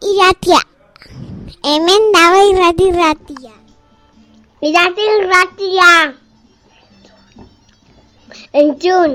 iratia. Hemen dago irrati irratia. Irrati irratia. Entzun.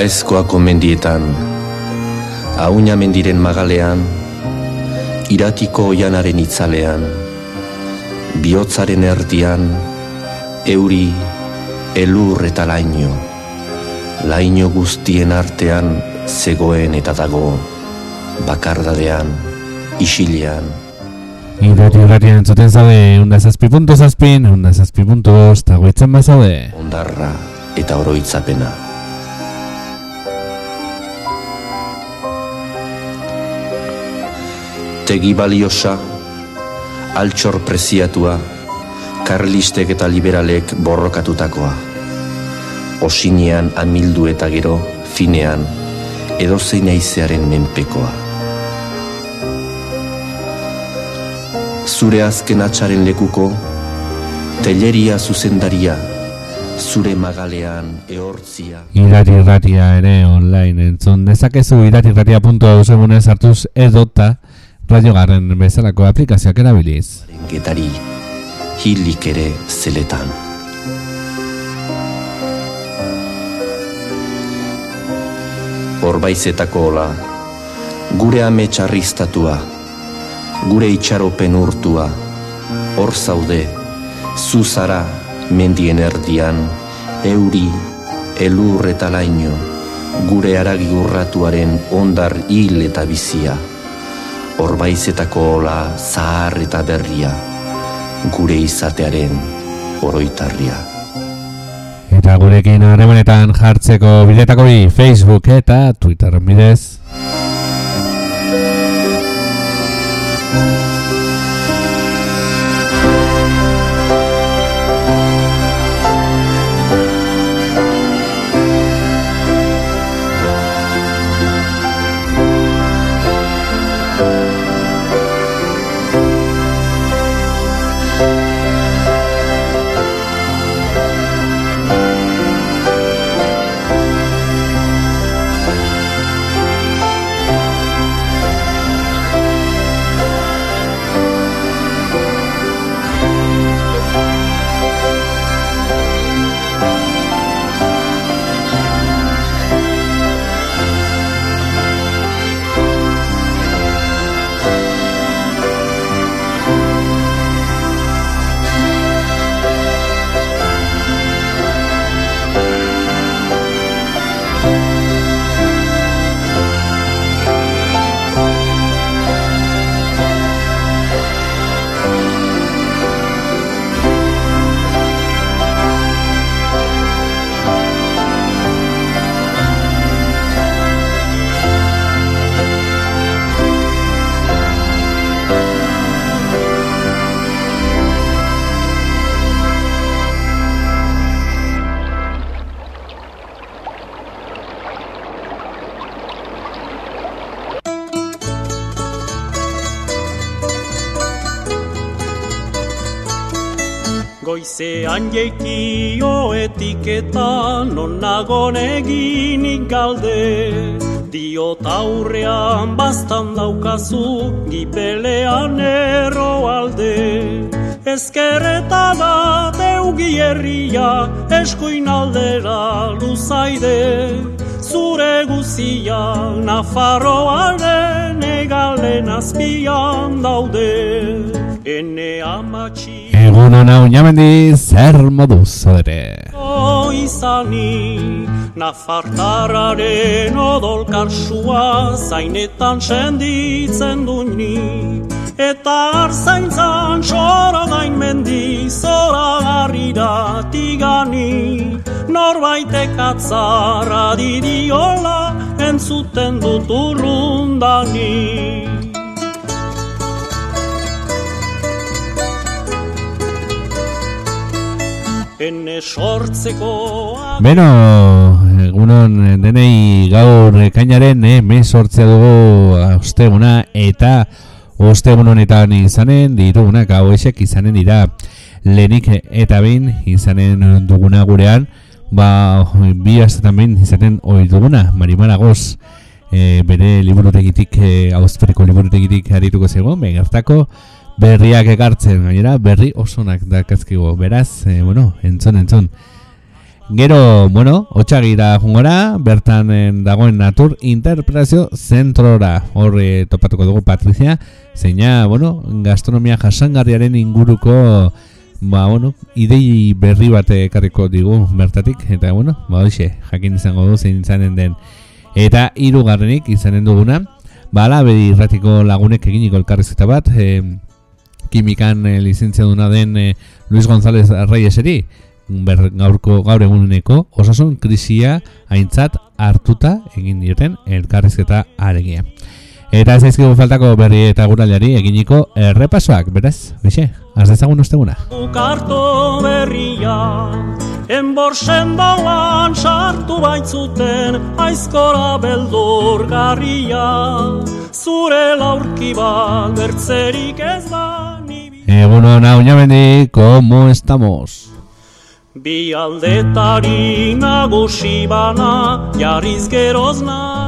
Aezkoako mendietan, auina mendiren magalean, iratiko oianaren itzalean, bihotzaren erdian, euri, elur eta laino, laino guztien artean zegoen eta dago, bakardadean, isilean. Irati irratian entzuten zaude, unda zazpi puntu zazpin, unda zazpi puntu eta goitzen bazaude. Ondarra eta oroitzapena. Tegi baliosa, altxor preziatua, karlistek eta liberalek borrokatutakoa. Osinean amildu eta gero, finean, edozein aizearen menpekoa. Zure azken atxaren lekuko, telleria zuzendaria, zure magalean ehortzia. Irati irratia ere online entzun dezakezu iratirratia.eusegunez hartuz edota radiogarren bezalako aplikazioak erabiliz. Getari, hilik ere zeletan. Horbaizetako ola, gure ame txarriztatua, gure itxaropen urtua, hor zaude, zuzara, mendien erdian, euri, elur eta laino, gure aragi urratuaren ondar hil eta bizia, horbaizetako ola zahar eta berria, gure izatearen oroitarria. Eta gurekin harremanetan jartzeko biletako bi Facebook eta Twitter bidez. Bastan daukazu gipelean erro alde. Ezkerreta da deugi herria eskuin aldera luzaide. Zure guzia Nafarroaren egalen azpian daude. Ene amatxi Egun hona uñamendi zer moduz zodere. Izani Nafartararen odol karsua Zainetan senditzen duini Eta arzaintzan soro gain mendi Zora garrira tigani Norbaitek atzarra didiola entzuten dut urrundani. Sortzeko Beno, egunon denei gaur ekainaren eh, mes sortzea dugu osteguna eta ostegun honetan izanen ditugunak hauexek izanen dira lehenik eta behin izanen duguna gurean. Ba bi astetan behin izanen ohi duguna Marimara Goz eh, bere liburutegitik eh, auzperiko liburutegitik arituko zego begertako berriak ekartzen gainera berri osonak dakazkigo beraz eh, bueno entzun entzun Gero, bueno, otxagira jungora, bertan en, dagoen natur interpretazio zentrora. Horre topatuko dugu Patrizia, zeina, bueno, gastronomia jasangarriaren inguruko, ba, bueno, idei berri bat ekarriko digu bertatik. Eta, bueno, ba, hoxe, jakin izango du zein izanen den. Eta hirugarrenik izanen duguna, ba, ala, irratiko lagunek eginiko elkarrizketa bat, e, kimikan e, lizentzia duna den e, Luis González Reyeseri, ber, gaurko gaur eguneko osasun krisia aintzat hartuta egin dioten elkarrizketa aregia. Eta ez daizkigu faltako berri eta guralari eginiko errepasoak, beraz, bixe, az dezagun osteguna. Bukarto berria, enborsen dauan sartu baitzuten, aizkora beldur garria, zure laurki bat bertzerik ez da. Egunon, hau ñamendi, ¿cómo estamos?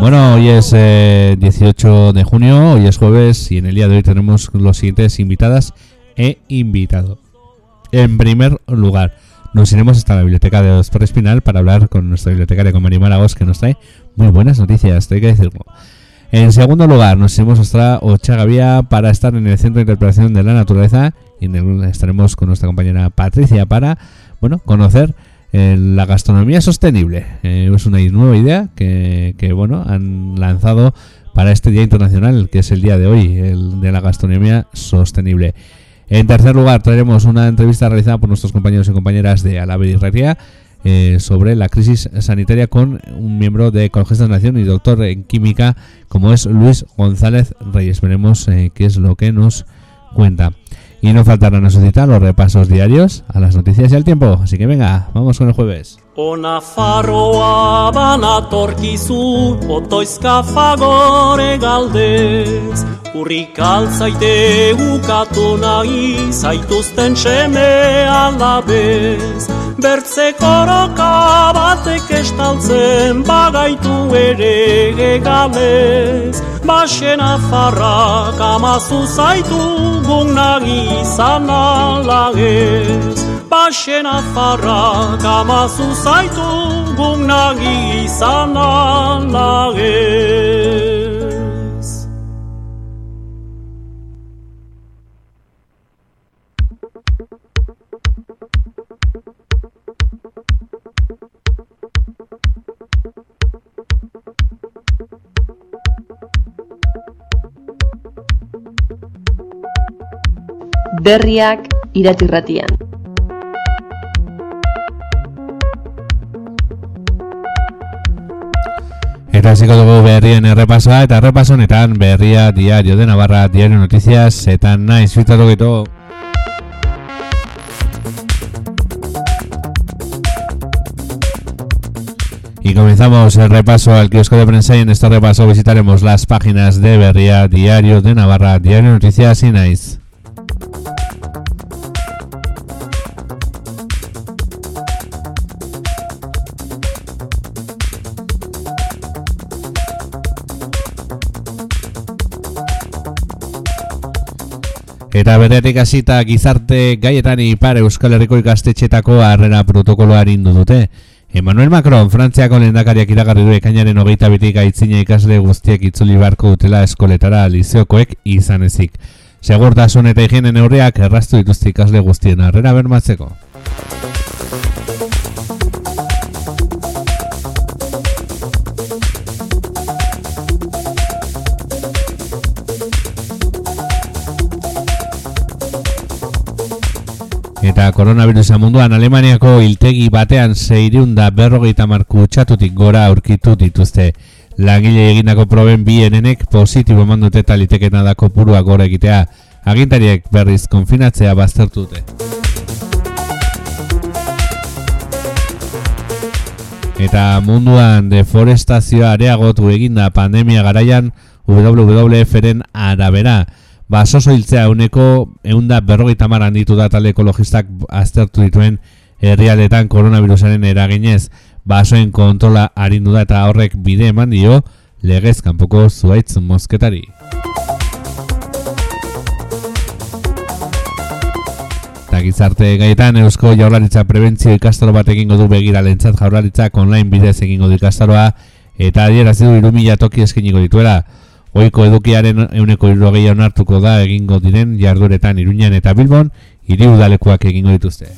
Bueno, hoy es eh, 18 de junio, hoy es jueves y en el día de hoy tenemos los siguientes invitadas e invitado. En primer lugar, nos iremos hasta la biblioteca de Doctor Espinal para hablar con nuestra bibliotecaria, con Marimar Agos, que nos trae muy buenas noticias, hay que decirlo. En segundo lugar, nos iremos hasta Ochagavía para estar en el Centro de Interpretación de la Naturaleza y estaremos con nuestra compañera Patricia para bueno, conocer eh, la gastronomía sostenible. Eh, es una nueva idea que, bueno, han lanzado para este Día Internacional, que es el día de hoy, el de la gastronomía sostenible. En tercer lugar, traeremos una entrevista realizada por nuestros compañeros y compañeras de Alave y Herrería eh, sobre la crisis sanitaria con un miembro de Ecologistas Nación y doctor en química, como es Luis González Reyes. Veremos eh, qué es lo que nos cuenta. Y no faltarán a suscitar los repasos diarios a las noticias y al tiempo. Así que venga, vamos con el jueves. Ona faroa banatorkizu, otoizka fagore galdez. Urrik altzaite ukatu nahi, zaituzten seme alabez. Bertze koroka batek estaltzen, bagaitu ere egalez. Baxen afarrak amazu zaitu, gunagi izan alagez. Baxen afarrak amazu zaitu gunagi izan alagez. Berriak iratirratian. Eta hasiko dugu berrien errepasoa eta errepaso honetan berria diario de Navarra, diario noticias eta naiz filtratu gitu. Y comenzamos el repaso al kiosco de prensa y en este repaso visitaremos las páginas de Berría, Diario de Navarra, Diario Noticias y Nice. Eta beretik hasita gizarte gaietan ipar Euskal Herriko ikastetxetako harrera protokoloa indu dute. Emmanuel Macron, Frantziako lehendakariak iragarri du ekainaren hogeita bitik aitzina ikasle guztiek itzuli beharko dutela eskoletara lizeokoek izan ezik. Segurtasun eta higiene neurriak erraztu dituzte ikasle guztien harrera bermatzeko. Eta koronavirusa munduan Alemaniako hiltegi batean zeireun da berrogeita marku txatutik gora aurkitu dituzte. Langile egindako proben bi enenek positibo eman dute eta litekena da kopurua gora egitea. Agintariek berriz konfinatzea baztertu dute. Eta munduan deforestazioa areagotu eginda pandemia garaian WWF-ren arabera. Basoso hiltzea uneko eunda berrogeita maran ditu da talde ekologistak aztertu dituen herrialdetan koronavirusaren eraginez basoen kontrola arindu da eta horrek bide eman dio legez kanpoko zuaitz mozketari. Eta gizarte gaitan Eusko Jaurlaritza prebentzio ikastaro bat egingo du begira lentzat Jaurlaritzak online bidez egingo du ikastaroa eta adierazi du 3000 toki eskiniko dituela. Oiko edukiaren euneko irrogei onartuko da egingo diren jarduretan Iruñan eta Bilbon hiri udalekuak egingo dituzte.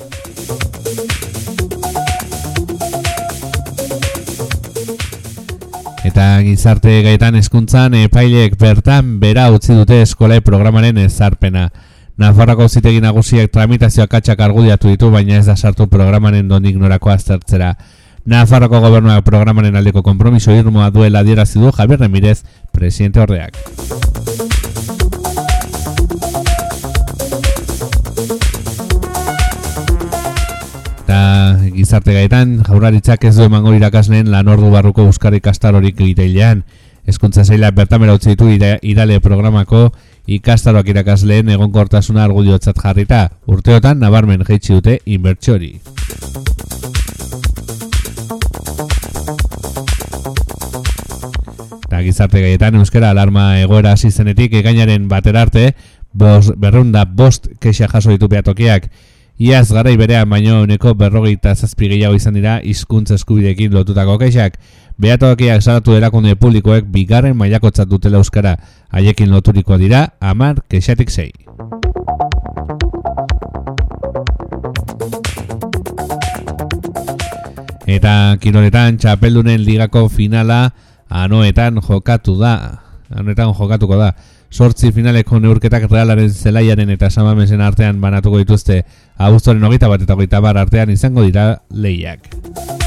Eta gizarte gaitan hezkuntzan epaileek bertan bera utzi dute eskolai programaren ezarpena. Nafarroko zitegi nagusiak tramitazioak katxak argudiatu ditu, baina ez da sartu programaren dondik norako aztertzera. Nafarroko gobernuak programaren aldeko kompromiso irmoa duela dierazi du Javier Remirez, presidente horreak. Eta gizarte gaitan, jaurlaritzak ez du emango irakasleen lan ordu barruko euskara ikastarorik irailean. Hezkuntza zaila bertamera utzi ditu ira- irale programako ikastaroak irakasleen egonkortasuna argudiotzat jarrita. Urteotan nabarmen jaitsi dute inbertsiori. Eta gizarte gaietan euskara alarma egoera hasi zenetik ekainaren batera arte bos, berrunda bost kexa jaso ditu behatokiak. Iaz garai berean baino uneko berrogeita zazpi gehiago izan dira hizkuntza eskubideekin lotutako kexak. Behatokiak salatu erakunde publikoek bigarren mailakotzat dutela euskara. Haiekin loturiko dira amar kexatik zei. Eta kiroletan txapeldunen ligako finala anoetan jokatu da. Anoetan jokatuko da. Sortzi finaleko neurketak realaren zelaiaren eta samamesen artean banatuko dituzte. Abuztoren hogeita bat eta hogeita bar artean izango dira lehiak.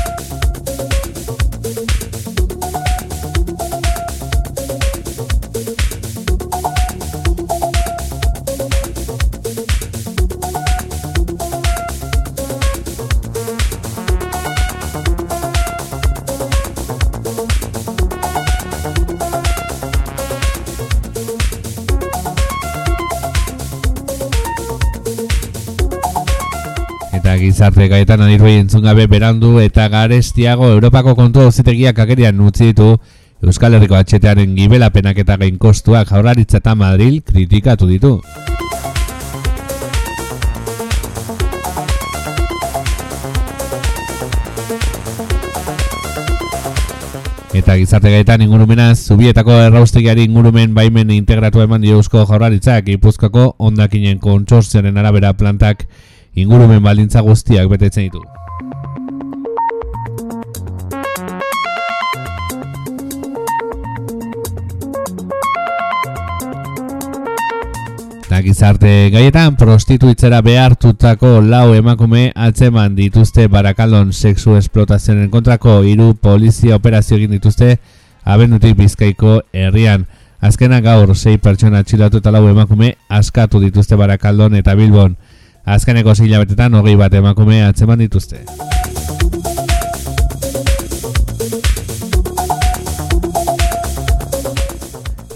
Gizarte gaetan adirroi entzun gabe berandu eta garestiago Europako kontu auzitegiak agerian utzi ditu Euskal Herriko atxetearen gibelapenak eta gain kostuak jaurlaritza eta Madril kritikatu ditu. Eta gizarte gaetan ingurumenaz, zubietako erraustegiari ingurumen baimen integratu eman dio eusko jaurlaritzak, Gipuzkoako ondakinen kontsortzioaren arabera plantak ingurumen baldintza guztiak betetzen ditu. Gizarte gaietan prostituitzera behartutako lau emakume atzeman dituzte barakaldon sexu esplotazioen kontrako hiru polizia operazio egin dituzte abendutik bizkaiko herrian. Azkena gaur sei pertsona atxilatu eta lau emakume askatu dituzte barakaldon eta bilbon. Azkeneko sei hilabetetan hogei bat emakume atzeman dituzte.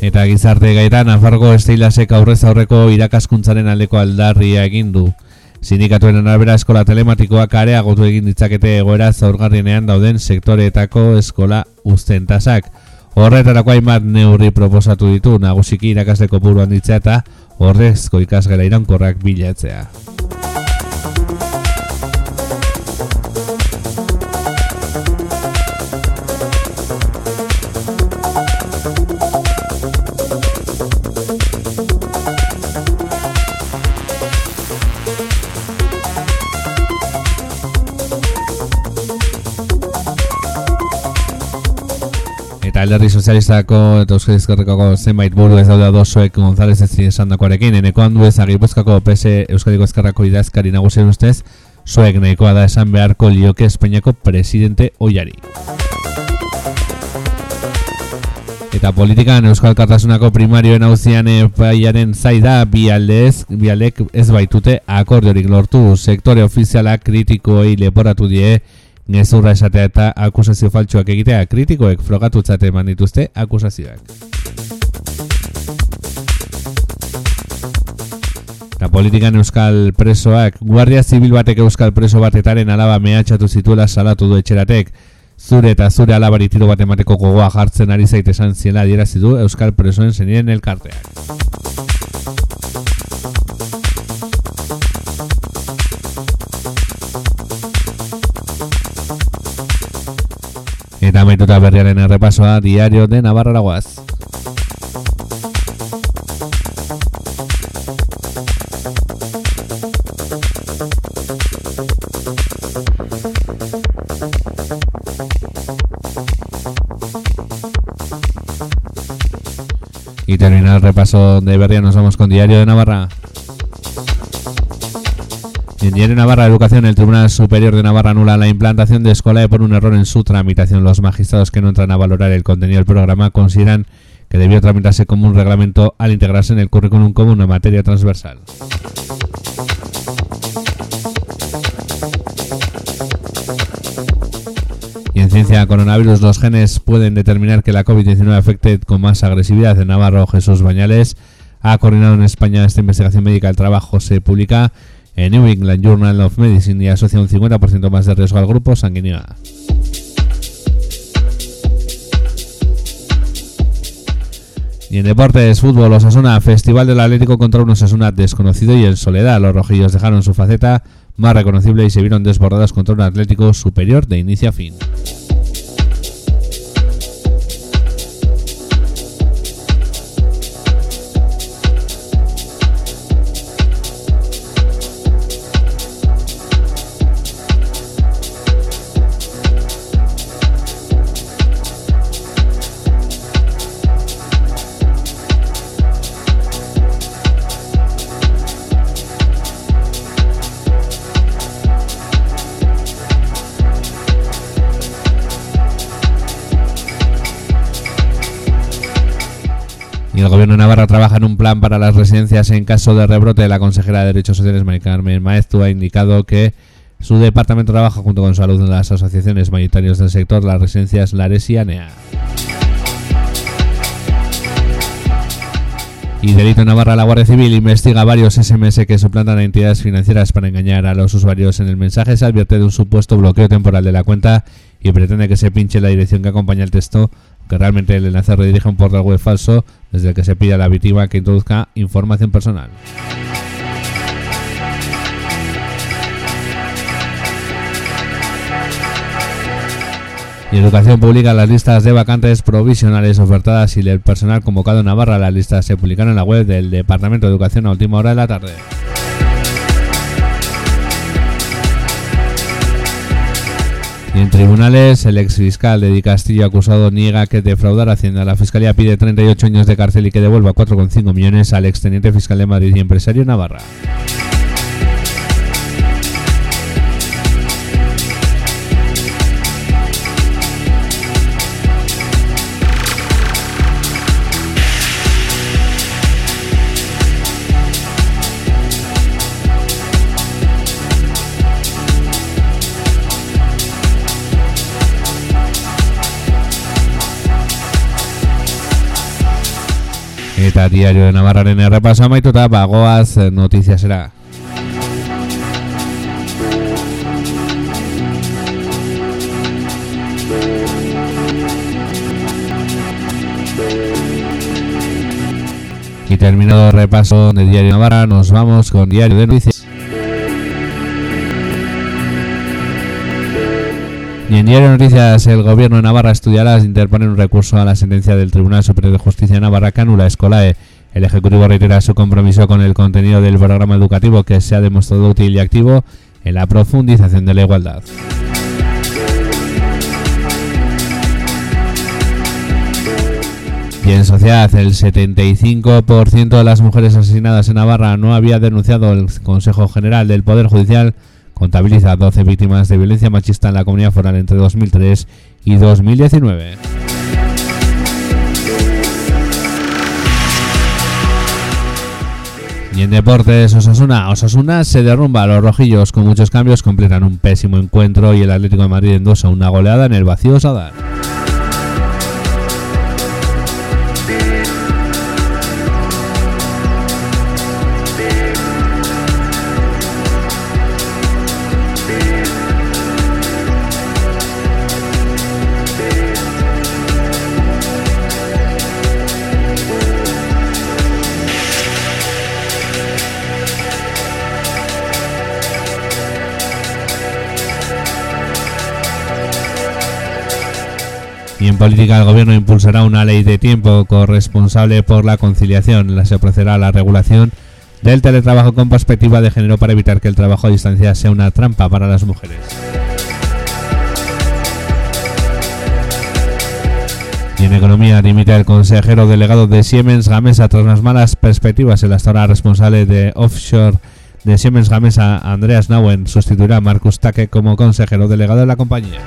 Eta gizarte gaitan Nafargo Esteilasek aurrez aurreko irakaskuntzaren aldeko aldarria egin du. Sindikatuen arabera eskola telematikoak areagotu egin ditzakete egoera zaurgarrienean dauden sektoreetako eskola ustentasak. Horretarako hainbat neurri proposatu ditu nagusiki irakasle kopuru handitzea eta horrezko ikasgela iraunkorrak bilatzea. Eta sozialistako eta euskal izkerrekako zenbait buru ez daude adosuek González ez esandakoarekin, eneko handu ez agipuzkako PS Euskadiko Ezkerrako idazkari nagusien ustez, zuek nahikoa da esan beharko lioke Espainiako presidente oiari. Eta politikan Euskal Kartasunako primarioen hauzian epaiaren zaida bi aldez, bi aldek ez baitute akordiorik lortu sektore ofizialak kritikoei leporatu die gezurra esatea eta akusazio faltsuak egitea kritikoek frogatutzat eman dituzte akusazioak. Eta politikan euskal presoak, guardia zibil batek euskal preso batetaren alaba mehatxatu zituela salatu du etxeratek, zure eta zure alabari tiro bat emateko gogoa jartzen ari zaite esan ziela adierazi du euskal presoen zenien elkarteak. Eta amaituta berriaren errepasoa diario de Navarra Guaz. Y terminar el repaso de Berria nos vamos con Diario de Navarra. En Diario Navarra Educación, el Tribunal Superior de Navarra anula la implantación de Escolae por un error en su tramitación. Los magistrados que no entran a valorar el contenido del programa consideran que debió tramitarse como un reglamento al integrarse en el currículum como una materia transversal. Y en ciencia coronavirus, los genes pueden determinar que la COVID-19 afecte con más agresividad. En Navarro, Jesús Bañales ha coordinado en España esta investigación médica. El trabajo se publica en New England Journal of Medicine y asocia un 50% más de riesgo al grupo sanguíneo. Y en deportes, fútbol, Osasuna, Festival del Atlético contra un Osasuna desconocido y en soledad. Los rojillos dejaron su faceta más reconocible y se vieron desbordados contra un Atlético superior de inicio a fin. Navarra trabaja en un plan para las residencias en caso de rebrote. La consejera de Derechos Sociales, Mari Carmen Maeztu, ha indicado que su departamento trabaja junto con salud en las asociaciones mayoritarias del sector, las residencias Lares y ANEA. Y delito Navarra, la Guardia Civil investiga varios SMS que suplantan a entidades financieras para engañar a los usuarios. En el mensaje se advierte de un supuesto bloqueo temporal de la cuenta y pretende que se pinche la dirección que acompaña el texto, que realmente el enlace redirige a un portal web falso desde el que se pide a la víctima que introduzca información personal. Y Educación publica las listas de vacantes provisionales ofertadas y el personal convocado en Navarra. Las listas se publicaron en la web del Departamento de Educación a última hora de la tarde. Y en tribunales, el ex fiscal de Di Castillo acusado niega que defraudar Hacienda. La Fiscalía pide 38 años de cárcel y que devuelva 4,5 millones al exteniente fiscal de Madrid y empresario Navarra. Eta diario de Navarraren errepaso amaituta bagoaz notiziasera. Y terminado el repaso de Diario Navarra, nos vamos con Diario de Noticias. En Diario Noticias, el gobierno de Navarra estudiará interponer un recurso a la sentencia del Tribunal Superior de Justicia de Navarra que anula Escolae. El Ejecutivo reitera su compromiso con el contenido del programa educativo que se ha demostrado útil y activo en la profundización de la igualdad. Y en sociedad, el 75% de las mujeres asesinadas en Navarra no había denunciado el Consejo General del Poder Judicial contabiliza 12 víctimas de violencia machista en la comunidad foral entre 2003 y 2019. Y en deportes, Osasuna. Osasuna se derrumba. Los rojillos con muchos cambios completan un pésimo encuentro y el Atlético de Madrid endosa una goleada en el vacío Sadar. Y en política el gobierno impulsará una ley de tiempo corresponsable por la conciliación. La se ofrecerá la regulación del teletrabajo con perspectiva de género para evitar que el trabajo a distancia sea una trampa para las mujeres. Y en economía dimite el consejero delegado de Siemens Gamesa tras las malas perspectivas. El hasta ahora responsable de offshore de Siemens Gamesa, Andreas Nauen, sustituirá a Marcus Take como consejero delegado de la compañía.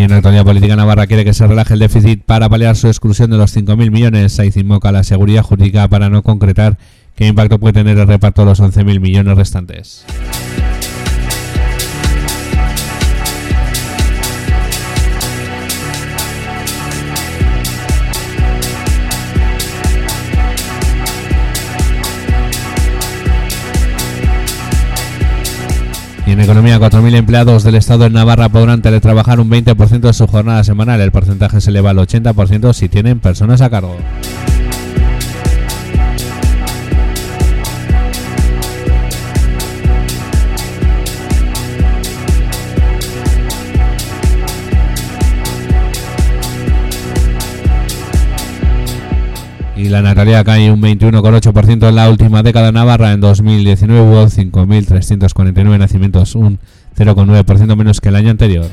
Y en la actualidad política navarra quiere que se relaje el déficit para paliar su exclusión de los 5.000 millones. Saiz invoca la seguridad jurídica para no concretar qué impacto puede tener el reparto de los 11.000 millones restantes. Y en economía, 4.000 empleados del Estado en Navarra podrán teletrabajar un 20% de su jornada semanal. El porcentaje se eleva al 80% si tienen personas a cargo. Y la natalidad cae un 21,8% en la última década en Navarra. En 2019 hubo 5.349 nacimientos, un 0,9% menos que el año anterior.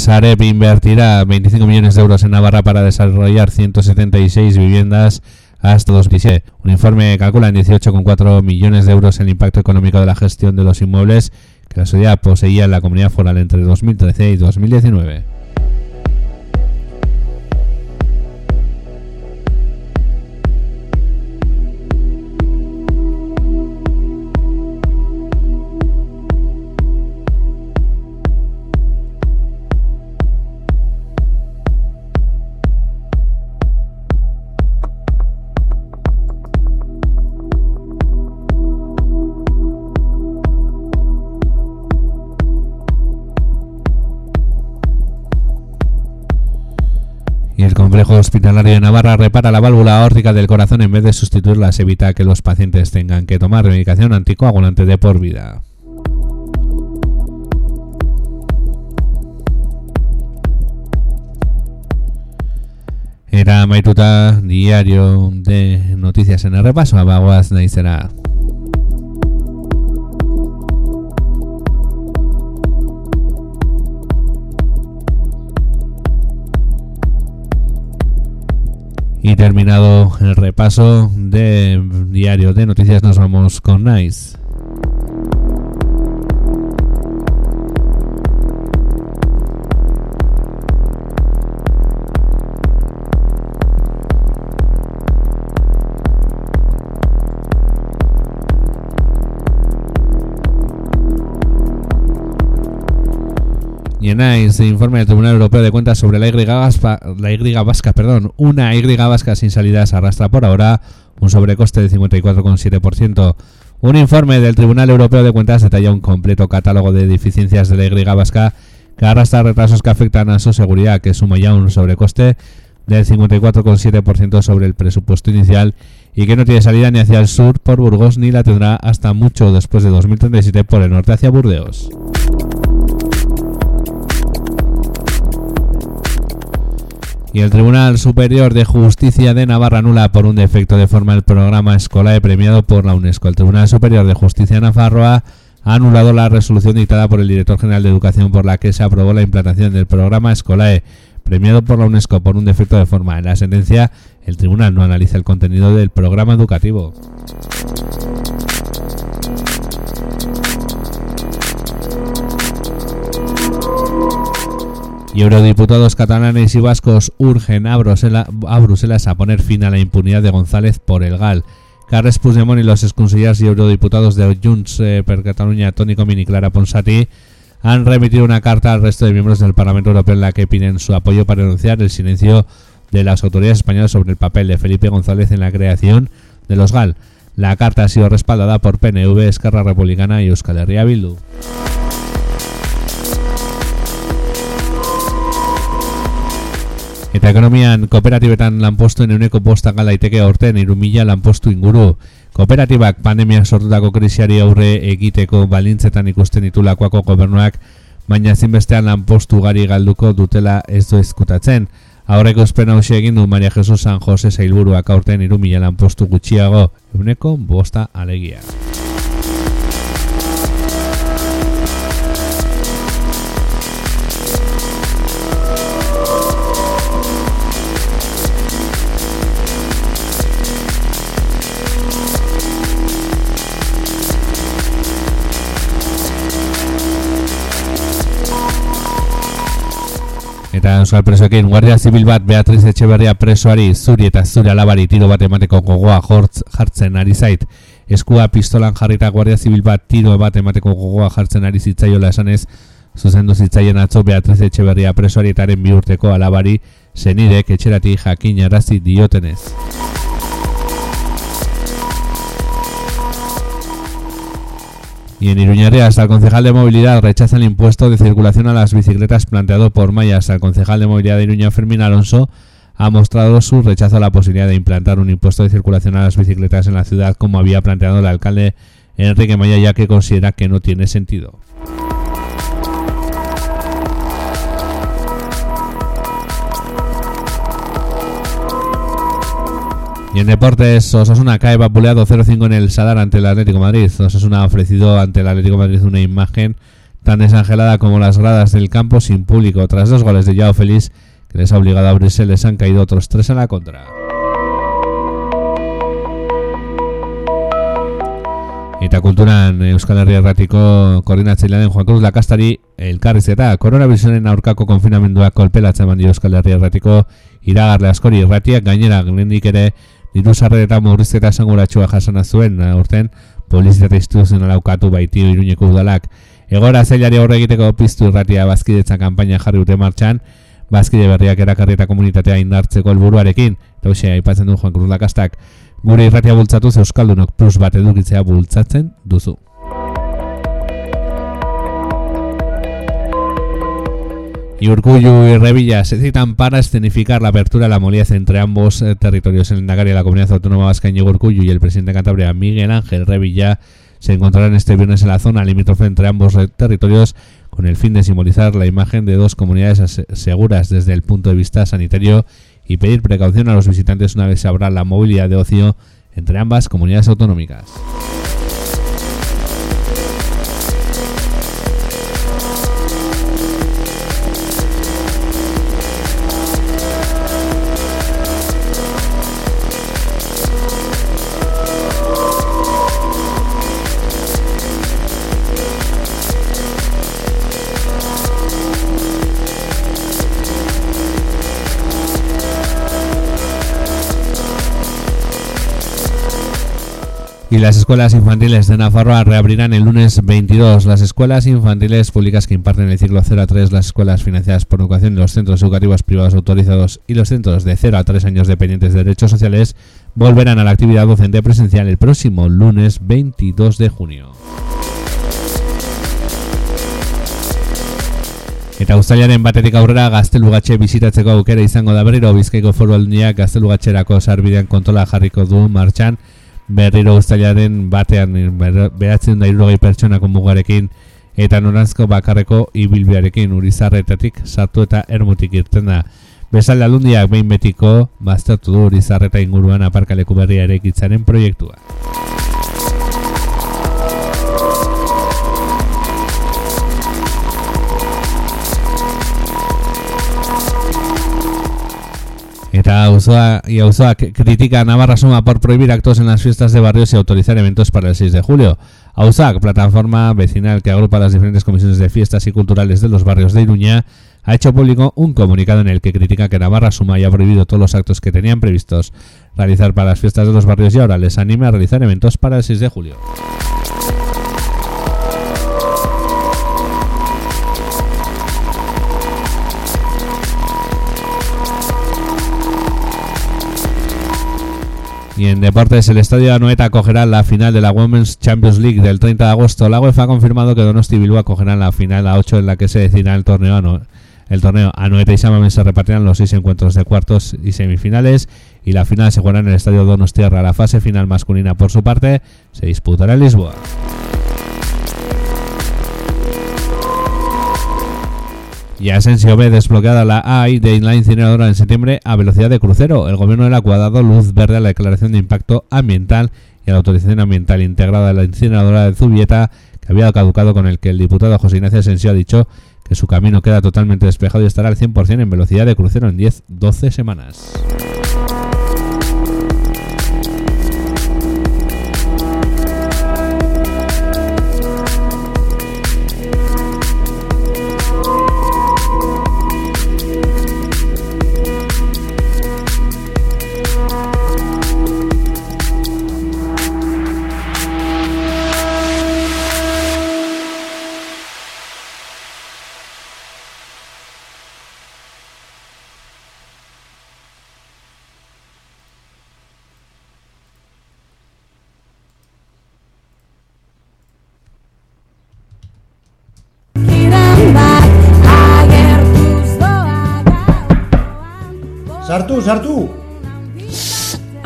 Sareb invertirá 25 millones de euros en Navarra para desarrollar 176 viviendas hasta 2017. Un informe calcula en 18,4 millones de euros el impacto económico de la gestión de los inmuebles que la sociedad poseía en la comunidad foral entre 2013 y 2019. Hospitalario de Navarra repara la válvula aórtica del corazón en vez de sustituirla. Se evita que los pacientes tengan que tomar medicación anticoagulante de por vida. Era Maituta, diario de noticias en el repaso. Abaguaz naizera. Y terminado el repaso de diario de noticias, nos vamos con Nice. Nice informe del Tribunal Europeo de Cuentas sobre la Y, vasca, la vasca, perdón, una Y vasca sin salidas arrastra por ahora un sobrecoste de 54,7%. Un informe del Tribunal Europeo de Cuentas detalla un completo catálogo de deficiencias de la Y vasca que arrastra retrasos que afectan a su seguridad, que suma ya un sobrecoste del 54,7% sobre el presupuesto inicial y que no tiene salida ni hacia el sur por Burgos ni la tendrá hasta mucho después de 2037 por el norte hacia Burdeos. Y el Tribunal Superior de Justicia de Navarra anula por un defecto de forma el programa Escolae premiado por la UNESCO. El Tribunal Superior de Justicia de Navarra ha anulado la resolución dictada por el Director General de Educación por la que se aprobó la implantación del programa Escolae premiado por la UNESCO por un defecto de forma. En la sentencia, el tribunal no analiza el contenido del programa educativo. Y eurodiputados catalanes y vascos urgen a Bruselas, a Bruselas a poner fin a la impunidad de González por el GAL. Carles Puigdemont y los exconsellers y eurodiputados de Junts eh, per Catalunya, Toni Comín y Clara Ponsati, han remitido una carta al resto de miembros del Parlamento Europeo en la que piden su apoyo para denunciar el silencio de las autoridades españolas sobre el papel de Felipe González en la creación de los GAL. La carta ha sido respaldada por PNV, Esquerra Republicana y Euskal Herria Bildu. Eta ekonomian kooperatibetan lanpostuen euneko bosta galaiteke aurten irumila lanpostu inguru. Kooperatibak pandemiak sortutako krisiari aurre egiteko balintzetan ikusten ditulakoako gobernuak, baina zinbestean lanpostu gari galduko dutela ez du ezkutatzen. Aurreko espena hausia egin du Maria Jesus San Jose zailburuak aurten irumila lanpostu gutxiago, euneko bosta alegia. Eta Euskal Presoekin, Guardia Zibil bat Beatriz Etxeberria presoari zuri eta zure alabari tiro bat emateko gogoa jortz jartzen ari zait. Eskua pistolan jarrita Guardia Zibil bat tiro bat emateko gogoa jartzen ari zitzaiola esanez, zuzendu zitzaien atzo Beatriz Etxeberria presoari etaren bi urteko alabari zenidek etxerati jakin arazi diotenez. Y en Iruñarrea, hasta el concejal de movilidad rechaza el impuesto de circulación a las bicicletas planteado por Mayas. El concejal de movilidad de Iruña, Fermín Alonso, ha mostrado su rechazo a la posibilidad de implantar un impuesto de circulación a las bicicletas en la ciudad como había planteado el alcalde Enrique Maya, ya que considera que no tiene sentido. Y en deportes, Osasuna cae vapuleado 0-5 en el Sadar ante el Atlético de Madrid. Osasuna ha ofrecido ante el Atlético Madrid una imagen tan desangelada como las gradas del campo sin público. Tras dos goles de Yao Feliz, que les ha obligado a abrirse, les han caído otros tres en la contra. Eta kulturan Euskal Herria Erratiko koordinatzailearen Juan Cruz Lakastari elkarrizeta koronavirusen aurkako konfinamenduak kolpelatzen eman dio Euskal Herria Erratiko iragarle askori irratiak gainera glendik ere diru sarrera murrizketa esanguratsua jasana zuen aurten polizitate instituzionala aukatu baitio iruñeko udalak. Egora zailari aurre egiteko piztu irratia bazkidetza kanpaina jarri dute martxan, bazkide berriak erakarri eta komunitatea indartzeko helburuarekin, eta hoxe aipatzen du Juan Cruz Lakastak, gure irratia bultzatuz Euskaldunok plus bat edukitzea bultzatzen duzu. Y Urcullu y Revilla se citan para escenificar la apertura de la movilidad entre ambos eh, territorios. El Endacari de la Comunidad Autónoma Vasca, Íñigo Urcullu, y el presidente de Cantabria, Miguel Ángel Revilla, se encontrarán este viernes en la zona limítrofe entre ambos eh, territorios con el fin de simbolizar la imagen de dos comunidades seguras desde el punto de vista sanitario y pedir precaución a los visitantes una vez se abra la movilidad de ocio entre ambas comunidades autonómicas. Y las escuelas infantiles de Nafarroa reabrirán el lunes 22. Las escuelas infantiles públicas que imparten el ciclo 0 a 3, las escuelas financiadas por educación los centros educativos privados autorizados y los centros de 0 a 3 años dependientes de derechos sociales volverán a la actividad docente presencial el próximo lunes 22 de junio. Eta uztailaren batetik aurrera gaztelugatxe bizitatzeko aukera izango da berriro bizkaiko foru alduniak gaztelugatxerako sarbidean kontrola jarriko du martxan berriro uztailaren batean behatzen da irrogei pertsonako mugarekin eta norantzko bakarreko ibilbiarekin urizarretatik sartu eta ermutik irten da. Bezalde aldundiak behin betiko baztertu du urizarreta inguruan aparkaleku berria ere proiektua. Eta auzoa, y auzoak critica a Navarra Suma por prohibir actos en las fiestas de barrios y autorizar eventos para el 6 de julio. AUSAC, plataforma vecinal que agrupa las diferentes comisiones de fiestas y culturales de los barrios de Iruña, ha hecho público un comunicado en el que critica que Navarra Suma haya prohibido todos los actos que tenían previstos realizar para las fiestas de los barrios y ahora les anima a realizar eventos para el 6 de julio. Y en deportes, el estadio Anoeta acogerá la final de la Women's Champions League del 30 de agosto. La UEFA ha confirmado que Donosti Bilbao acogerán la final a 8 en la que se decidirá el torneo. El torneo Anoeta y Samamen se repartirán los seis encuentros de cuartos y semifinales y la final se jugará en el estadio Donostiarra. La fase final masculina, por su parte, se disputará en Lisboa. Y Asensio ve desbloqueada la AI de la incineradora en septiembre a velocidad de crucero. El gobierno del Agua ha dado luz verde a la declaración de impacto ambiental y a la autorización ambiental integrada de la incineradora de Zubieta, que había caducado con el que el diputado José Ignacio Asensio ha dicho que su camino queda totalmente despejado y estará al 100% en velocidad de crucero en 10-12 semanas.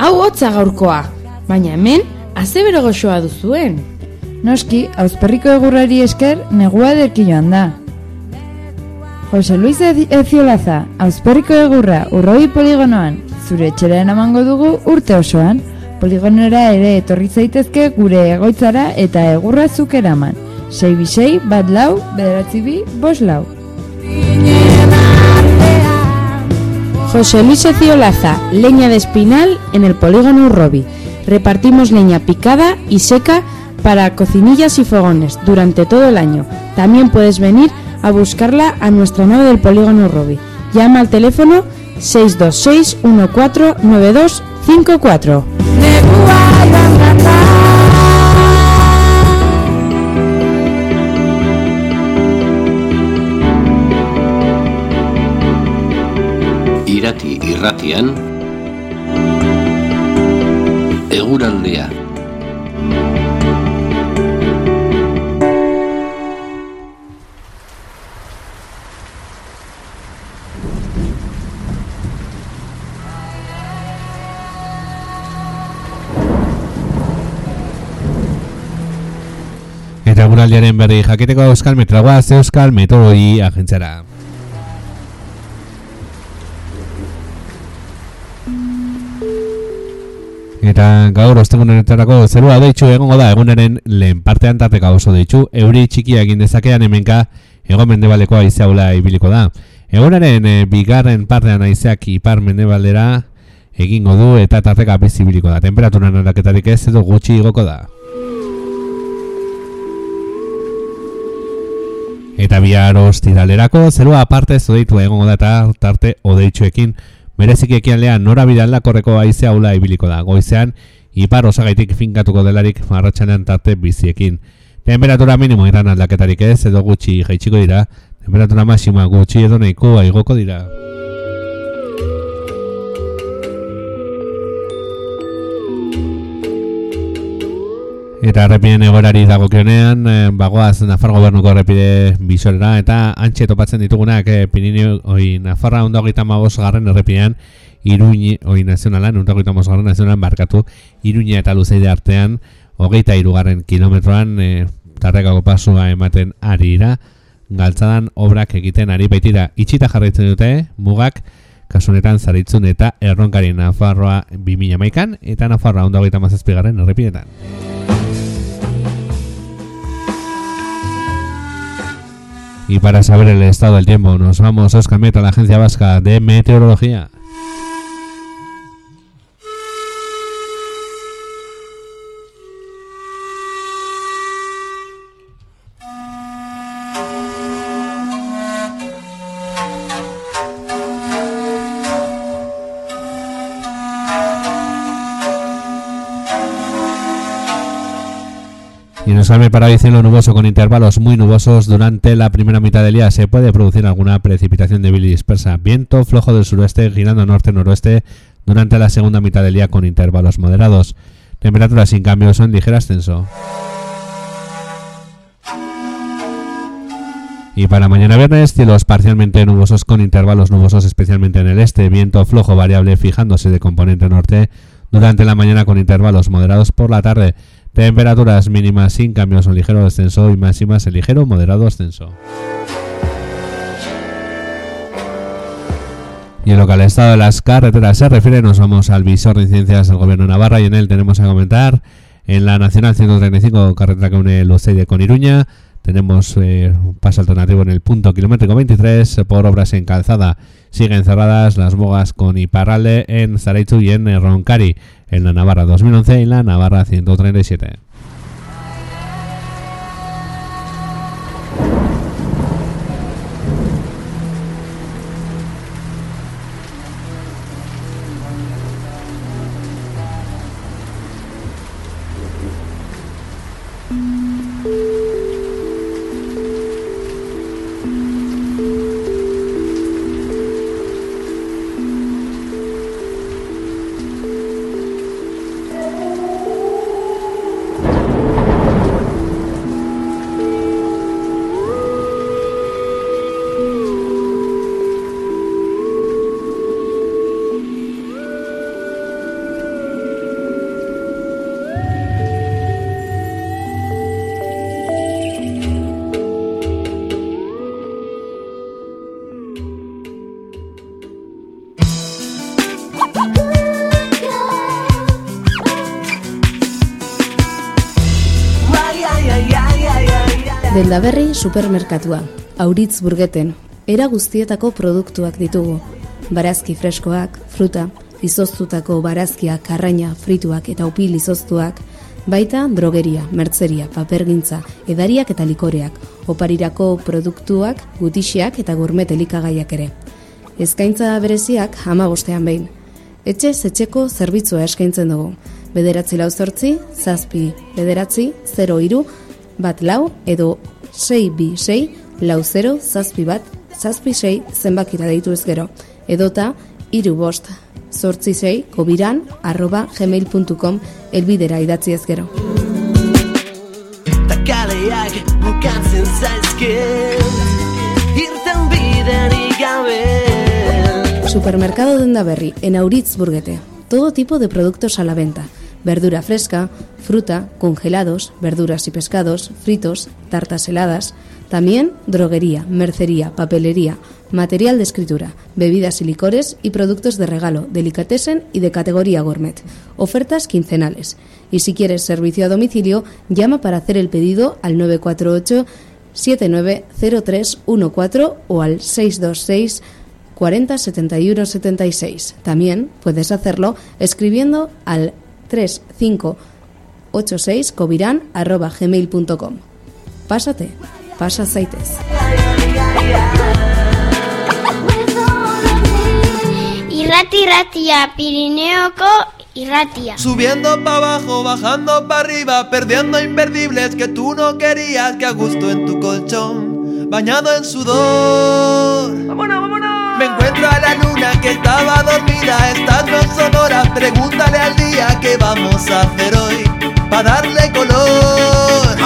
Hau hotza gaurkoa, baina hemen, azebero goxoa duzuen. Noski, auzperriko egurrari esker, negua ederki joan da. Jose Luis Eziolaza, auzperriko egurra urroi poligonoan, zure etxera emango dugu urte osoan, poligonera ere etorri zaitezke gure egoitzara eta egurra zuk eraman. Sei bisei, bat lau, bederatzi bi, bos lau. José Luis Eciolaza, leña de espinal en el polígono Urrobi. Repartimos leña picada y seca para cocinillas y fogones durante todo el año. También puedes venir a buscarla a nuestra nave del polígono Urrobi. Llama al teléfono 626 149254. Irratian eguraldea Eta eguraldiaren berri jakiteko euskal metragoaz euskal meteorologi agentzara. Eta gaur ostegunetarako zerua deitxu egongo da eguneren lehen partean tarteka oso deitxu euri txikia egin dezakean hemenka egon mendebaleko aizeaula ibiliko da. Egunaren e, bigarren partean aizeak ipar mendebaldera egingo du eta tarteka bizibiliko da. Temperaturan aldaketarik ez edo gutxi igoko da. Eta bihar ostiralerako zerua aparte zodeitu egongo da eta tarte odeitxuekin Mereziki ekialdean nora bidalda korreko aizea ula ibiliko da. Goizean, ipar osagaitik finkatuko delarik marratxanean tarte biziekin. Temperatura minimo iran aldaketarik ez, edo gutxi jaitsiko dira. Temperatura maxima gutxi edo nahiko aigoko dira. Eta errepiden egorari dagokionean, e, bagoaz Nafar gobernuko errepide bisorera, eta antxe topatzen ditugunak e, Pirineo, oi, Nafarra ondo hogeita magos garren errepidean, Iruñi, oi, nazionalan, ondo hogeita magos garren nazionalan barkatu, Iruña eta Luzeide artean, hogeita irugarren kilometroan, e, tarrekako pasua ematen ari ira, galtzadan obrak egiten ari baitira. Itxita jarraitzen dute, mugak, kasunetan zaritzun eta erronkari Nafarroa 2000 maikan, eta Nafarroa ondo hogeita mazazpigarren errepidetan. Y para saber el estado del tiempo, nos vamos a Oscar Metro, la Agencia Vasca de Meteorología. Y nos sale para hoy cielo nuboso con intervalos muy nubosos. Durante la primera mitad del día se puede producir alguna precipitación débil y dispersa. Viento flojo del suroeste girando norte-noroeste durante la segunda mitad del día con intervalos moderados. Temperaturas sin cambios en ligero ascenso. Y para mañana viernes, cielos parcialmente nubosos con intervalos nubosos especialmente en el este. Viento flojo variable fijándose de componente norte durante la mañana con intervalos moderados por la tarde. Temperaturas mínimas sin cambios o ligero descenso y máximas en ligero moderado ascenso. Y en lo que al estado de las carreteras se refiere, nos vamos al visor de incidencias del gobierno Navarra y en él tenemos a comentar en la Nacional 135, carretera que une Luceide con Iruña, tenemos eh, un paso alternativo en el punto kilométrico 23 por obras en calzada. Siguen cerradas las bogas con Iparralde en Zareitu y en Roncari, en la Navarra 2011 y la Navarra 137. Supermerkatua, auritz burgeten, era guztietako produktuak ditugu. Barazki freskoak, fruta, izoztutako barazkiak, karraina, frituak eta upil izoztuak, baita drogeria, mertzeria, papergintza, edariak eta likoreak, oparirako produktuak, gutixiak eta gourmet elikagaiak ere. Eskaintza bereziak hama bostean behin. Etxe etxeko zerbitzua eskaintzen dugu. Bederatzi lau zortzi, zazpi, bederatzi, 0 iru, bat lau edo 6 bi 6 lau 0 zazpi bat zazpi 6 zenbakira deitu ez gero edota iru bost sortzi 6 kobiran arroba gmail.com elbidera idatzi ez gero Takaleak bukatzen zaizkit Irten biderik gabe Supermercado Denda Berri, en Auritz Burguete. Todo tipo de productos a la venta. Verdura fresca, fruta, congelados, verduras y pescados, fritos, tartas heladas, también droguería, mercería, papelería, material de escritura, bebidas y licores y productos de regalo, delicatessen y de categoría gourmet. Ofertas quincenales. Y si quieres servicio a domicilio, llama para hacer el pedido al 948 790314 o al 626 40 71 76. También puedes hacerlo escribiendo al 3586 covirán arroba gmail.com. Pásate, pasa zaitez. Irrati irratia, Pirineoko irratia. Subiendo para abajo, bajando para arriba, perdiendo imperdibles que tú no querías, que a gusto en tu colchón, bañado en sudor. ¡Vámonos, vámonos! Me encuentro a la luna que estaba dormida, estas no son horas, pregúntale al día qué vamos a hacer hoy. pa' darle color.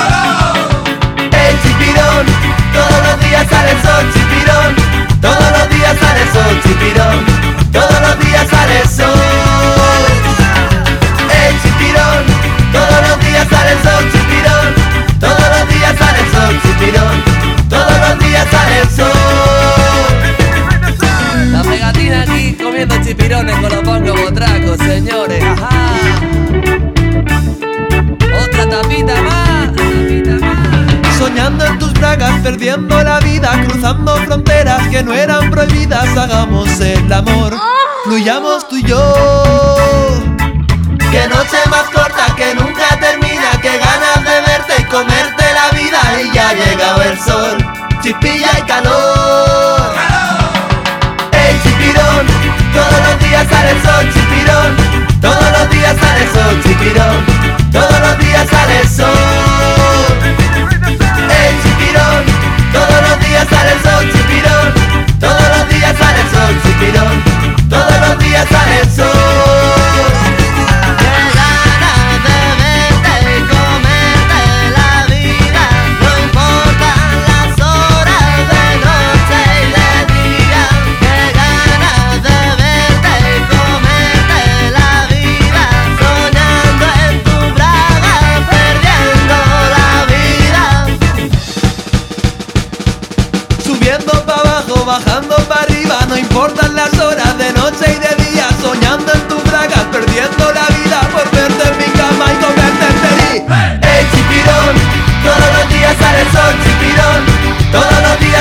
El chipirón, todos los días sale el sol, chipirón. Todos los días sale el sol, chipirón. Todos los días sale el sol. El chipirón, todos los días sale el sol, chipirón. Todos los días sale el sol, chipirón. Todos los días sale el sol. La pegatina aquí comiendo chipirones con los pongos botracos, señores. Ajá. Otra tapita más. tapita más. Soñando en tus bragas, perdiendo la vida, cruzando fronteras que no eran prohibidas, hagamos el amor, fluyamos tú y yo. Que noche más corta, que nunca termina, que ganas de verte y comerte la vida y ya ha llegado el sol, chipilla y calor. Los días sale el sol, chipirón, todos los días sale el sol, chipirón, todos los días sale el sol. El chipirón, todos los días sale el sol, chipirón, todos los días sale el sol, chipirón, todos los días sale el sol.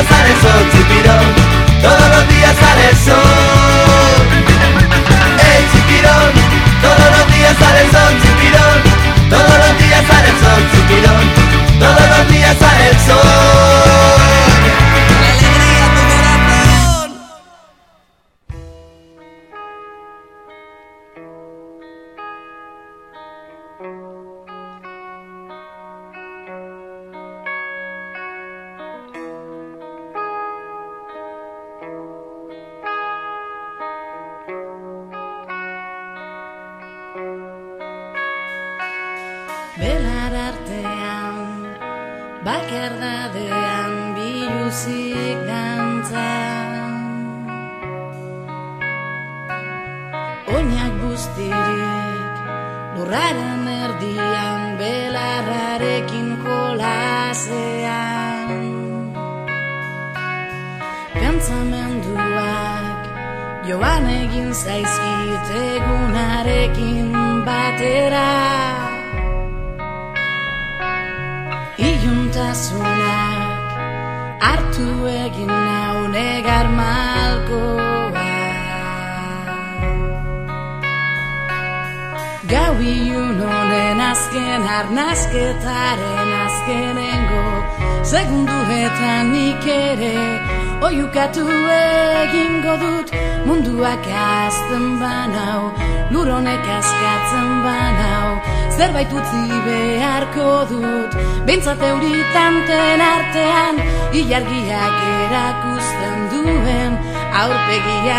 Sale el sol, chipirón, todos los días sale el sol. Chipirón, todos los días sale el sol, chipirón, todos los días sale el sol, chipirón, argiak erakusten duen aurpegia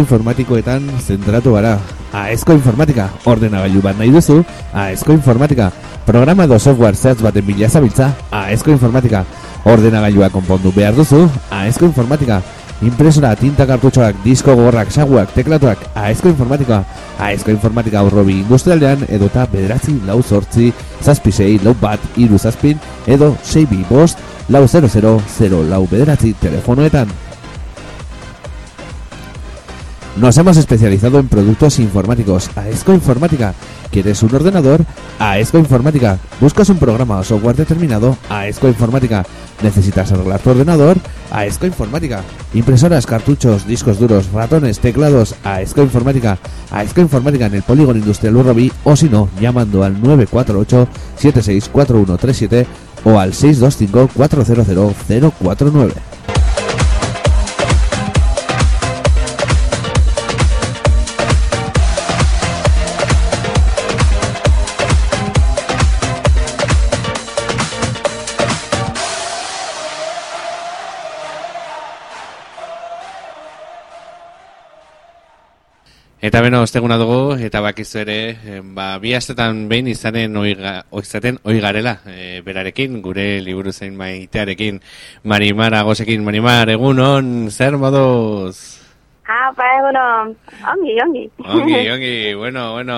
informatikoetan zentratu gara. Aezko informatika, ordenagailu bat nahi duzu, Aezko informatika, programa edo software zehatz baten bila zabiltza, Aezko informatika, ordenagailua konpondu behar duzu, Aezko informatika, impresora, tinta kartutxoak, disko gogorrak, saguak, teklatuak, Aezko informatika, Aezko informatika urrobi industrialdean, edota bederatzi lau sortzi, zazpisei, lau bat, iru zazpin, edo seibi bost, lau 00, lau bederatzi telefonoetan. Nos hemos especializado en productos informáticos. Aesco Informática. ¿Quieres un ordenador? Aesco Informática. ¿Buscas un programa o software determinado? Aesco Informática. ¿Necesitas arreglar tu ordenador? Aesco Informática. Impresoras, cartuchos, discos duros, ratones, teclados. Aesco Informática. Aesco Informática en el Polígono Industrial Urrobí o si no, llamando al 948 764137 o al 625 Eta beno, osteguna dugu, eta bakizu ere, eh, ba, bi astetan behin izanen oiga, oizaten oigarela, e, berarekin, gure liburu zein maitearekin, Marimar agosekin, Marimar, egun on, zer moduz? Ah, ba, eguno, ongi, ongi. Ongi, ongi, bueno, bueno,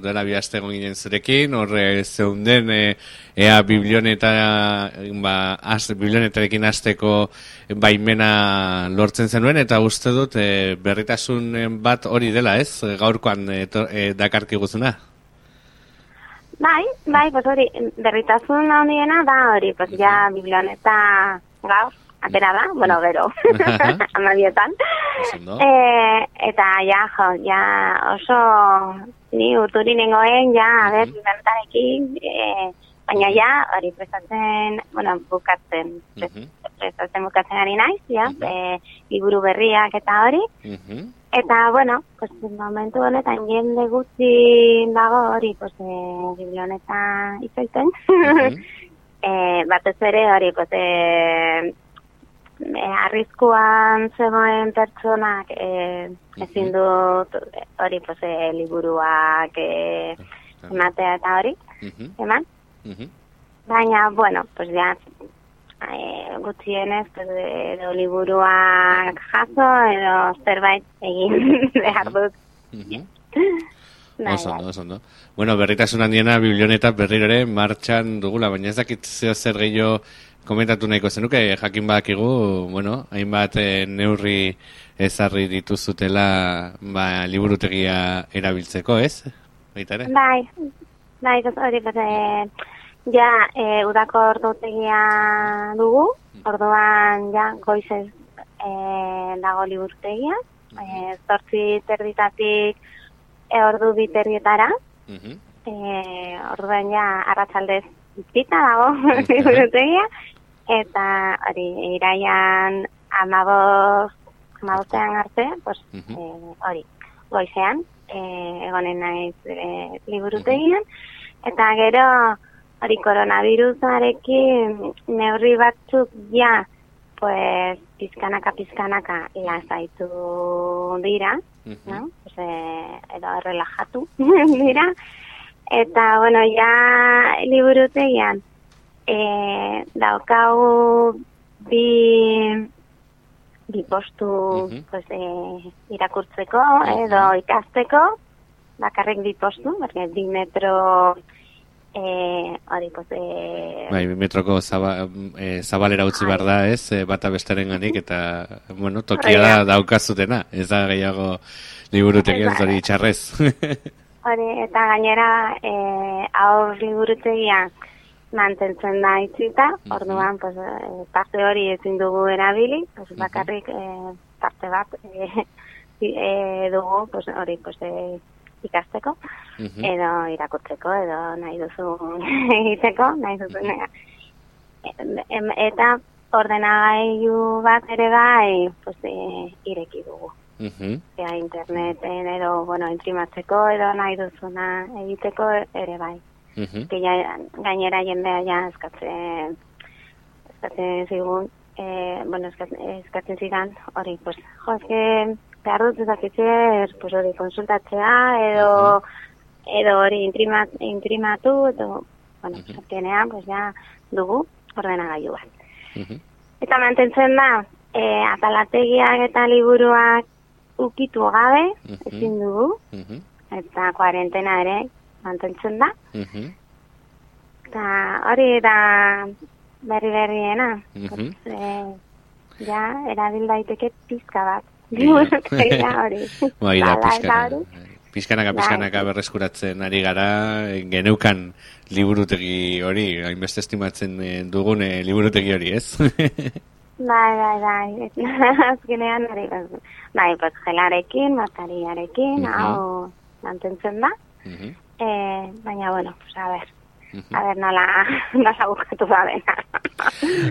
duela bi aste egon ginen zurekin, horre zeunden, e, ea biblioneta, ba, az, biblionetarekin azteko baimena lortzen zenuen, eta uste dut e, berritasun bat hori dela, ez? Gaurkoan e, to, e, dakarki guzuna. Bai, bai, pues hori, berritasun handiena da hori, pues ja biblioneta gaur, atera da, bueno, gero, amabietan. E, eta ja, jo, ja oso ni urturi nengoen, ja, a ber, biblionetarekin, e, baina ja, hori prestatzen, bueno, bukatzen, prestatzen bukatzen ari naiz, ja, e, liburu berriak eta hori. Eta, bueno, pues, momentu honetan jende gutxi dago hori, pues, e, biblioneta izaiten. e, batez ere hori, pues, e, e, arriskuan zegoen pertsonak e, ezin dut hori, pues, e, liburuak e, ematea eta hori, eman. Baina, bueno, pues ya eh, gutxienez, pues, edo liburuak jaso, edo zerbait egin behar dut. Oso ondo, oso ondo. Bueno, berritasun handiena biblioneta berriro ere martxan dugula, baina ez dakit zer gehiago komentatu nahiko zenuke, jakin badakigu, bueno, hainbat eh, neurri ezarri dituzutela ba, liburutegia erabiltzeko, ez? Baita ere? Bai, bai, hori, eh, ja, eh, udako ordutegia dugu, orduan, ja, goizez eh, dago liburutegia, eh, zortzi terditatik e, ordu biterrietara, eh, orduan ja, arratsaldez pita dago liburutegia, eta hori, iraian amaboz, amabozean arte, pues, eh, hori, goizean, eh, egonen naiz eh, liburutegian, eta gero, hori koronavirusarekin neurri batzuk ja, pues, pizkanaka, pizkanaka lasaitu dira, no? Pues, eh, edo relajatu dira. Eta, bueno, ja liburutegian, eh, daukau bi, bi postu pues, eh, irakurtzeko edo ikasteko, bakarrik bi postu, porque bi metro eh, hori, pues, eh, Bai, metroko zaba, e, zabalera utzi behar da, ez, e, bata bestaren ganik, eta, bueno, tokia da. daukazutena, ez da gehiago liburutegian Bai. zori txarrez. hori, eta gainera eh, aur liburutegia mantentzen da itzita, orduan, pues, eh, parte hori ezin dugu erabili, pues, bakarrik eh, parte bat eh, eh, dugu, pues, hori, pues, eh, ikasteko, edo irakurtzeko, edo nahi duzu egiteko, nahi duzu em, eta ordenagailu bat ere bai, pues, eh, ireki dugu. Ea interneten edo, bueno, imprimatzeko edo nahi duzuna egiteko ere bai. Que ja, gainera jendea ja eskatzen, eskatzen zigun, eh, bueno, eskatzen, eskatzen zidan, hori, pues, jo, eske, behar dut ezakitzer, pues hori konsultatzea, edo, edo hori imprimat, imprimatu, edo, bueno, azkenean, pues ja, dugu ordenagailu bat. Eta mantentzen da, e, atalategiak eta liburuak ukitu gabe, ezin dugu, eta kuarentena ere mantentzen da. Eta hori da berri berriena. e, ja, erabil daiteke pizka bat. Liburutegia hori. Bai, da, hori. Pizkanaka, pizkanaka berreskuratzen ari gara, geneukan liburutegi hori, hainbeste estimatzen eh, dugun liburutegi hori, ez? Bai, bai, bai. Azkenean hori. Bai, pues gelarekin, matariarekin, hau mantentzen da. Eh, baina, bueno, pues a ver. A ver, nola, nola bukatu da dena.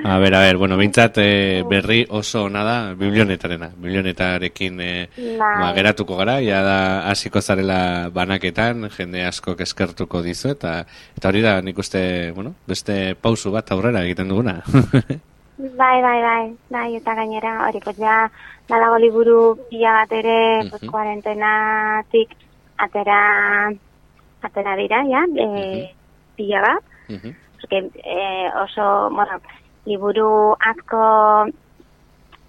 A ber, a ber, bueno, bintzat eh, berri oso ona da biblionetarena. Biblionetarekin eh, Bai. ba, geratuko gara, ja da hasiko zarela banaketan, jende asko eskertuko dizu, eta eta hori da nik uste, bueno, beste pausu bat aurrera egiten duguna. Bai, bai, bai, bai, eta gainera, hori, pues ja, badago liburu pila bat ere, pues, kuarentenatik atera, atera dira, ja, e, pila bat, porque eh, oso, bueno, liburu asko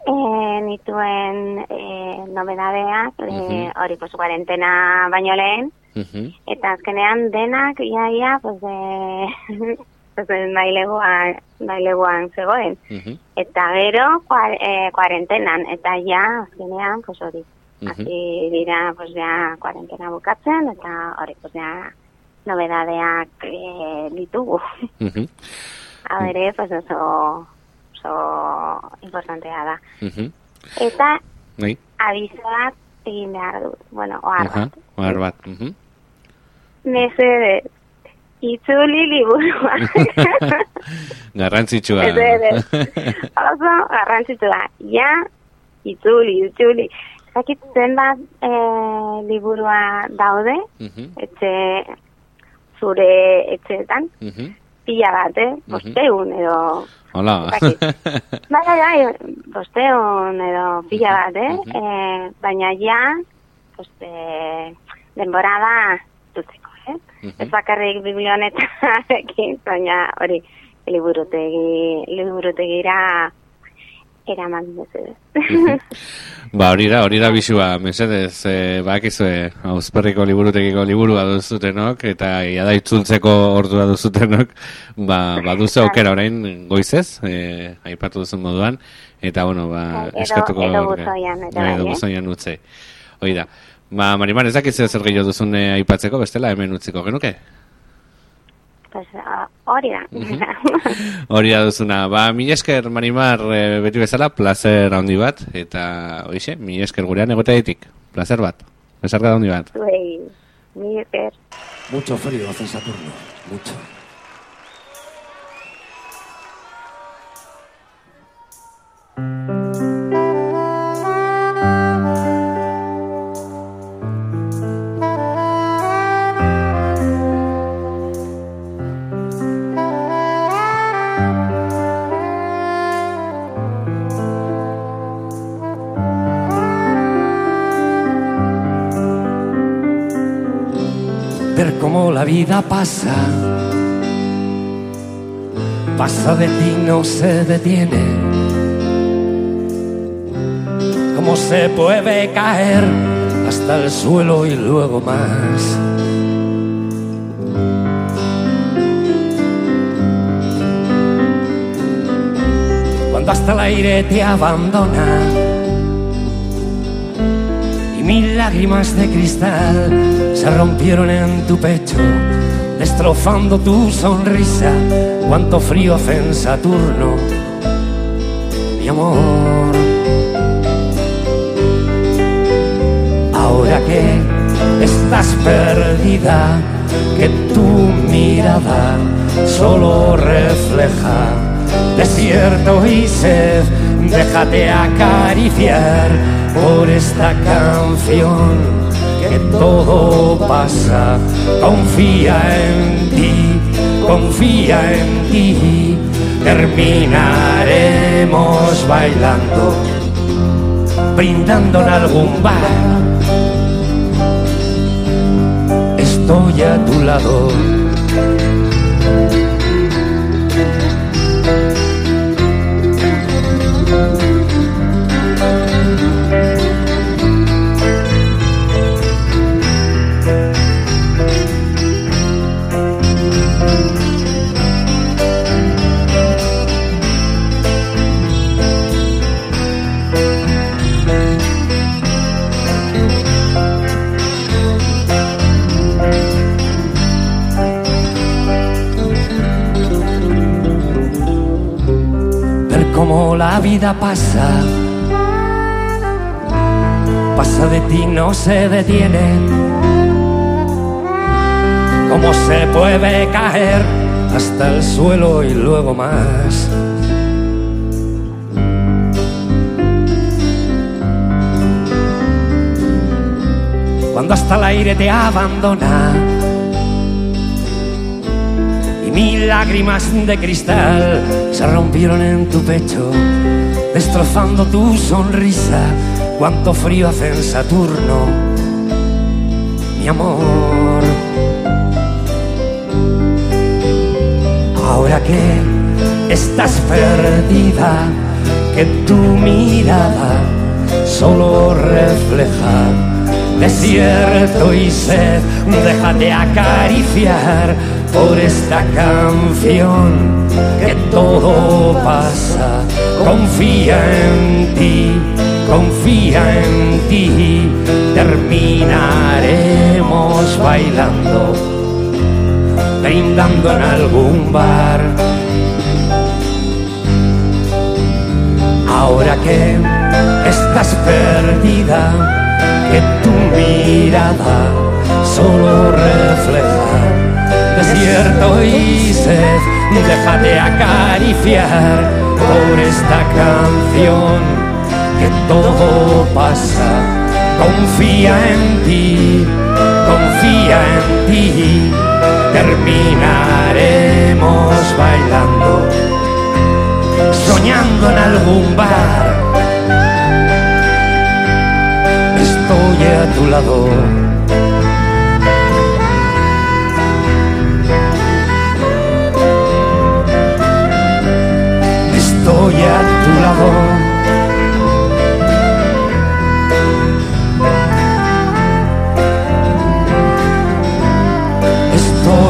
eh, nituen eh, nobedadeak, eh, hori, pues, kuarentena baino lehen, eta azkenean denak, ia, ia, pues, eh, pues, maileguan, maileguan zegoen. Eta gero, kuar, eh, kuarentenan, eta ja, azkenean, pues hori, hasi dira, pues ja, kuarentena bukatzen, eta hori, pues ja, nobedadeak eh, ditugu. Mhm, A bere, pues oso, oso importantea da. mhm. Eta, Bai, abiso bat egin behar dut, bueno, ohar aha, bat. ohar bat. mhm. Mesedez, itzuli liburua. Garrantzitsua. Mesedez. oso garrantzitsu da. Ja, itzuli, itzuli. Zakit zenbat e, liburua daude, Mhm, etxe, zure etxeetan, mhm. pila bat, eh? Bosteun edo... Hola. Bai, bai, bai, bosteun edo pila bat, eh? eh baina ja, pues, eh, denbora da dutzeko, eh? Ez bakarrik biblionetarekin, baina hori, liburutegi, liburutegira eraman bezala. Ba, hori da, hori da bisua, mesedez, e, bakizue, hauzperriko liburutegiko liburua duzutenok, eta ia da itzultzeko ordua duzutenok, ba, baduzu aukera orain goizez, e, aipatu duzun moduan, eta, bueno, ba, Bai, edo- eskatuko... edo buzoian, ere Bai, edo bai, eh? buzoian utze. Hoi da. Ba, Marimar, ez dakizu zer gehiago duzun aipatzeko, bestela hemen utziko genuke? Pues, ah, hori da. Hori da duzuna. Ba, mi esker, Marimar, e, beti bezala, placer handi bat, eta, oixe, mi esker gurean egoteetik. Placer bat. Besarka handi bat. Zuei, mi esker. Mucho frío hace Saturno, mucho. Ver cómo la vida pasa, pasa de ti, no se detiene. Cómo se puede caer hasta el suelo y luego más. Cuando hasta el aire te abandona mil lágrimas de cristal se rompieron en tu pecho, destrozando tu sonrisa. Cuánto frío hace en Saturno, mi amor. Ahora que estás perdida, que tu mirada solo refleja desierto y sed, déjate acariciar por esta canción que todo pasa. Confía en ti, confía en ti, terminaremos bailando brindando en algún bar. Estoy a tu lado. Cómo la vida pasa, pasa de ti, no se detiene. Cómo se puede caer hasta el suelo y luego más. Cuando hasta el aire te abandona mil lágrimas de cristal se rompieron en tu pecho, destrozando tu sonrisa. Cuánto frío hace en Saturno, mi amor. Ahora que estás perdida, que tu mirada solo refleja desierto y sed, déjate acariciar por esta canción que todo pasa. Confía en ti, confía en ti, terminaremos bailando, brindando en algún bar. Ahora que estás perdida, que tu mirada solo refleja desierto y sed. Déjate acariciar por esta canción que todo pasa. Confía en ti, confía en ti. Terminaremos bailando, soñando en algún bar estoy a tu lado.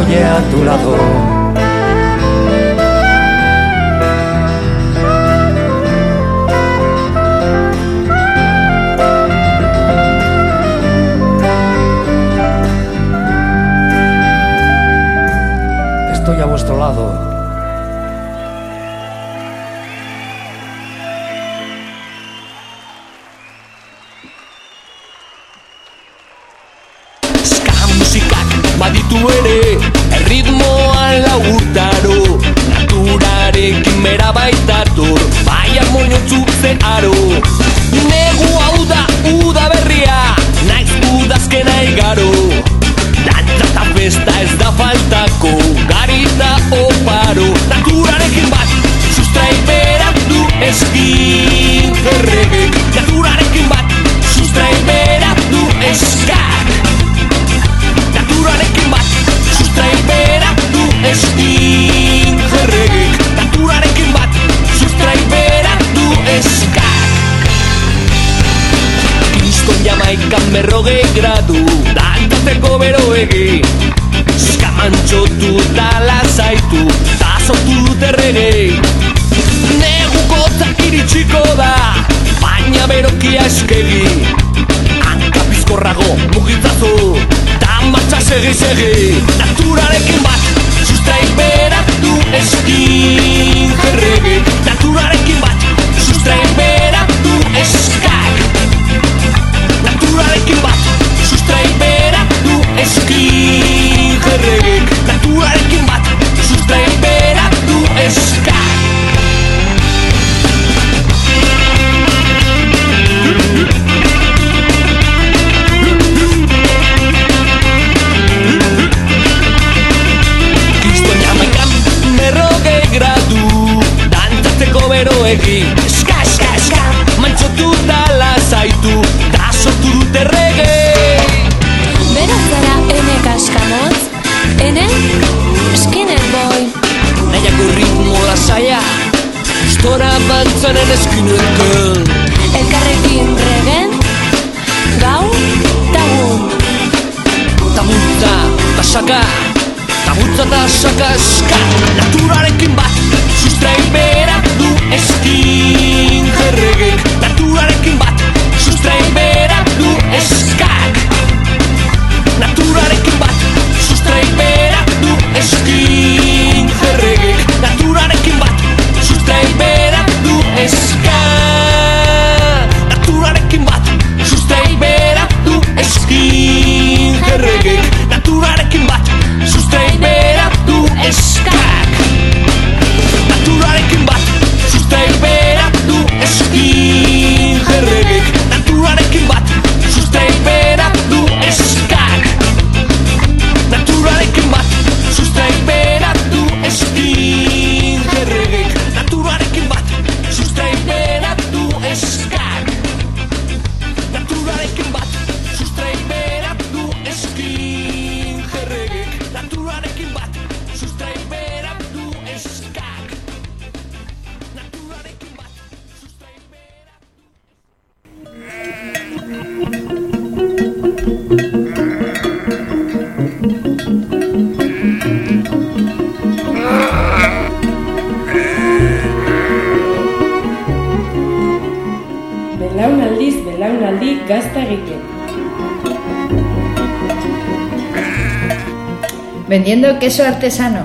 A tu lado. Estoy a vuestro lado. Queso artesano.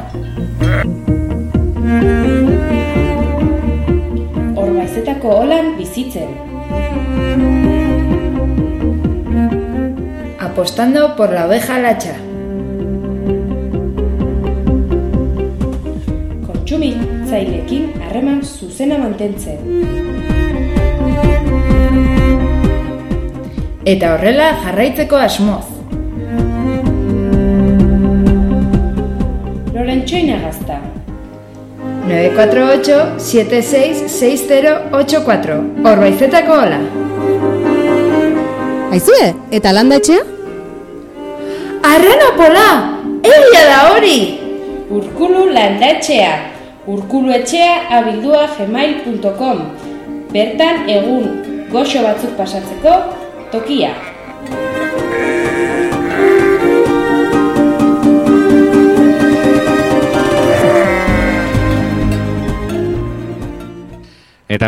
Orbaizetako holan bizitzen. Apostando por la oveja lacha. Kontsumitzaileekin harreman zuzena mantentzen. Eta horrela jarraitzeko asmoz. Lorentxoina gazta. 948-766084 Orbaizetako hola. Aizue, eta landa etxea? Arreno pola! Egia da hori! Urkulu landatxea. Urkulu etxea abildua gmail.com Bertan egun goxo batzuk pasatzeko tokia.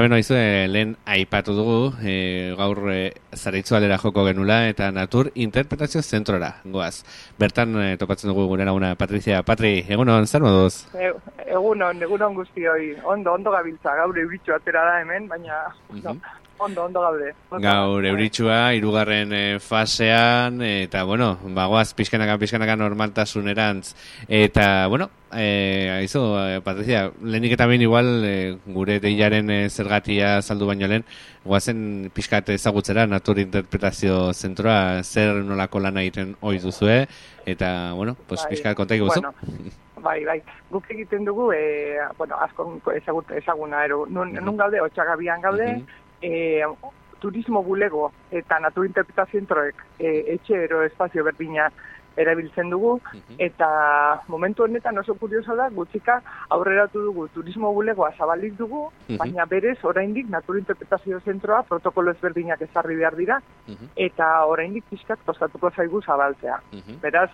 Beno, izu, eh, lehen aipatu dugu, eh, gaur eh, zareitzu alera joko genula, eta natur interpretazio zentrora, goaz. Bertan eh, topatzen dugu gure laguna Patricia. Patri, egunon, zer moduz? E, egunon, egunon guztioi. Ondo, ondo gabiltza, gaur euritxu atera da hemen, baina no, ondo, ondo gaude. Gaur euritxua, irugarren eh, fasean, eta, bueno, bagoaz pixkanaka, pixkanaka normaltasunerantz. Eta, bueno, eh, aizu, eh, Patricia, lehenik eta behin igual, eh, gure deilaren eh, zergatia saldu baino lehen, guazen pixkat ezagutzera natur interpretazio zentroa, zer nolako lana egiten ohi duzue, eta, bueno, pues, Bai, pixkat konta guzu. bueno, bai, bai. Guk egiten dugu, e, bueno, asko ezagut, ezaguna, ero, nun, nun gaude, otxagabian gaude, e, turismo bulego eta naturinterpretazio zentroek e, etxe ero espazio berdina erabiltzen dugu, eta momentu honetan oso kurioso da, gutxika aurreratu dugu turismo bulegoa zabalik dugu, Mhm. baina berez oraindik naturinterpretazio zentroa protokolo ezberdinak ezarri behar dira, eta oraindik pixkat kostatuko zaigu zabaltzea. Beraz,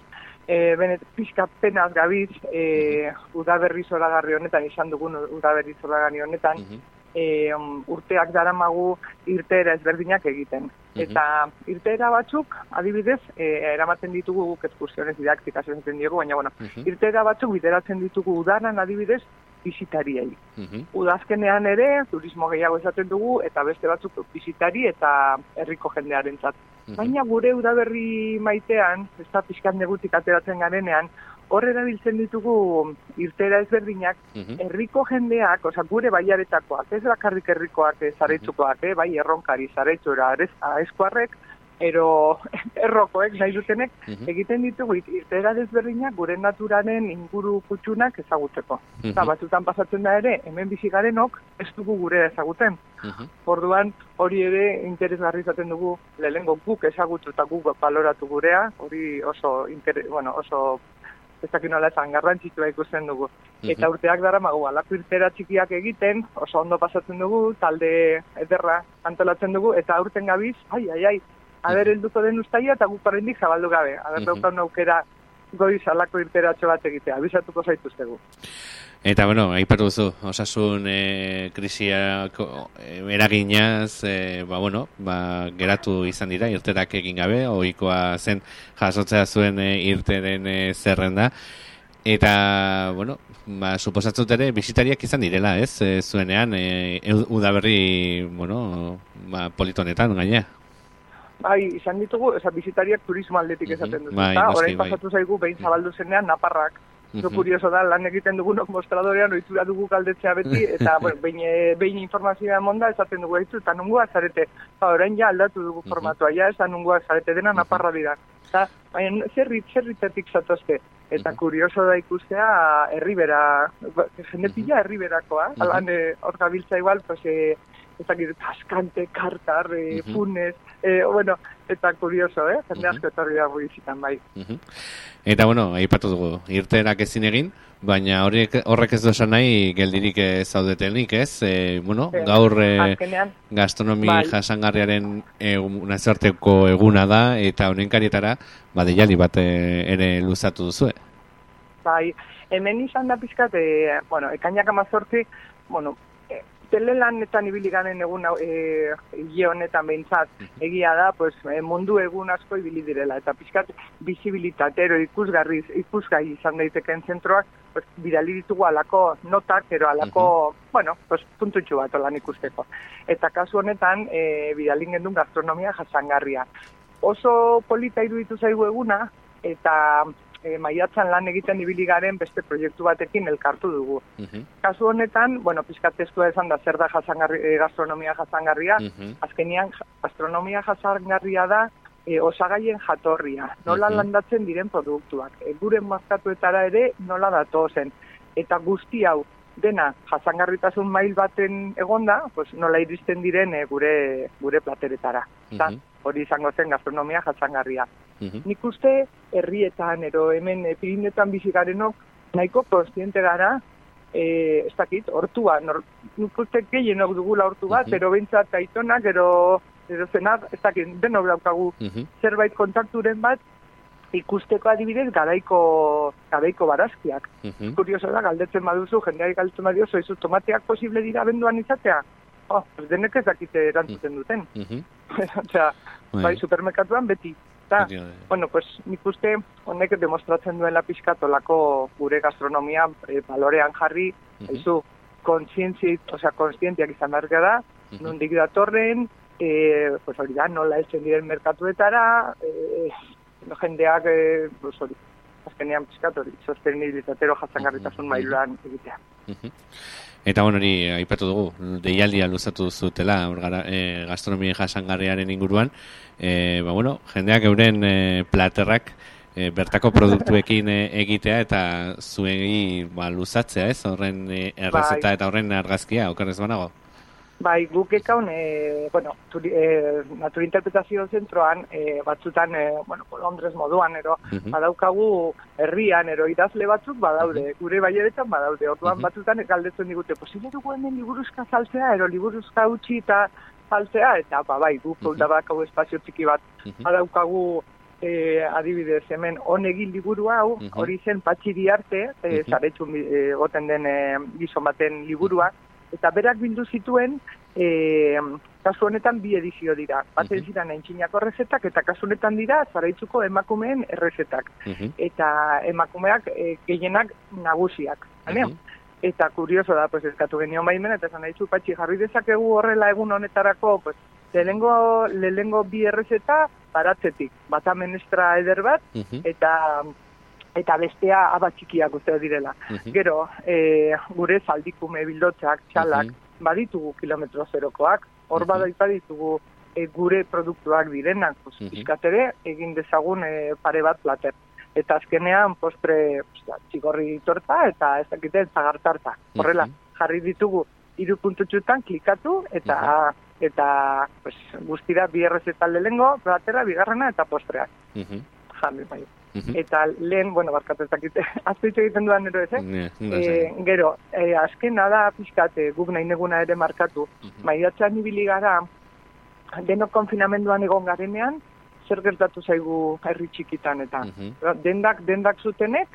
e, benet pixka penaz gabiz, e, udaberri zoragarri honetan, izan dugun udaberri zoragarri honetan, e, urteak daramagu irteera ezberdinak egiten. Eta irteera batzuk, adibidez, e, eramaten ditugu guk ekskursiones didaktikas esaten diegu, baina bueno, irteera batzuk bideratzen ditugu udaran adibidez bisitariei. Udazkenean ere, turismo gehiago esaten dugu, eta beste batzuk bisitari eta herriko jendearentzat. Baina gure udaberri maitean, ez da pixkan negutik ateratzen garenean, hor erabiltzen ditugu irtera ezberdinak, herriko jendeak, oza, gure baiaretakoak, ez bakarrik herrikoak eh, zaretsukoak, eh, bai erronkari zaretxura eskuarrek, ero errokoek nahi dutenek, egiten ditugu irtera desberdinak gure naturaren inguru kutsunak ezagutzeko. Mhm. Eta batzutan pasatzen da ere, hemen bizi garenok ez dugu gure ezaguten. Orduan hori ere interesgarri izaten dugu lehenengo guk ezagutu eta guk baloratu gurea, hori oso, inter, bueno, oso ez dakit nola esan, garrantzitsua ikusten dugu. Mhm. Eta urteak dara magu, alako irtera txikiak egiten, oso ondo pasatzen dugu, talde ederra antolatzen dugu, eta aurten gabiz, ai, ai, ai, aber helduko den ustaia eta guk oraindik zabaldu gabe. Aber Mhm. daukan aukera goiz alako irteratxo bat egitea, abisatuko zaituztegu. Eta, bueno, aipatu duzu, osasun e, krisiak e, eraginaz, e, ba, bueno, ba, geratu izan dira, irterak egin gabe, ohikoa zen jasotzea zuen e, irteren e, zerrenda. Eta, bueno, ba, suposatzut ere, bisitariak izan direla, ez? E, zuenean, e, udaberri, bueno, ba, politonetan, gaina. Bai, izan ditugu, eza, bizitariak turismo aldetik esaten dut. Bai, orain bai. pasatu zaigu, behin zabaldu zenean, naparrak. Zo Mhm. kurioso da, lan egiten dugunok mostradorean, oitura dugu galdetzea beti, eta bueno, behin, eh, behin informazioa emonda, esaten dugu aizu, eta nungua zarete. Ba, orain ja aldatu dugu formatua, ja, eta nungua zarete dena naparra dira. Eta, baina, zerrit, zerritetik zatozte. Eta kurioso da ikustea, herribera, ba, jende pila herriberakoa, Mhm. alan, eh, hor gabiltza igual, pues, eh, ez dakit, kaskante, kartar, eh, Mhm. funes, eh, bueno, eta kurioso, eh? Jende asko etorri da bizitan, bai. Mhm. Eta, bueno, aipatu dugu, irterak ezin egin, baina horiek, horrek ez du esan nahi geldirik zaudetenik, ez? E, bueno, Eh, gaur e, gastronomi bai. jasangarriaren egun, nazioarteko eguna da, eta honen karietara, ba, deialdi bat e, ere luzatu duzue. Bai, hemen izan da pizkat, e, bueno, ekainak amazortzi, bueno, e, telelanetan ibili garen egun e, hile honetan behintzat, egia da, pues, e, mundu egun asko ibili direla, eta pizkat bizibilitatero ikusgarriz, ikusgai izan daiteken zentroak, pues, bidali ditugu alako notak, ero alako, bueno, pues, puntutxu bat olan ikusteko. Eta kasu honetan, e, bidali gendun gastronomia jasangarria. Oso polita iruditu zaigu eguna, eta e, maiatzan lan egiten ibili garen beste proiektu batekin elkartu dugu. Kasu honetan, bueno, pizkat testua esan da zer da jasangarri, e, gastronomia jasangarria, azkenian ja- gastronomia jasangarria da e, osagaien jatorria, nola Mhm. landatzen diren produktuak, e, gure mazkatuetara ere nola datozen, eta guzti hau dena jasangarritasun mail baten egonda, pues nola iristen diren e, gure gure plateretara. Eta Mhm. hori izango zen gastronomia jasangarria. Mhm. Nik uste herrietan ero hemen e, Pirinetan bizi garenok nahiko konstiente gara e, ez dakit, hortua, nor, nik uste gehienok dugula hortu bat, Mhm. ero behintzat aitonak, ero, ero zenak, ez dakit, denok daukagu Mhm. zerbait kontakturen bat, ikusteko adibidez garaiko, garaiko barazkiak. Mhm. Kurioso da, galdetzen baduzu, jendeari galdetzen badio, zoizu tomateak posible dira benduan izatea? Oh, denek ez dakite erantzuten duten. Mhm. Osea, Bai. bai, supermerkatuan beti. Eta, bai. bueno, pues nik uste honek demostratzen duela pixkatolako gure gastronomia e, balorean jarri, Mhm. aizu, kontzientzi, osea, kontzientiak izan behar gara, Mhm. nondik datorren, e, pues hori da, nola heltzen diren merkatuetara, e, jendeak, e, pues hori, azkenean pixkat hori, sostenibilitatero jasangarritasun mailuan egitea. Mhm. Eta bueno, hori aipatu dugu, deialdia luzatu zutela e, gastronomia jasangarriaren inguruan. E, ba, bueno, jendeak euren e, platerrak e, bertako produktuekin e, egitea eta zuegi ba, luzatzea, ez? Horren e, errezeta Bai. eta horren argazkia, okerrez banago. Bai, guk ekaun, e, bueno, turi, e, naturinterpretazio zentroan, e, batzutan, e, bueno, Londres moduan, ero, Mhm. badaukagu herrian, ero, idazle batzuk badaude, gure baiaretan badaude, orduan Mhm. batzutan galdetzen digute, posible dugu hemen liburuzka saltzea, ero, liburuzka utzi eta saltzea, eta, ba, bai, guk uh badaukagu espazio txiki bat, badaukagu, e, adibidez, hemen honegin liburu hau, hori zen patxiri arte, e, zaretxun e, goten den e, gizon baten liburua, eta berak bildu zituen e, kasu honetan bi edizio dira. Bat ez dira naintxinako errezetak eta kasu honetan dira zaraitzuko emakumeen errezetak. Eta emakumeak e, gehienak nagusiak. bale? Eta kurioso da, pues, eskatu genion baimen, eta esan nahizu, patxi, jarri dezakegu horrela egun honetarako, pues, lehengo, lehengo bi errezeta baratzetik. Bata menestra eder bat, eta eta bestea aba txikiak uste direla. Mhm. Gero, e, gure zaldikume bildotzak, txalak, baditugu kilometro zerokoak, hor bada ditugu e, gure produktuak direnak, pues, Mhm. pixkat ere, egin dezagun e, pare bat plater. Eta azkenean, postre, ostia, txigorri torta eta ez dakite zagartarta. Horrela, jarri ditugu hiru puntutxutan klikatu eta eta pues, guztira bi errezetan lehengo, platera, bigarrena eta postreak. Mhm. Jarri bai. Mhm. Eta lehen, bueno, barkatu ez dakit, azpitzu egiten duan ero ez, eh? Ondo Eh, esan. gero, eh, azkena da pixkat, eh, guk nahi neguna ere markatu. Maiatzean ibili gara, denok konfinamenduan egon garenean, zer gertatu zaigu herri txikitan eta Mhm. dendak dendak zutenek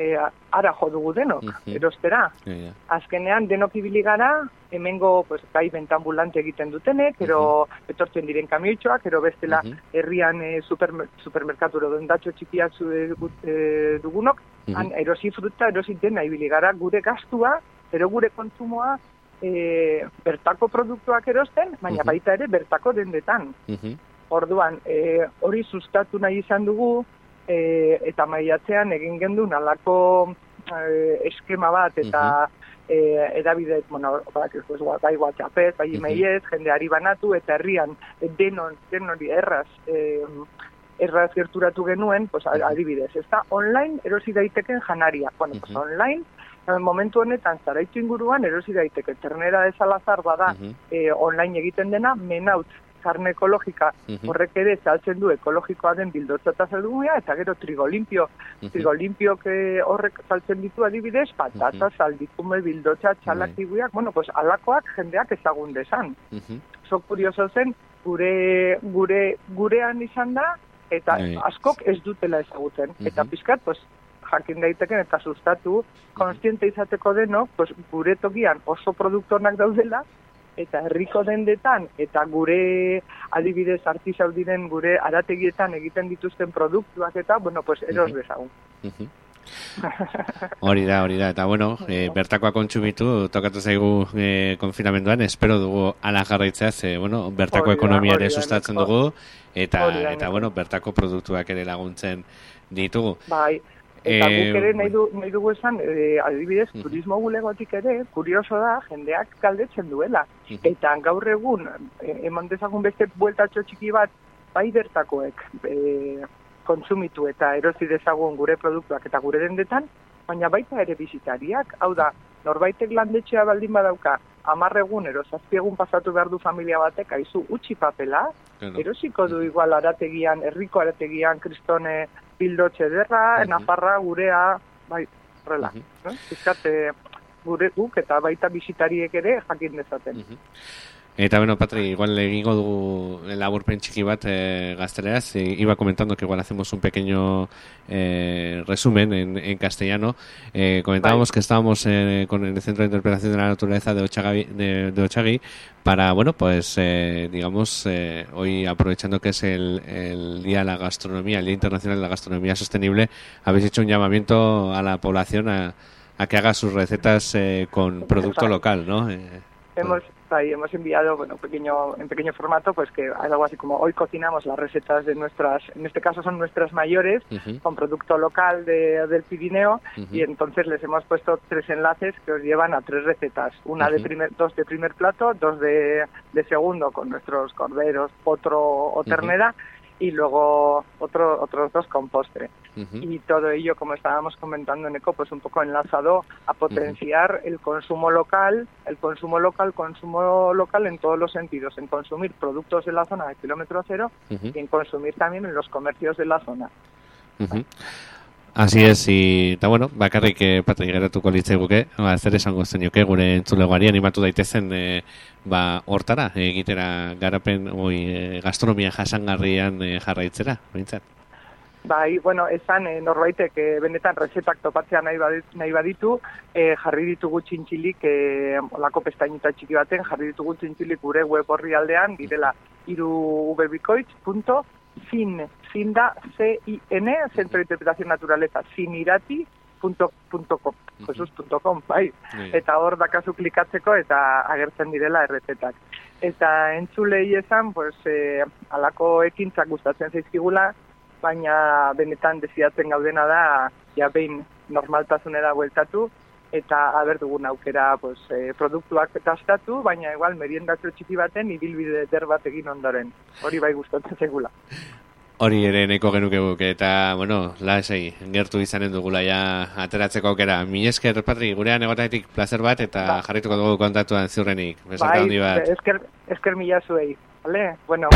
e, ara jo dugu denok, Mhm. erostera. Ja, ja. Azkenean denok ibili gara, hemengo pues, gai bentambulante egiten dutenek, ero etortzen diren kamioitxoak, ero bestela herrian e, supermer, supermerkaturo dendatxo txikiak e, e, dugunok, Mhm. han erosi fruta, erosi dena ibili gara, gure gastua, ero gure kontsumoa, e, bertako produktuak erosten, baina Mhm. baita ere bertako dendetan. Mhm. Orduan, e, hori sustatu nahi izan dugu, e, eta maiatzean egin gendun alako e, eskema bat, eta e, edabide, bueno, bak, ez, bai WhatsAppez, bai emailez, jendeari banatu, eta herrian denon, denori erraz, e, erraz gerturatu genuen, pues, adibidez, ez da, online erosi daiteken janaria. Bueno, pues, online, eh, momentu honetan zaraitu inguruan erosi daiteke. Ternera de Salazar bada eh, online egiten dena menaut karne ekologika Mhm. horrek ere saltzen du ekologikoa den bildotza eta zeldumia eta gero trigo limpio Mhm. trigo limpio que horrek saltzen ditu adibidez patata saldikume bildotza txalakibuiak bueno pues alakoak jendeak ezagun desan Mhm. oso kurioso zen gure gure gurean izan da eta Bai. askok ez dutela ezagutzen eta pizkat pues jakin daiteken eta sustatu konstiente izateko denok pues gure tokian oso produktonak daudela eta herriko dendetan eta gure adibidez artisau diren gure arategietan egiten dituzten produktuak eta bueno pues eros dezagun. Hori da, hori da, eta bueno, e, bertakoa kontsumitu, tokatu zaigu e, konfinamenduan, espero dugu ala jarraitzea, ze, bueno, bertako ekonomia ere sustatzen dugu, eta, eta bueno, bertako produktuak ere laguntzen ditugu. Bai, eta Eh, guk ere nahi, du, nahi dugu esan, e, adibidez, turismo bulegotik ere, kurioso da, jendeak galdetzen duela. Eta gaur egun, e, eman dezagun beste bueltatxo txiki bat, bai bertakoek e, kontsumitu eta erosi dezagun gure produktuak eta gure dendetan, baina baita ere bizitariak, hau da, norbaitek landetxea baldin badauka, hamar egun ero zazpi egun pasatu behar du familia batek, aizu utxi papela, Claro. erosiko du igual arategian, herriko arategian, kristone pildotxe derra, uh -huh. Nafarra gurea, bai, horrela. Uh -huh. Bai, eh? Fiskate, gure guk eta baita bisitariek ere jakin dezaten. Uh -huh. Eta bueno, Patri, igual egingo dugu laburpen txiki bat eh, gazteleraz. Eh, iba comentando que igual hacemos un pequeño eh, resumen en, en castellano. Eh, comentábamos que estábamos eh, con el Centro de Interpretación de la Naturaleza de Ochagui, de, de Ochagui para, bueno, pues eh, digamos, eh, hoy aprovechando que es el, el Día de la Gastronomía, el Día Internacional de la Gastronomía Sostenible, habéis hecho un llamamiento a la población a, a que haga sus recetas eh, con producto local, ¿no? Eh, Ahí, hemos enviado, bueno, pequeño, en pequeño formato, pues que algo así como hoy cocinamos las recetas de nuestras, en este caso son nuestras mayores, con producto local de, del Pirineo, y entonces les hemos puesto tres enlaces que os llevan a tres recetas. Una de primer, dos de primer plato, dos de, de segundo con nuestros corderos, potro o ternera, y luego otro, otros dos con postre. Y todo ello, como estábamos comentando en ECO, pues un poco enlazado a potenciar el consumo local, el consumo local, consumo local en todos los sentidos, en consumir productos de la zona de kilómetro cero y en consumir también en los comercios de la zona. Así es, eta bueno, bakarrik eh, Patri geratuko litzaiguke, ba, zer esango zenioke gure entzulegoari animatu daitezen eh, ba, hortara, egitera garapen oi, eh, gastronomia jasangarrian eh, jarraitzera, behintzat. Bai, bueno, esan eh, norbaitek eh, benetan rezetak topatzea nahi, badit, nahi baditu, eh, jarri ditugu txintxilik, eh, olako pestainita txiki baten, jarri ditugu txintxilik gure web horri aldean, direla irubebikoitz.fin, fin da, C-I-N, Centro de Interpretación Naturaleza, finirati.com, jesus.com, bai. Bai. Eta hor dakazu klikatzeko eta agertzen direla errezetak. Eta entzulei esan, pues, eh, alako ekintzak gustatzen zaizkigula, baina benetan desiatzen gaudena da, ja behin normaltasunera bueltatu, eta haber dugun aukera pues, eh, produktuak tastatu, baina igual meriendatxo txiki baten ibilbide der bat egin ondoren. Hori bai gustatzen zegula. Hori ere neko genuke guk, eta, bueno, lasai, gertu izanen dugula ja ateratzeko aukera. Mi esker, Patri, gurean egotatik placer bat, eta jarrituko dugu kontatuan ziurrenik. Besarka bai, handi bat. esker, esker mila zuei. Vale? Bueno.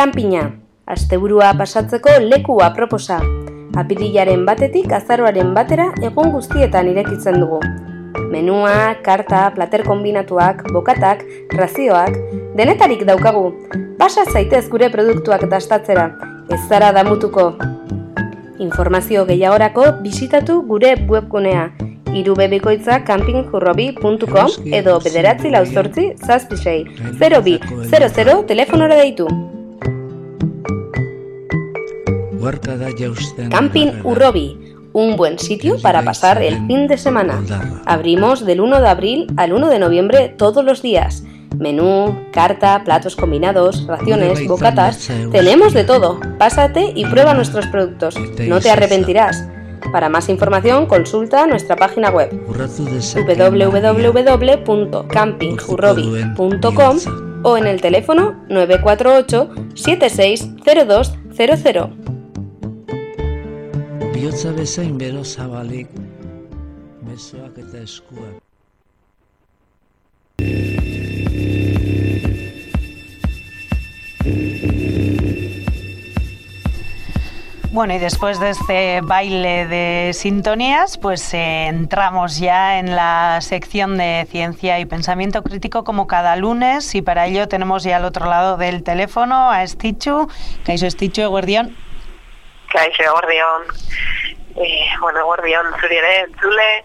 Kanpina, asteburua pasatzeko leku aproposa. Apirilaren batetik azaroaren batera egon guztietan irekitzen dugu. Menua, karta, plater kombinatuak, bokatak, razioak, denetarik daukagu. Basa zaitez gure produktuak dastatzera, ez zara damutuko. Informazio gehiagorako bisitatu gure webgunea irubebikoitzakampingurrobi.com edo bederatzi lauzortzi zazpisei 02 00 telefonora deitu. Camping Urrobi, un buen sitio para pasar el fin de semana. Abrimos del 1 de abril al 1 de noviembre todos los días. Menú, carta, platos combinados, raciones, bocatas, tenemos de todo. Pásate y prueba nuestros productos. No te arrepentirás. Para más información consulta nuestra página web www.campingurrobi.com o en el teléfono 948 760200. Biotza bezain bero zabalik, besoak eta eskuak. Bueno, y después de este baile de sintonías, pues eh, entramos ya en la sección de ciencia y pensamiento crítico como cada lunes y para ello tenemos ya al otro lado del teléfono a Estichu, Caixo Estichu, Guardián. Kaixo, Gordion. Eh, bueno, Gordion, zuri ere, entzule.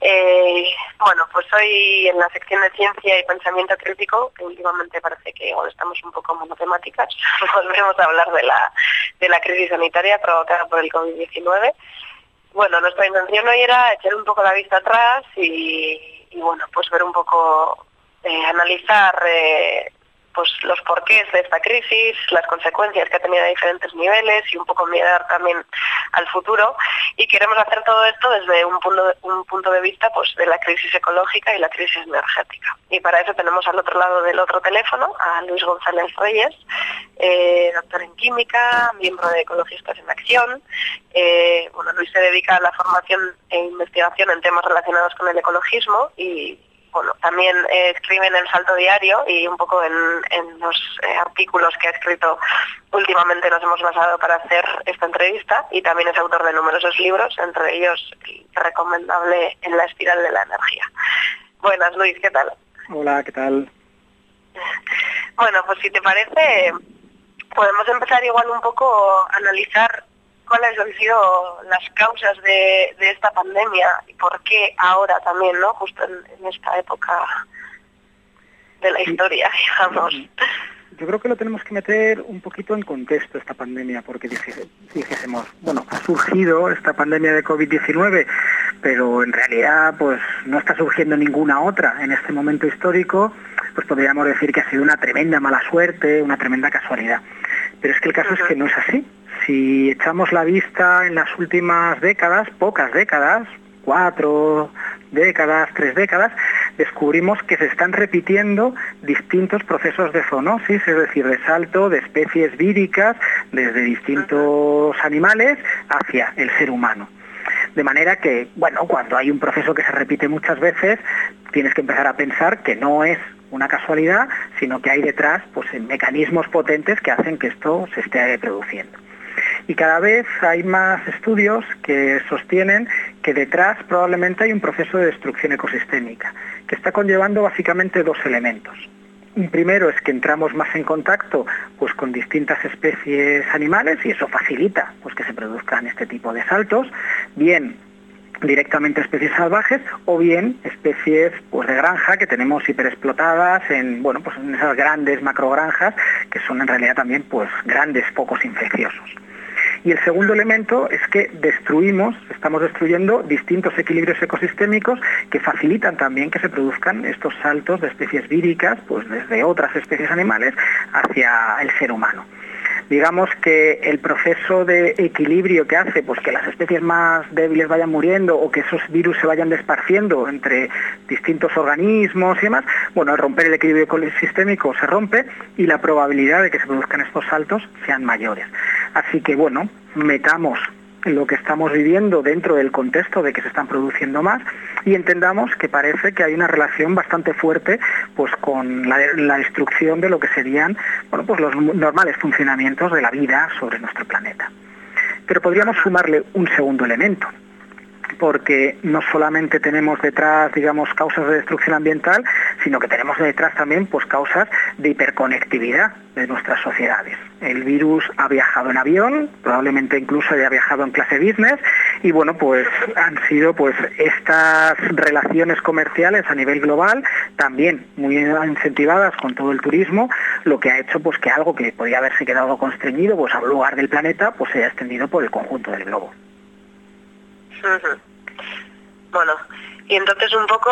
Eh, bueno, pues hoy en la sección de ciencia y pensamiento crítico, que últimamente parece que estamos un poco monotemáticas, volvemos a hablar de la, de la crisis sanitaria provocada por el COVID-19. Bueno, nuestra intención hoy era echar un poco la vista atrás y, y bueno, pues ver un poco, eh, analizar eh, pues los porqués de esta crisis, las consecuencias que ha tenido a diferentes niveles y un poco mirar también al futuro. Y queremos hacer todo esto desde un punto de, un punto de vista pues de la crisis ecológica y la crisis energética. Y para eso tenemos al otro lado del otro teléfono a Luis González Reyes, eh, doctor en química, miembro de Ecologistas en Acción. Eh, bueno, Luis se dedica a la formación e investigación en temas relacionados con el ecologismo y bueno, también eh, escribe en el Salto Diario y un poco en, en los eh, artículos que ha escrito últimamente nos hemos basado para hacer esta entrevista y también es autor de numerosos libros, entre ellos el recomendable En la espiral de la energía. Buenas, Luis, ¿qué tal? Hola, ¿qué tal? Bueno, pues si te parece, podemos empezar igual un poco a analizar cuáles han sido las causas de, de esta pandemia y por qué ahora también, ¿no? Justo en, en esta época de la historia, digamos. Yo creo que lo tenemos que meter un poquito en contexto esta pandemia, porque dijésemos, bueno, ha surgido esta pandemia de COVID-19, pero en realidad pues no está surgiendo ninguna otra en este momento histórico, pues podríamos decir que ha sido una tremenda mala suerte, una tremenda casualidad. Pero es que el caso es que no es así. Si echamos la vista en las últimas décadas, pocas décadas, cuatro décadas, tres décadas, descubrimos que se están repitiendo distintos procesos de zoonosis, es decir, de salto de especies víricas desde distintos animales hacia el ser humano. De manera que, bueno, cuando hay un proceso que se repite muchas veces, tienes que empezar a pensar que no es una casualidad, sino que hay detrás pues, mecanismos potentes que hacen que esto se esté produciendo. Y cada vez hay más estudios que sostienen que detrás probablemente hay un proceso de destrucción ecosistémica, que está conllevando básicamente dos elementos. Un primero es que entramos más en contacto pues, con distintas especies animales y eso facilita pues, que se produzcan este tipo de saltos, bien directamente especies salvajes o bien especies pues de granja que tenemos hiperexplotadas en bueno pues en esas grandes macrogranjas que son en realidad también pues grandes focos infecciosos. Y el segundo elemento es que destruimos, estamos destruyendo distintos equilibrios ecosistémicos que facilitan también que se produzcan estos saltos de especies víricas, pues desde otras especies animales hacia el ser humano digamos que el proceso de equilibrio que hace pues que las especies más débiles vayan muriendo o que esos virus se vayan desparciendo entre distintos organismos y demás, bueno, al romper el equilibrio ecosistémico se rompe y la probabilidad de que se produzcan estos saltos sean mayores. Así que bueno, metamos lo que estamos viviendo dentro del contexto de que se están produciendo más y entendamos que parece que hay una relación bastante fuerte pues con la, destrucción de lo que serían bueno pues los normales funcionamientos de la vida sobre nuestro planeta. Pero podríamos sumarle un segundo elemento, porque no solamente tenemos detrás, digamos, causas de destrucción ambiental, sino que tenemos detrás también pues causas de hiperconectividad de nuestras sociedades. El virus ha viajado en avión, probablemente incluso haya viajado en clase business, y bueno, pues han sido pues estas relaciones comerciales a nivel global, también muy incentivadas con todo el turismo, lo que ha hecho pues que algo que podía haberse quedado constreñido pues a un lugar del planeta, pues se haya extendido por el conjunto del globo. Bueno, y entonces un poco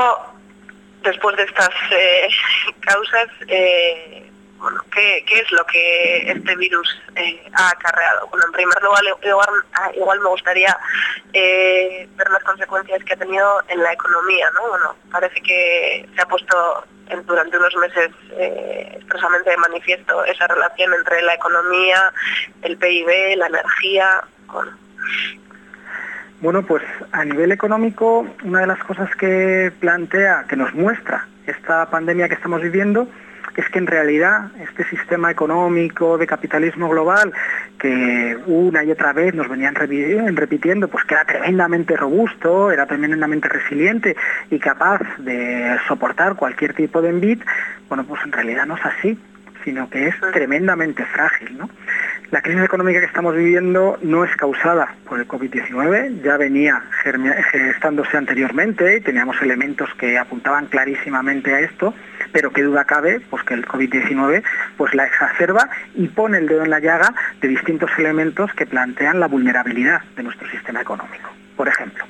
después de estas eh, causas, eh, bueno, ¿qué, ¿qué es lo que este virus eh, ha acarreado? Bueno, en primer lugar, igual, ah, igual me gustaría eh, ver las consecuencias que ha tenido en la economía, ¿no? Bueno, parece que se ha puesto durante unos meses eh, expresamente de manifiesto esa relación entre la economía, el PIB, la energía, Bueno, pues a nivel económico, una de las cosas que plantea, que nos muestra esta pandemia que estamos viviendo, es que en realidad este sistema económico de capitalismo global que una y otra vez nos venían repitiendo, pues que era tremendamente robusto, era tremendamente resiliente y capaz de soportar cualquier tipo de envid, bueno, pues en realidad no es así, sino que es tremendamente frágil, ¿no? La crisis económica que estamos viviendo no es causada por el COVID-19, ya venía gestándose anteriormente y teníamos elementos que apuntaban clarísimamente a esto, pero qué duda cabe pues que el COVID-19 pues la exacerba y pone el dedo en la llaga de distintos elementos que plantean la vulnerabilidad de nuestro sistema económico. Por ejemplo,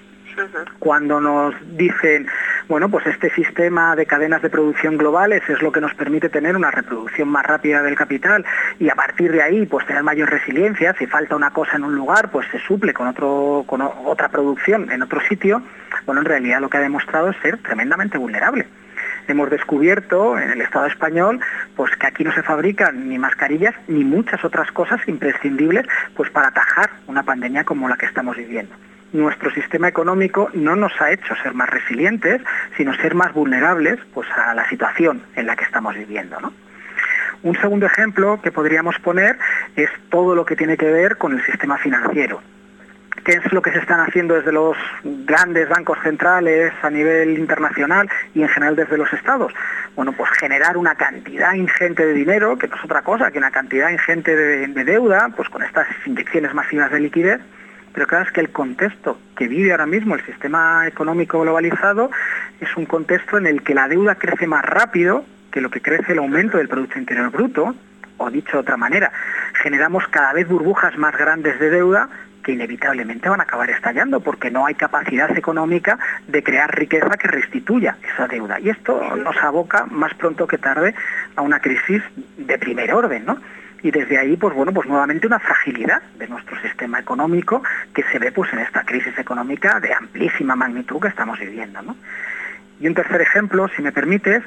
cuando nos dicen, bueno, pues este sistema de cadenas de producción globales es lo que nos permite tener una reproducción más rápida del capital y a partir de ahí pues tener mayor resiliencia, si falta una cosa en un lugar pues se suple con, otro, con otra producción en otro sitio, bueno, en realidad lo que ha demostrado es ser tremendamente vulnerable. Hemos descubierto en el Estado español pues que aquí no se fabrican ni mascarillas ni muchas otras cosas imprescindibles pues para atajar una pandemia como la que estamos viviendo nuestro sistema económico no nos ha hecho ser más resilientes, sino ser más vulnerables pues, a la situación en la que estamos viviendo. ¿no? Un segundo ejemplo que podríamos poner es todo lo que tiene que ver con el sistema financiero. ¿Qué es lo que se están haciendo desde los grandes bancos centrales a nivel internacional y en general desde los estados? Bueno, pues generar una cantidad ingente de dinero, que no es otra cosa que una cantidad ingente de, de deuda, pues con estas inyecciones masivas de liquidez, pero claro es que el contexto que vive ahora mismo el sistema económico globalizado es un contexto en el que la deuda crece más rápido que lo que crece el aumento del Producto Interior Bruto, o dicho de otra manera, generamos cada vez burbujas más grandes de deuda que inevitablemente van a acabar estallando porque no hay capacidad económica de crear riqueza que restituya esa deuda. Y esto nos aboca más pronto que tarde a una crisis de primer orden, ¿no? Y desde ahí pues bueno pues nuevamente una fragilidad de nuestro sistema económico que se ve pues en esta crisis económica de amplísima magnitud que estamos viviendo ¿no? y un tercer ejemplo si me permites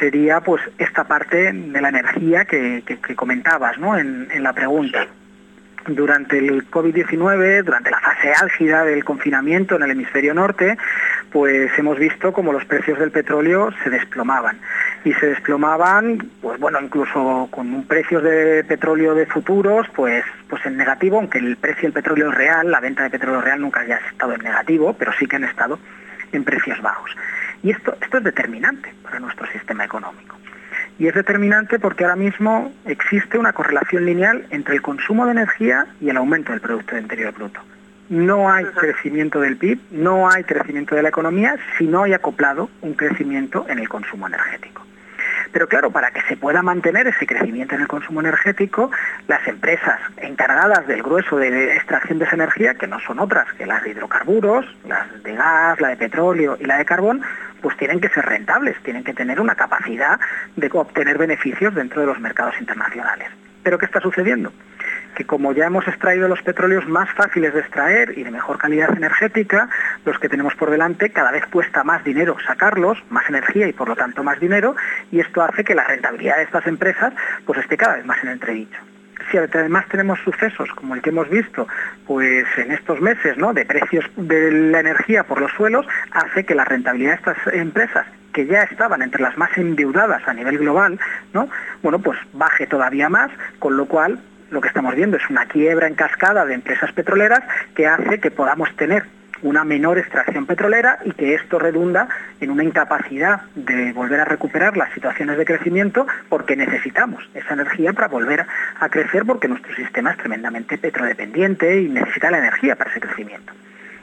sería pues esta parte de la energía que, que- comentabas ¿no? en, en la pregunta durante el COVID-19, durante la fase álgida del confinamiento en el hemisferio norte, pues hemos visto como los precios del petróleo se desplomaban. Y se desplomaban, pues bueno, incluso con un precio de petróleo de futuros, pues, pues en negativo, aunque el precio del petróleo real, la venta de petróleo real nunca haya estado en negativo, pero sí que han estado en precios bajos. Y esto, esto es determinante para nuestro sistema económico. Y es determinante porque ahora mismo existe una correlación lineal entre el consumo de energía y el aumento del Producto Interior Bruto. No hay crecimiento del PIB, no hay crecimiento de la economía si no hay acoplado un crecimiento en el consumo energético. Pero claro, para que se pueda mantener ese crecimiento en el consumo energético, las empresas encargadas del grueso de extracción de esa energía, que no son otras que las de hidrocarburos, las de gas, la de petróleo y la de carbón, pues tienen que ser rentables, tienen que tener una capacidad de obtener beneficios dentro de los mercados internacionales. Pero ¿qué está sucediendo? que como ya hemos extraído los petróleos más fáciles de extraer y de mejor calidad energética, los que tenemos por delante cada vez cuesta más dinero sacarlos, más energía y por lo tanto más dinero, y esto hace que la rentabilidad de estas empresas pues esté cada vez más en entredicho. Si además tenemos sucesos como el que hemos visto pues en estos meses ¿no? de precios de la energía por los suelos, hace que la rentabilidad de estas empresas que ya estaban entre las más endeudadas a nivel global, ¿no? bueno, pues baje todavía más, con lo cual lo que estamos viendo es una quiebra en cascada de empresas petroleras que hace que podamos tener una menor extracción petrolera y que esto redunda en una incapacidad de volver a recuperar las situaciones de crecimiento porque necesitamos esa energía para volver a crecer porque nuestro sistema es tremendamente petrodependiente y necesita la energía para ese crecimiento.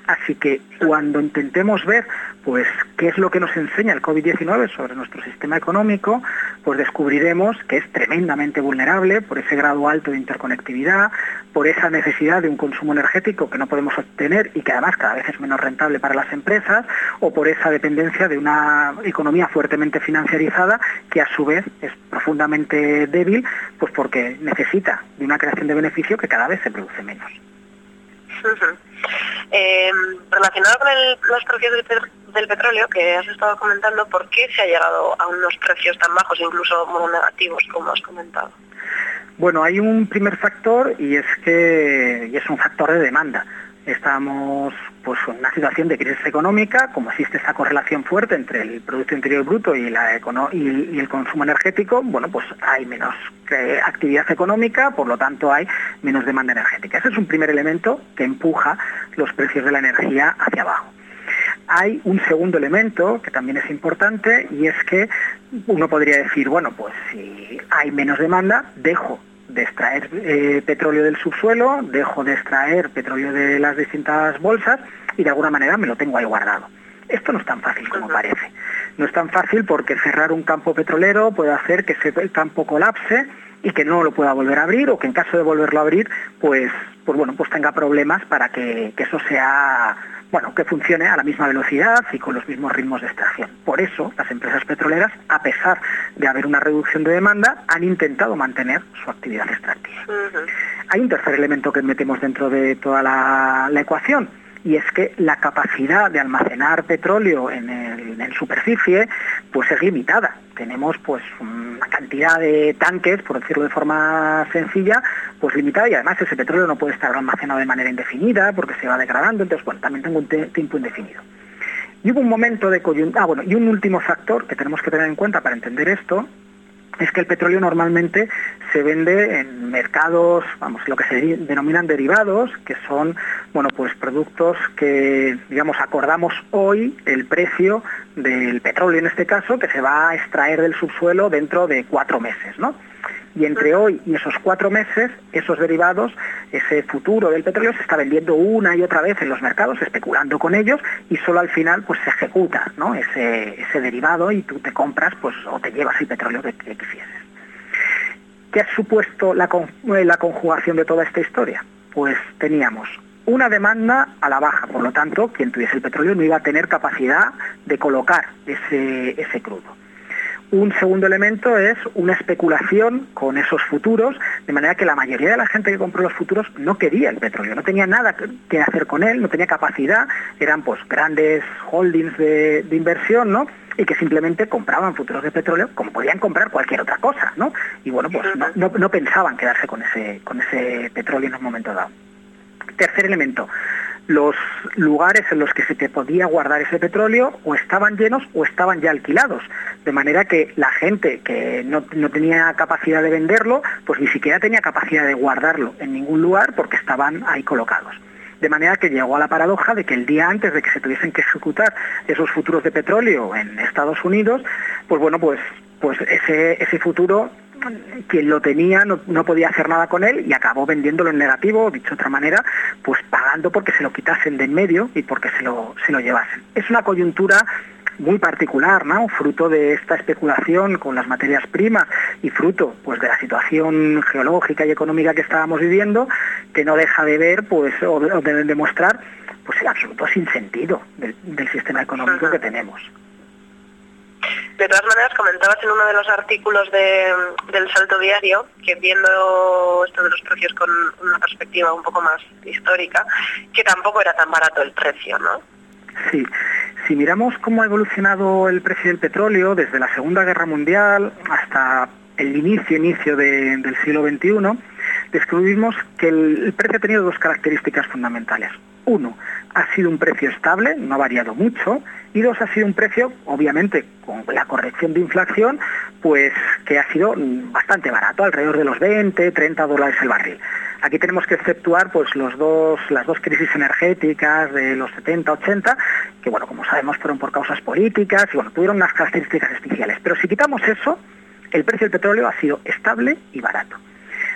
Así que cuando intentemos ver pues, ¿qué es lo que nos enseña el COVID-19 sobre nuestro sistema económico? Pues descubriremos que es tremendamente vulnerable por ese grado alto de interconectividad, por esa necesidad de un consumo energético que no podemos obtener y que además cada vez es menos rentable para las empresas, o por esa dependencia de una economía fuertemente financiarizada que a su vez es profundamente débil, pues porque necesita de una creación de beneficio que cada vez se produce menos. Eh, relacionado con los precios del, pe- del petróleo que has estado comentando, ¿por qué se ha llegado a unos precios tan bajos, incluso bueno, negativos, como has comentado? Bueno, hay un primer factor y es que y es un factor de demanda. Estamos pues en una situación de crisis económica, como existe esa correlación fuerte entre el Producto Interior Bruto y, la y- y el consumo energético, bueno, pues hay menos eh, actividad económica, por lo tanto hay menos demanda energética. Ese es un primer elemento que empuja los precios de la energía hacia abajo. Hay un segundo elemento que también es importante y es que uno podría decir, bueno, pues si hay menos demanda, dejo de extraer eh, petróleo del subsuelo, dejo de extraer petróleo de las distintas bolsas y de alguna manera me lo tengo ahí guardado. Esto no es tan fácil como parece. No es tan fácil porque cerrar un campo petrolero puede hacer que ese campo colapse y que no lo pueda volver a abrir o que en caso de volverlo a abrir, pues, pues bueno, pues tenga problemas para que, que eso sea, bueno, que funcione a la misma velocidad y con los mismos ritmos de extracción. Por eso las empresas petroleras, a pesar de haber una reducción de demanda, han intentado mantener su actividad extractiva. Hay un tercer elemento que metemos dentro de toda la, la ecuación y es que la capacidad de almacenar petróleo en, el- superficie pues es limitada. Tenemos pues una cantidad de tanques, por decirlo de forma sencilla, pues limitada y además ese petróleo no puede estar almacenado de manera indefinida porque se va degradando, entonces bueno, también tengo un tiempo indefinido. Y hubo un momento de coyuntura, ah, bueno, y un último factor que tenemos que tener en cuenta para entender esto es que el petróleo normalmente se vende en mercados, vamos, lo que se denominan derivados, que son, bueno, pues productos que, digamos, acordamos hoy el precio del petróleo en este caso, que se va a extraer del subsuelo dentro de cuatro meses, ¿no? Y entre hoy y esos cuatro meses, esos derivados, ese futuro del petróleo se está vendiendo una y otra vez en los mercados, especulando con ellos, y solo al final pues se ejecuta ¿no? ese, ese derivado y tú te compras pues o te llevas el petróleo que, que. ¿Qué ha supuesto la, eh, la conjugación de toda esta historia? Pues teníamos una demanda a la baja, por lo tanto, quien tuviese el petróleo no iba a tener capacidad de colocar ese, ese crudo. Un segundo elemento es una especulación con esos futuros, de manera que la mayoría de la gente que compró los futuros no quería el petróleo, no tenía nada que- hacer con él, no tenía capacidad, eran pues grandes holdings de, de inversión, ¿no? Y que simplemente compraban futuros de petróleo como podían comprar cualquier otra cosa, ¿no? Y bueno, pues no, no- no pensaban quedarse con ese, con ese petróleo en un momento dado. Tercer elemento, los lugares en los que se te podía guardar ese petróleo o estaban llenos o estaban ya alquilados. De manera que la gente que no, no tenía capacidad de venderlo, pues ni siquiera tenía capacidad de guardarlo en ningún lugar porque estaban ahí colocados. De manera que llegó a la paradoja de que el día antes de que se tuviesen que ejecutar esos futuros de petróleo en Estados Unidos, pues bueno, pues, pues ese, ese futuro quien lo tenía no, no podía hacer nada con él y acabó vendiéndolo en negativo, dicho de otra manera, pues pagando porque se lo quitasen de en medio y porque se lo, se lo llevasen. Es una coyuntura muy particular, ¿no? Fruto de esta especulación con las materias primas y fruto pues de la situación geológica y económica que estábamos viviendo, que no deja de ver pues o de, demostrar pues el absoluto sinsentido del, del sistema económico que tenemos. De todas maneras, comentabas en uno de los artículos de- del Salto Diario que viendo esto de los precios con una perspectiva un poco más histórica, que tampoco era tan barato el precio, ¿no? Sí, si miramos cómo ha evolucionado el precio del petróleo desde la Segunda Guerra Mundial hasta el inicio, inicio de- del siglo XXI, descubrimos que el, el precio ha tenido dos características fundamentales. Uno, ha sido un precio estable, no ha variado mucho, y dos, ha sido un precio, obviamente, con la corrección de inflación, pues que ha sido mm, bastante barato, alrededor de los 20, 30 dólares el barril. Aquí tenemos que exceptuar pues los dos, las dos crisis energéticas de los 70, 80, que bueno, como sabemos fueron por causas políticas y bueno, tuvieron unas características especiales. Pero si quitamos eso, el precio del petróleo ha sido estable y barato.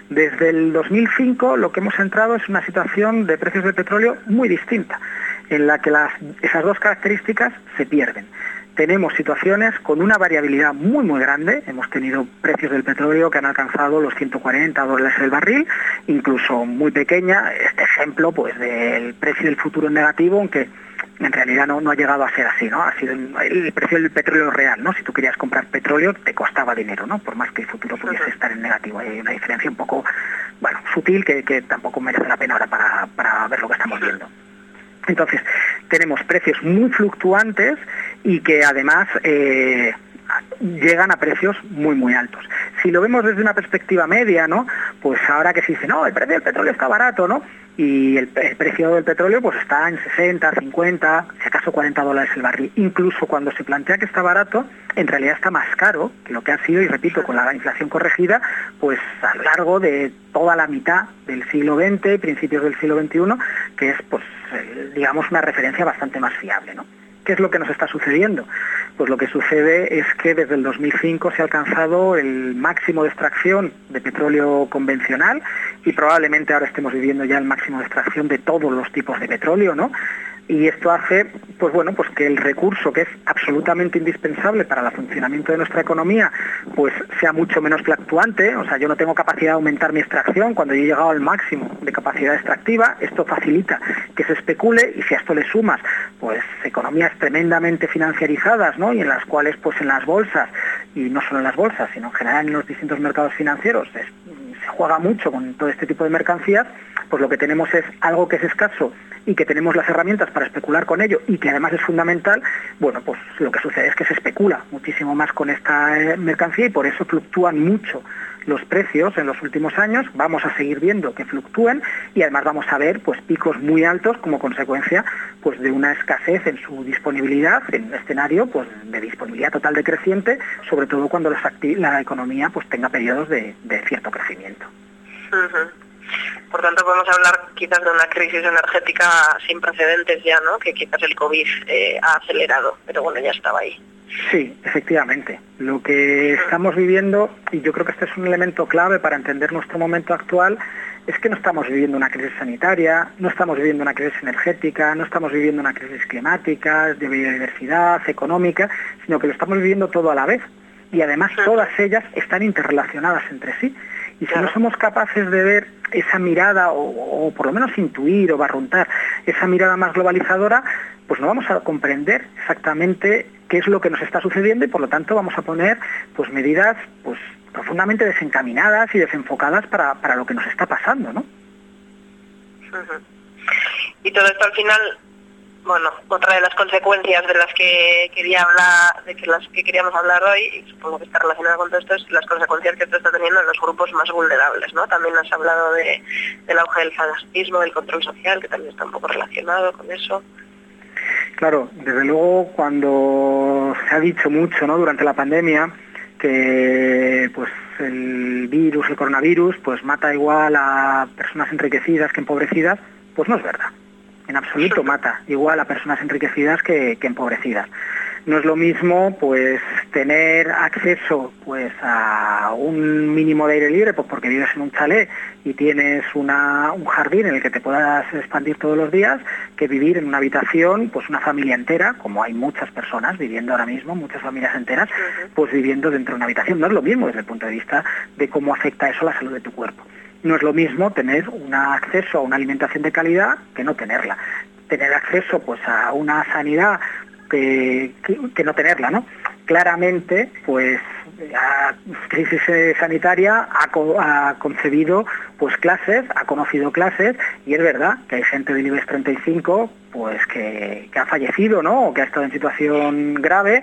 Desde el 2005 lo que hemos entrado es una situación de precios del petróleo muy distinta. en la que las, esas dos características se pierden. Tenemos situaciones con una variabilidad muy muy grande, hemos tenido precios del petróleo que han alcanzado los 140 dólares el barril, incluso muy pequeña, este ejemplo pues del precio del futuro en negativo, aunque en realidad no, no ha llegado a ser así, ¿no? Ha sido el, precio del petróleo real, ¿no? Si tú querías comprar petróleo te costaba dinero, ¿no? Por más que el futuro pudiese estar en negativo. Hay una diferencia un poco, bueno, sutil que, que tampoco merece la pena ahora para, para ver lo que estamos viendo. Entonces, tenemos precios muy fluctuantes y que además eh, llegan a precios muy muy altos. Si lo vemos desde una perspectiva media, ¿no? Pues ahora que se dice, no, el precio del petróleo está barato, ¿no? Y el, precio del petróleo pues está en 60, 50, si acaso 40 dólares el barril. Incluso cuando se plantea que está barato, en realidad está más caro que lo que ha sido, y repito, con la inflación corregida, pues a lo largo de toda la mitad del siglo XX, principios del siglo XXI, que es pues eh, digamos una referencia bastante más fiable, ¿no? ¿Qué es lo que nos está sucediendo? Pues lo que sucede es que desde el 2005 se ha alcanzado el máximo de extracción de petróleo convencional y probablemente ahora estemos viviendo ya el máximo de extracción de todos los tipos de petróleo, ¿no? Y esto hace, pues bueno, pues que el recurso que es absolutamente indispensable para el funcionamiento de nuestra economía, pues sea mucho menos fluctuante. O sea, yo no tengo capacidad de aumentar mi extracción cuando yo he llegado al máximo de capacidad extractiva. Esto facilita que se especule y si a esto le sumas, pues economías tremendamente financiarizadas, ¿no? Y en las cuales, pues en las bolsas y no solo en las bolsas, sino en general en los distintos mercados financieros se juega mucho con todo este tipo de mercancías, pues lo que tenemos es algo que es escaso y que tenemos las herramientas para especular con ello y que además es fundamental, bueno, pues lo que sucede es que se especula muchísimo más con esta eh, mercancía y por eso fluctúan mucho los precios en los últimos años, vamos a seguir viendo que fluctúen y además vamos a ver pues picos muy altos como consecuencia pues de una escasez en su disponibilidad en un escenario pues de disponibilidad total decreciente, sobre todo cuando la economía pues tenga periodos de, cierto crecimiento. Por tanto, podemos hablar quizás de una crisis energética sin precedentes ya, ¿no? Que quizás el COVID eh, ha acelerado, pero bueno, ya estaba ahí. Sí, efectivamente. Lo que estamos viviendo, y yo creo que este es un elemento clave para entender nuestro momento actual, es que no estamos viviendo una crisis sanitaria, no estamos viviendo una crisis energética, no estamos viviendo una crisis climática, de biodiversidad, económica, sino que lo estamos viviendo todo a la vez. Y además todas ellas están interrelacionadas entre sí. Y si no somos capaces de ver esa mirada, o, o por lo menos intuir o barruntar esa mirada más globalizadora, pues no vamos a comprender exactamente qué es lo que nos está sucediendo y por lo tanto vamos a poner pues medidas pues profundamente desencaminadas y desenfocadas para, para lo que nos está pasando, ¿no? Y todo esto al final, bueno, otra de las consecuencias de las que quería hablar, de las que queríamos hablar hoy, y supongo que está relacionada con todo esto, es las consecuencias que esto está teniendo en los grupos más vulnerables, ¿no? También has hablado de, del auge del fanatismo, del control social, que también está un poco relacionado con eso. Claro, desde luego cuando se ha dicho mucho ¿no? durante la pandemia que pues el virus, el coronavirus, pues mata igual a personas enriquecidas que empobrecidas, pues no es verdad. En absoluto mata igual a personas enriquecidas que, que empobrecidas. No es lo mismo pues tener acceso pues a un mínimo de aire libre pues porque vives en un chalet y tienes una, un jardín en el que te puedas expandir todos los días que vivir en una habitación pues una familia entera como hay muchas personas viviendo ahora mismo muchas familias enteras pues viviendo dentro de una habitación. No es lo mismo desde el punto de vista de cómo afecta eso a la salud de tu cuerpo no es lo mismo tener un acceso a una alimentación de calidad que no tenerla tener acceso pues a una sanidad que, que, no tenerla, ¿no? Claramente, pues la crisis eh, sanitaria ha, ha concebido pues clases, ha conocido clases y es verdad que hay gente del IBEX 35 pues que, que ha fallecido, ¿no? O que ha estado en situación grave.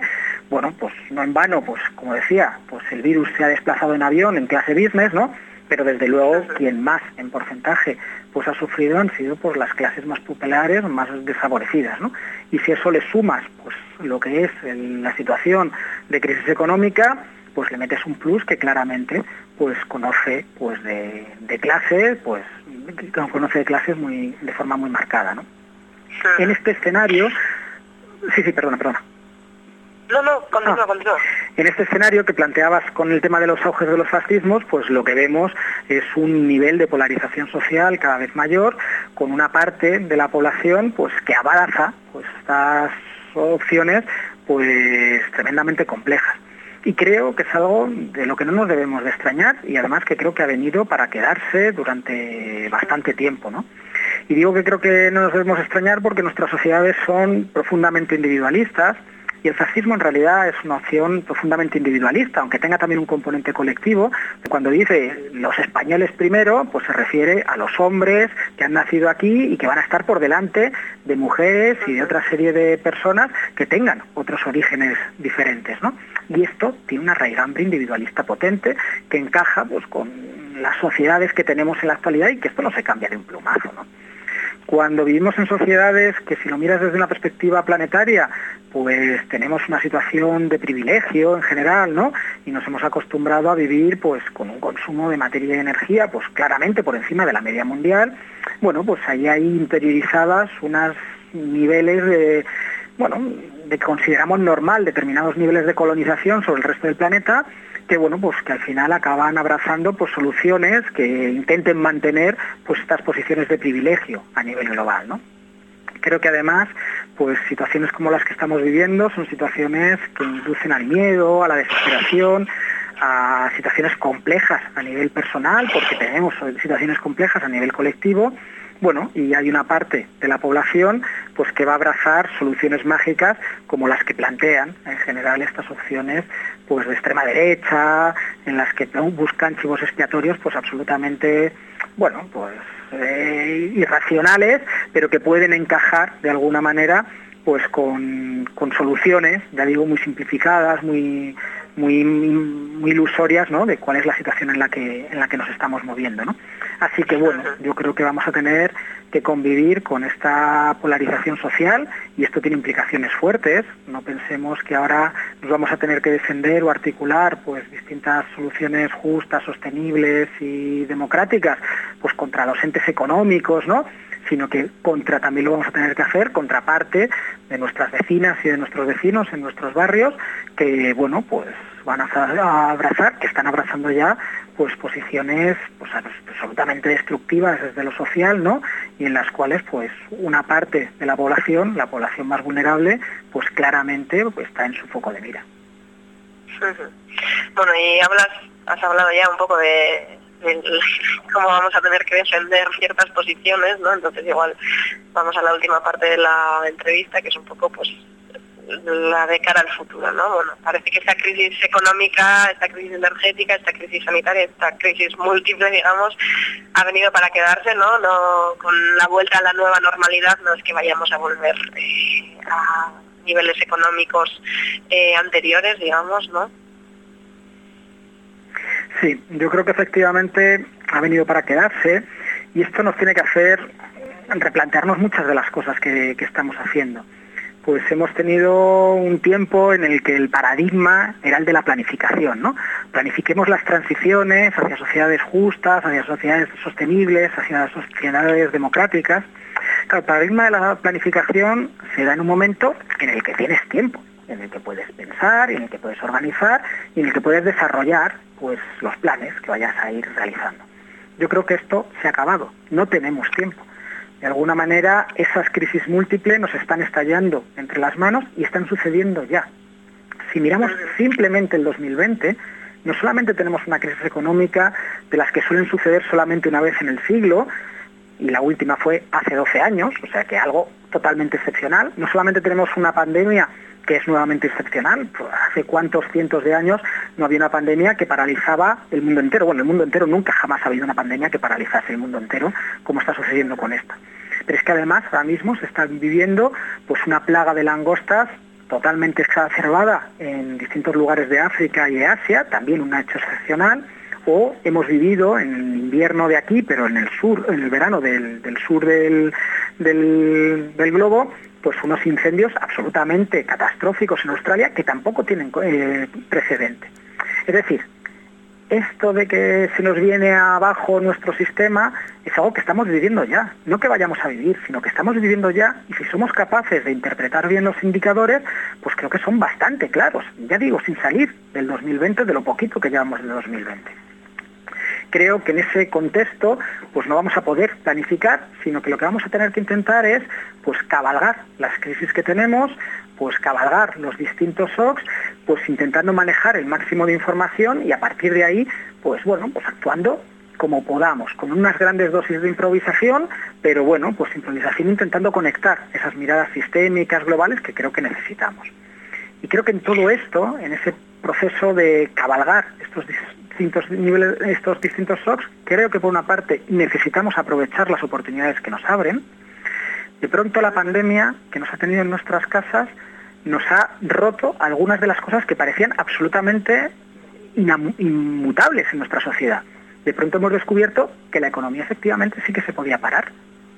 Bueno, pues no en vano, pues como decía, pues el virus se ha desplazado en avión en clase business, ¿no? Pero desde luego quien más en porcentaje pues ha sufrido han sido pues las clases más populares, más desfavorecidas, ¿no? Y si eso le sumas pues lo que es el- la situación de crisis económica, pues le metes un plus que claramente pues conoce pues de, de clase, pues conoce de clases muy de forma muy marcada, ¿no? En este escenario, sí, sí, perdona, perdona. No, no, continúa, continúa. En este escenario que planteabas con el tema de los auges de los fascismos, pues lo que vemos es un nivel de polarización social cada vez mayor, con una parte de la población pues que abraza pues estas opciones pues tremendamente complejas. Y creo que es algo de lo que no nos debemos de extrañar y además que creo que ha venido para quedarse durante bastante tiempo, ¿no? Y digo que creo que no nos debemos extrañar porque nuestras sociedades son profundamente individualistas, y el fascismo en realidad es una opción profundamente individualista, aunque tenga también un componente colectivo. Cuando dice los españoles primero, pues se refiere a los hombres que han nacido aquí y que van a estar por delante de mujeres y de otra serie de personas que tengan otros orígenes diferentes. ¿no? Y esto tiene una raigambre individualista potente que encaja pues, con las sociedades que tenemos en la actualidad y que esto no se cambia de un plumazo. ¿no? Cuando vivimos en sociedades que si lo miras desde una perspectiva planetaria, pues tenemos una situación de privilegio en general, ¿no? Y nos hemos acostumbrado a vivir pues con un consumo de materia y energía pues claramente por encima de la media mundial. Bueno, pues ahí hay interiorizadas unos niveles de bueno, de que consideramos normal determinados niveles de colonización sobre el resto del planeta que bueno pues que al final acaban abrazando pues soluciones que intenten mantener pues estas posiciones de privilegio a nivel global ¿no? creo que además pues situaciones como las que estamos viviendo son situaciones que inducen al miedo a la desesperación a situaciones complejas a nivel personal porque tenemos situaciones complejas a nivel colectivo bueno, y hay una parte de la población pues que va a abrazar soluciones mágicas como las que plantean en general estas opciones pues de extrema derecha, en las que buscan chivos expiatorios pues absolutamente, bueno, pues eh, irracionales, pero que pueden encajar de alguna manera pues con, con soluciones, ya digo, muy simplificadas, muy muy, muy ilusorias ¿no? de cuál es la situación en la que, en la que nos estamos moviendo. ¿no? Así que bueno, yo creo que vamos a tener que convivir con esta polarización social y esto tiene implicaciones fuertes. No pensemos que ahora nos vamos a tener que defender o articular pues distintas soluciones justas, sostenibles y democráticas pues contra los entes económicos, ¿no? Sino que contra también lo vamos a tener que hacer contraparte de nuestras vecinas y de nuestros vecinos en nuestros barrios que bueno pues van a abrazar, que están abrazando ya pues posiciones pues absolutamente destructivas desde lo social, ¿no? Y en las cuales pues una parte de la población, la población más vulnerable, pues claramente pues, está en su foco de mira. Bueno, y hablas, has hablado ya un poco de, cómo vamos a tener que defender ciertas posiciones, ¿no? Entonces igual vamos a la última parte de la entrevista, que es un poco pues la de cara al futuro, ¿no? Bueno, parece que esta crisis económica, esta crisis energética, esta crisis sanitaria, esta crisis múltiple, digamos, ha venido para quedarse, ¿no? no con la vuelta a la nueva normalidad no es que vayamos a volver eh, a niveles económicos eh, anteriores, digamos, ¿no? Sí, yo creo que efectivamente ha venido para quedarse y esto nos tiene que hacer replantearnos muchas de las cosas que, estamos haciendo pues hemos tenido un tiempo en el que el paradigma era el de la planificación, ¿no? Planifiquemos las transiciones hacia sociedades justas, hacia sociedades sostenibles, hacia sociedades democráticas. Claro, el paradigma de la planificación se da en un momento en el que tienes tiempo, en el que puedes pensar, en el que puedes organizar y en el que puedes desarrollar pues los planes que vayas a ir realizando. Yo creo que esto se ha acabado, no tenemos tiempo. De alguna manera, esas crisis múltiples nos están estallando entre las manos y están sucediendo ya. Si miramos simplemente el 2020, no solamente tenemos una crisis económica de las que suelen suceder solamente una vez en el siglo, y la última fue hace 12 años, o sea que algo totalmente excepcional, no solamente tenemos una pandemia que es nuevamente excepcional. Hace cuántos cientos de años no había una pandemia que paralizaba el mundo entero. Bueno, el mundo entero nunca jamás ha habido una pandemia que paralizase el mundo entero, como está sucediendo con esta. Pero es que además ahora mismo se está viviendo pues una plaga de langostas totalmente exacerbada en distintos lugares de África y de Asia, también un hecho excepcional, o hemos vivido en el invierno de aquí, pero en el sur, en el verano del, del sur del, del globo, pues unos incendios absolutamente catastróficos en Australia que tampoco tienen eh, precedente. Es decir, esto de que se nos viene abajo nuestro sistema es algo que estamos viviendo ya, no que vayamos a vivir, sino que estamos viviendo ya y si somos capaces de interpretar bien los indicadores, pues creo que son bastante claros, ya digo, sin salir del 2020, de lo poquito que llevamos de 2020 creo que en ese contexto pues no vamos a poder planificar, sino que lo que vamos a tener que intentar es pues cabalgar las crisis que tenemos, pues cabalgar los distintos shocks, pues intentando manejar el máximo de información y a partir de ahí, pues bueno, pues actuando como podamos, con unas grandes dosis de improvisación, pero bueno, pues improvisación intentando conectar esas miradas sistémicas globales que creo que necesitamos. Y creo que en todo esto, en ese proceso de cabalgar estos distintos niveles, estos distintos shocks, creo que por una parte necesitamos aprovechar las oportunidades que nos abren. De pronto la pandemia que nos ha tenido en nuestras casas nos ha roto algunas de las cosas que parecían absolutamente inmutables en nuestra sociedad. De pronto hemos descubierto que la economía efectivamente sí que se podía parar,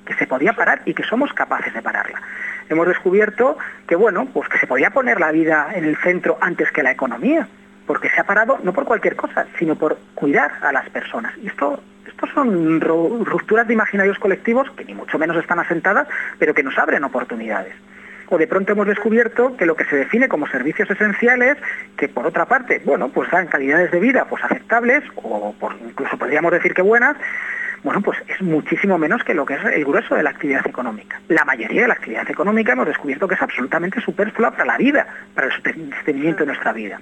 que se podía parar y que somos capaces de pararla. Hemos descubierto que bueno, pues que se podía poner la vida en el centro antes que la economía, porque se ha parado no por cualquier cosa, sino por cuidar a las personas. Y esto, estos son ru- rupturas de imaginarios colectivos que ni mucho menos están asentadas, pero que nos abren oportunidades. O de pronto hemos descubierto que lo que se define como servicios esenciales, que por otra parte, bueno, pues dan calidades de vida pues aceptables, o incluso podríamos decir que buenas, bueno, pues es muchísimo menos que lo que es el grueso de la actividad económica. La mayoría de la actividad económica hemos descubierto que es absolutamente superflua para la vida, para el sostenimiento de nuestra vida.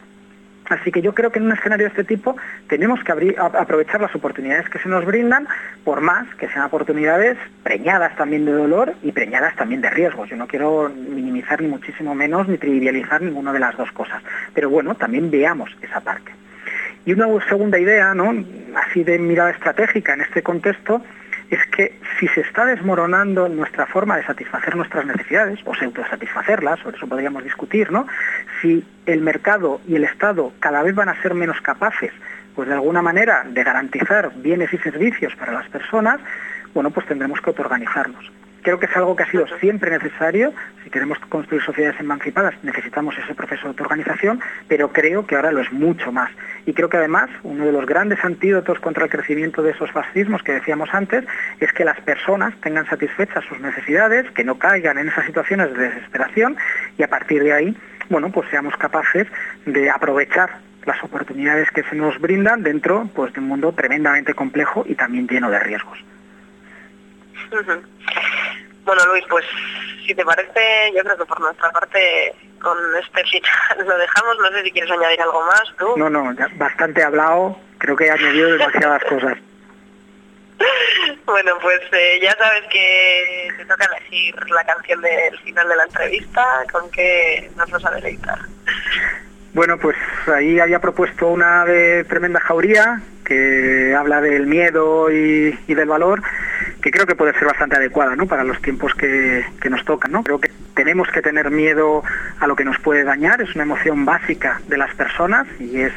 Así que yo creo que en un escenario de este tipo tenemos que aprovechar las oportunidades que se nos brindan, por más que sean oportunidades preñadas también de dolor y preñadas también de riesgos. Yo no quiero minimizar ni muchísimo menos ni trivializar ninguna de las dos cosas. Pero bueno, también veamos esa parte. Y una segunda idea, así de mirada estratégica en este contexto, es que si se está desmoronando nuestra forma de satisfacer nuestras necesidades, o autosatisfacerlas, sobre eso podríamos discutir, ¿no? Si el mercado y el Estado cada vez van a ser menos capaces, pues de alguna manera, de garantizar bienes y servicios para las personas, bueno, pues tendremos que autoorganizarnos. Creo que es algo que ha sido siempre necesario. Si queremos construir sociedades emancipadas, necesitamos ese proceso de autoorganización, pero creo que ahora lo es mucho más. Y creo que además uno de los grandes antídotos contra el crecimiento de esos fascismos que decíamos antes es que las personas tengan satisfechas sus necesidades, que no caigan en esas situaciones de desesperación y a partir de ahí, bueno, pues seamos capaces de aprovechar las oportunidades que se nos brindan dentro pues, de un mundo tremendamente complejo y también lleno de riesgos. Bueno, Luis, pues si te parece, yo creo que por nuestra parte con este final lo dejamos. No sé si quieres añadir algo más tú. No, no, ya bastante hablado, creo que he añadido demasiadas cosas. Bueno, pues eh, ya sabes que te toca elegir la canción del final de la entrevista, con qué nos vas a deleitar. Bueno, pues ahí había propuesto una de Tremenda Jauría, que habla del miedo y, del valor, que creo que puede ser bastante adecuada ¿no? para los tiempos que, que nos tocan. ¿no? Creo que tenemos que tener miedo a lo que nos puede dañar, es una emoción básica de las personas y es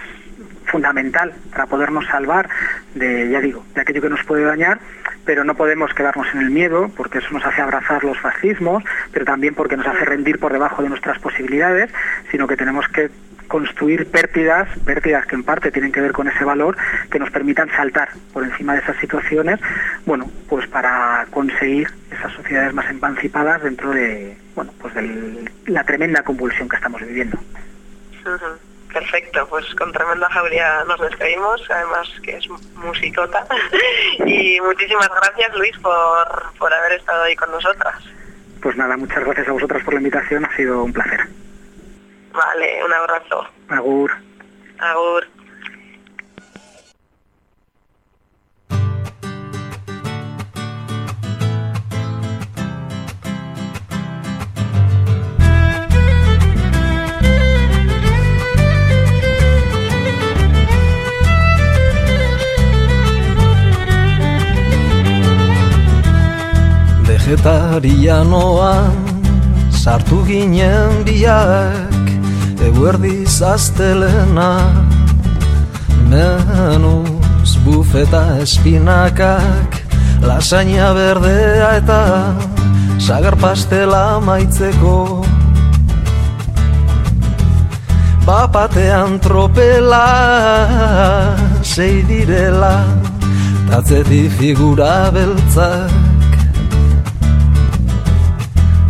fundamental para podernos salvar de, ya digo, de aquello que nos puede dañar, pero no podemos quedarnos en el miedo porque eso nos hace abrazar los fascismos, pero también porque nos hace rendir por debajo de nuestras posibilidades, sino que tenemos que construir pértidas, pértidas que en parte tienen que ver con ese valor, que nos permitan saltar por encima de esas situaciones, bueno, pues para conseguir esas sociedades más emancipadas dentro de, bueno, pues de la tremenda convulsión que estamos viviendo. Perfecto, pues con tremenda jauría nos despedimos, además que es musicota. y muchísimas gracias Luis por, por haber estado ahí con nosotras. Pues nada, muchas gracias a vosotras por la invitación, ha sido un placer. Vale, un abrazo. Agur. Agur. Vegetarianoan sartu ginen biak Eguerdi zaztelena Menuz bufeta espinakak Lasaina berdea eta Sagar pastela maitzeko Bapatean tropela sei direla Tatzeti figura beltzak.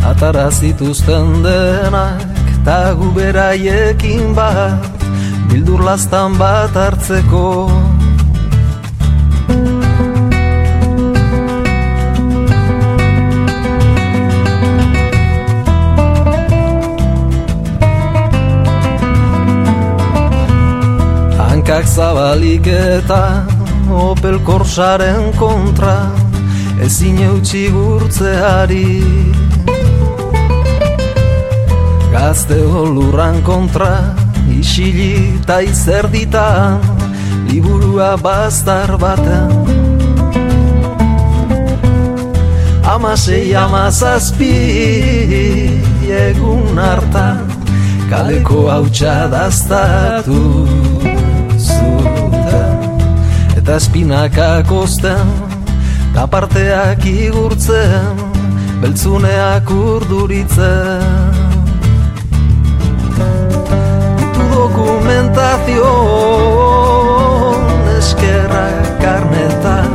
Atara zituzten denak Ta guberaiekin bat Bildur lastan bat hartzeko. Hankak zabalik eta Opel Corsaren kontra Ezin eutxi gurtzeari Gazte lurran kontra Isili eta izerditan Liburua bastar baten Amasei amazazpi Egun hartan Kaleko hautsa daztatu zuten. Eta espinakak osten Ta parteak igurtzen Beltzuneak urduritzen dokumentazio Eskerra karnetan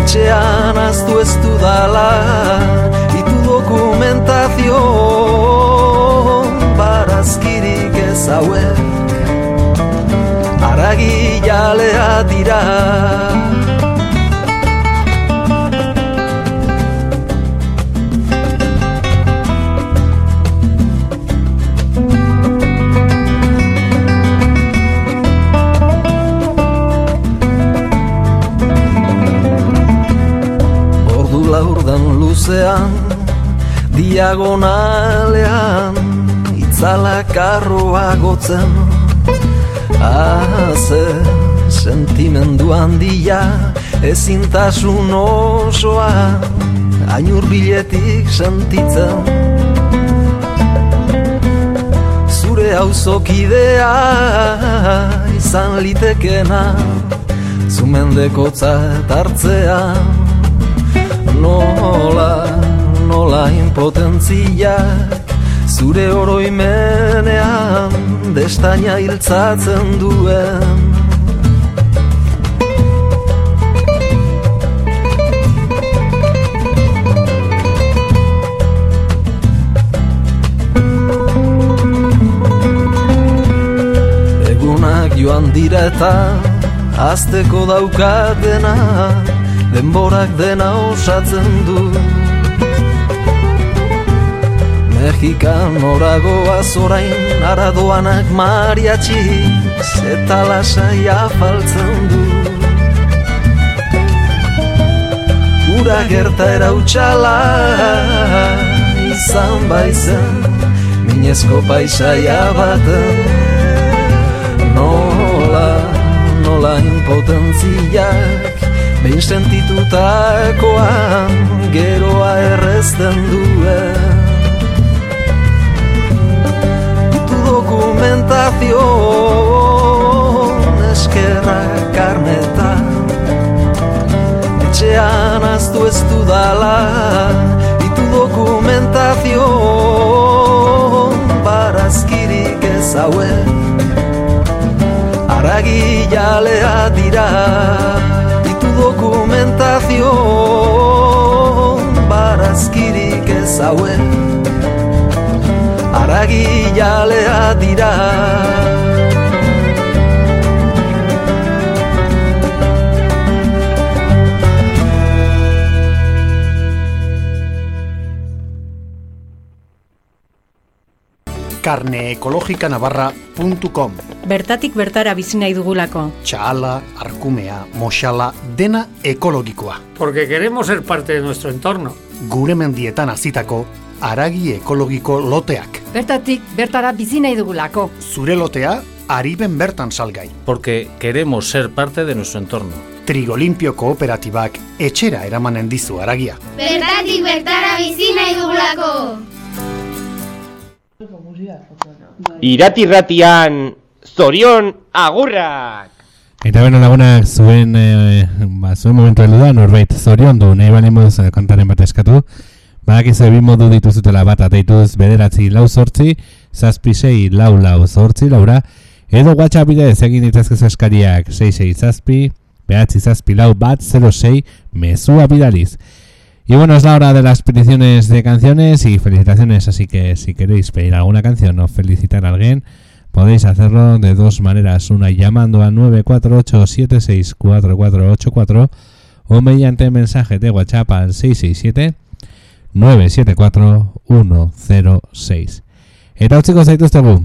Etxean aztu ez dudala Itu dokumentazio Barazkirik ez hauek Aragi jalea dira luzean Diagonalean Itzala karroa gotzen. Ah, ze sentimendu handia Ezintasun osoa Ainur biletik sentitzen. Zure auzokidea izan litekena Zumendekotza hartzean Nola, nola impotentziak Zure oroimenean destaina hiltzatzen duen. Joan dira eta azteko daukatena Denborak dena osatzen du Mexikan oragoaz orain aradoanak mariatxiz eta lasaia faltzen du. Ura gerta erautxala izan baizen minezko paisaia baten. Nola, nola impotentziak behin sentitutakoan geroa errezten duen dokumentazion eskerra karneta Etxean aztu ez dudala Itu dokumentazion Barazkirik ez hauek Aragi jalea dira Itu dokumentazion Barazkirik ez hauek Aragi jalea dira karneekologikanavarra.com Bertatik bertara bizi nahi dugulako. Txala, arkumea, moxala, dena ekologikoa. Porque queremos ser parte de nuestro entorno. Gure mendietan azitako aragi ekologiko loteak. Bertatik bertara bizi nahi dugulako. Zure lotea, ariben bertan salgai. Porque queremos ser parte de nuestro entorno. Trigolimpio kooperatibak etxera eramanen dizu aragia. Bertatik bertara bizi nahi dugulako. Iratirratian zorion agurrak! Eta beno lagunak zuen, e, ba, zuen momentu heldu da, norbait zorion du, nahi bali moduz eh, kantaren bat eskatu. Badakizu bi modu dituzutela bat ateituz bederatzi lau zortzi, zazpi sei lau lau zortzi, laura. Edo WhatsApp bidez egin ditazkezu eskariak 66 zazpi, behatzi zazpi lau bat 06 mezua bidaliz. Y bueno, es la hora de las peticiones de canciones y felicitaciones, así que si queréis pedir alguna canción o felicitar a alguien, podéis hacerlo de dos maneras, una llamando al 948764484 o mediante mensaje de WhatsApp al 667 974 106. Eta utziko zaituztegu,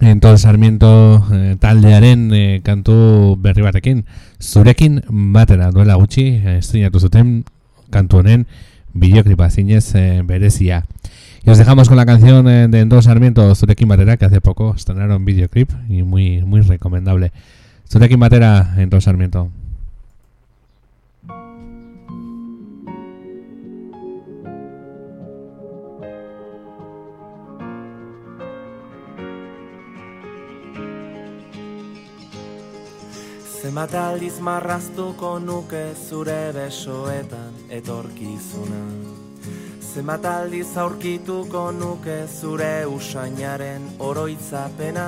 Enton Sarmiento eh, taldearen eh, kantu berri batekin, zurekin batera duela gutxi, eh, estrenatu zuten kantu honen bideoklipa zinez eh, berezia. Y os dejamos con la canción de Enton Sarmiento, Zurekin Batera, que hace poco estrenaron videoclip y muy, muy recomendable. Zurekin Batera, Enton Sarmiento. Zenbat aldiz marraztuko nuke zure besoetan etorkizuna. Zenbat aldiz aurkituko nuke zure usainaren oroitzapena.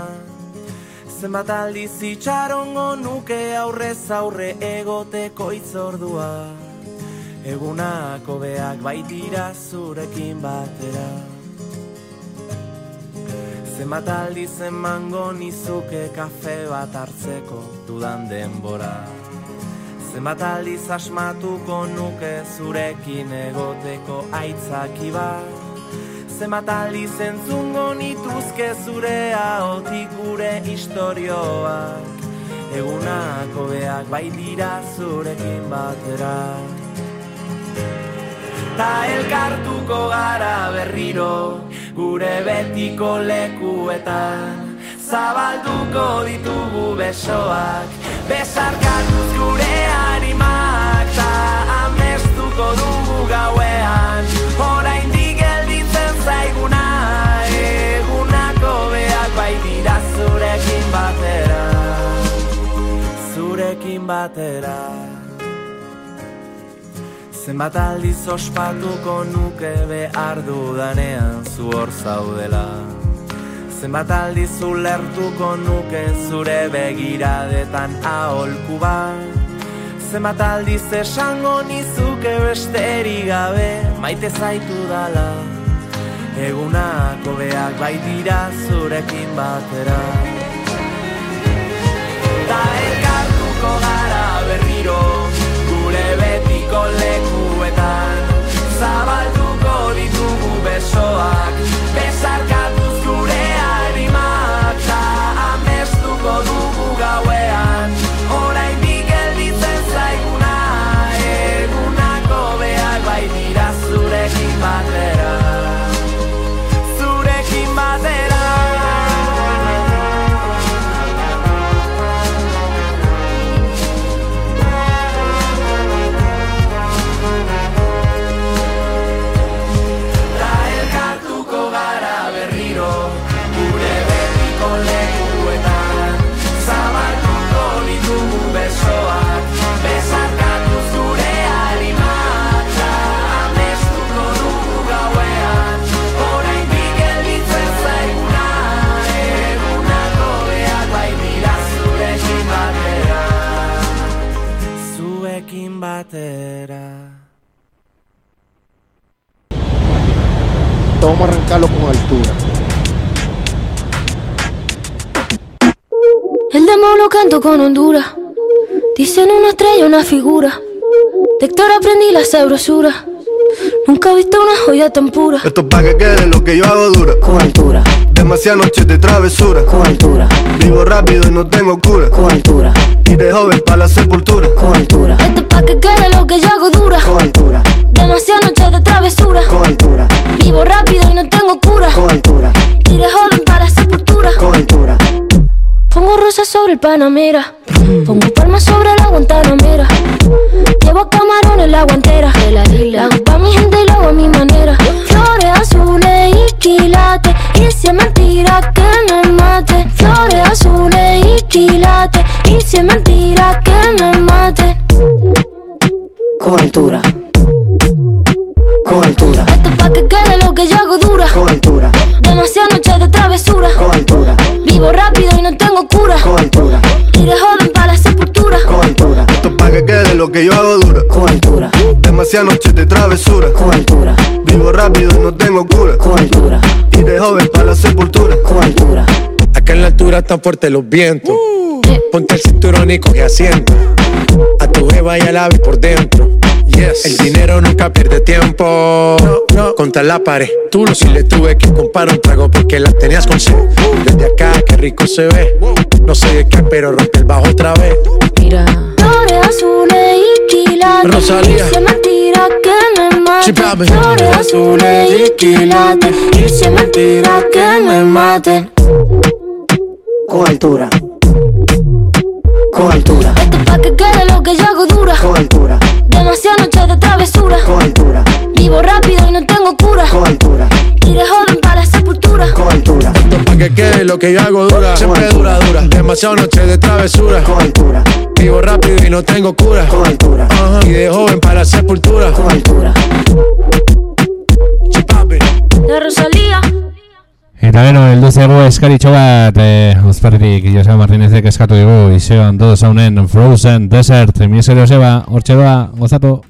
Zenbat aldiz itxarongo nuke aurrez aurre egoteko itzordua Egunako beak baitira zurekin batera Zenbat aldiz emango nizuke kafe bat hartzeko dudan denbora? Zenbat aldiz asmatuko nuke zurekin egoteko aitzaki bat? Zenbat aldiz entzungo nituzke zure ahotik gure istorioak? Egunako beak bai dira zurekin batera Ta elkartuko gara berriro gure betiko lekuetan. Zabalduko ditugu besoak Besarkatuz gure animak Ta amestuko dugu gauean. Oraindik gelditzen zaiguna Egunako beak bai dira zurekin batera. Zurekin batera Zenbat aldiz ospatuko nuke behar dudanean zu hor zaudela. Zenbat aldiz ulertuko nuke zure begiradetan aholku bat Zenbat aldiz esango nizuke besterik gabe maite zaitu dala. Egunako beak bai dira zurekin batera. Ta betiko lekuetan. Zabalduko ditugu besoak Vamos a arrancarlo con altura. El demo lo canto con Honduras. Dicen una estrella, una figura. De Héctor aprendí la sabrosura. Nunca he visto una joya tan pura. Esto es pa' que quede lo que yo hago dura. Con altura. Demasiadas noches de travesura. Con altura. Vivo rápido y no tengo cura. Con altura. Y de joven para la sepultura. Con altura. Esto es pa' que quede lo que yo hago dura. Con altura. Demasiadas noches de travesura. Con altura. Vivo rápido y no tengo cura. Con altura. Y de joven para la sepultura. Con altura. Pongo rosas sobre el Panamera. Pongo palmas sobre la Guantanamera. Llevo camarones la guantera. La hago pa' mi gente y lo hago a mi manera. Flores azules y quilates. Y si es mentira que me mate. Flores azules y quilates. Y si es mentira que me mate. Con altura. Con altura. Esto es pa' que quede lo que yo hago dura. Con altura. Demasiadas noches de travesura. Con altura. Vivo rápido y no tengo Demasiadas noches de travesura. Con altura. Vivo rápido y no tengo cura. Con altura. Y de joven para la sepultura. Con altura. Acá en la altura están fuertes los vientos. Ponte el cinturón y coge asiento. A tu jeva y al ave por dentro. Yes. El dinero nunca pierde tiempo. No, Contra la pared. Tú lo si le tuve que comprar un trago porque la tenías con sed. Desde acá, qué rico se ve. No sé de qué, pero rompe el bajo otra vez. Mira. Quilates. Rosalía. Se mentira que me papi. Flores azules y quilates. Se mentira que me maten. Con altura. Con altura. Esto pa' que quede lo que yo hago dura. Con altura. Demasiadas noches de travesura. Con altura. Vivo rápido y no tengo cura. Con altura. Y de Con altura. Esto pa' que quede lo que yo hago dura. Siempre dura, dura. Demasiadas noches de travesura. Con altura. Vivo rápido y no tengo cura. Con altura. Ajá. Y de joven para la sepultura. Con altura. La Rosalía. Eta gero, heldu zego eskaritxo bat, eh, ozparritik, Joseba Martinezek eskatu digu, izean todo zaunen Frozen Desert, mi serio Joseba, hortxe doa, gozatu.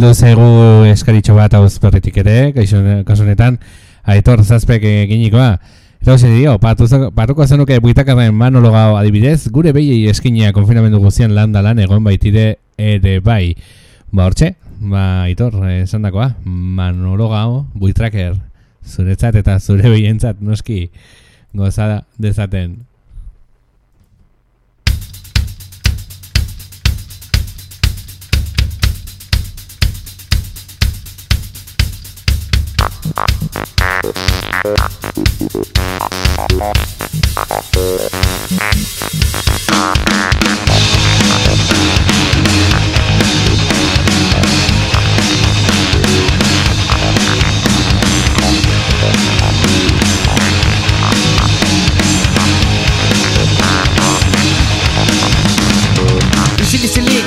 Heldu zaigu eskaritxo bat hauz berritik ere, kasu honetan, aitor zazpek eginikoa. Eta hoxe dio, patuko zenuke buitakarren monologa adibidez, gure behiei eskinia konfinamendu guztian lan egon baitire ere bai. Ba hortxe, ba aitor, esan dakoa, monologa buitraker, zuretzat eta zure behientzat noski goza dezaten. Thank you.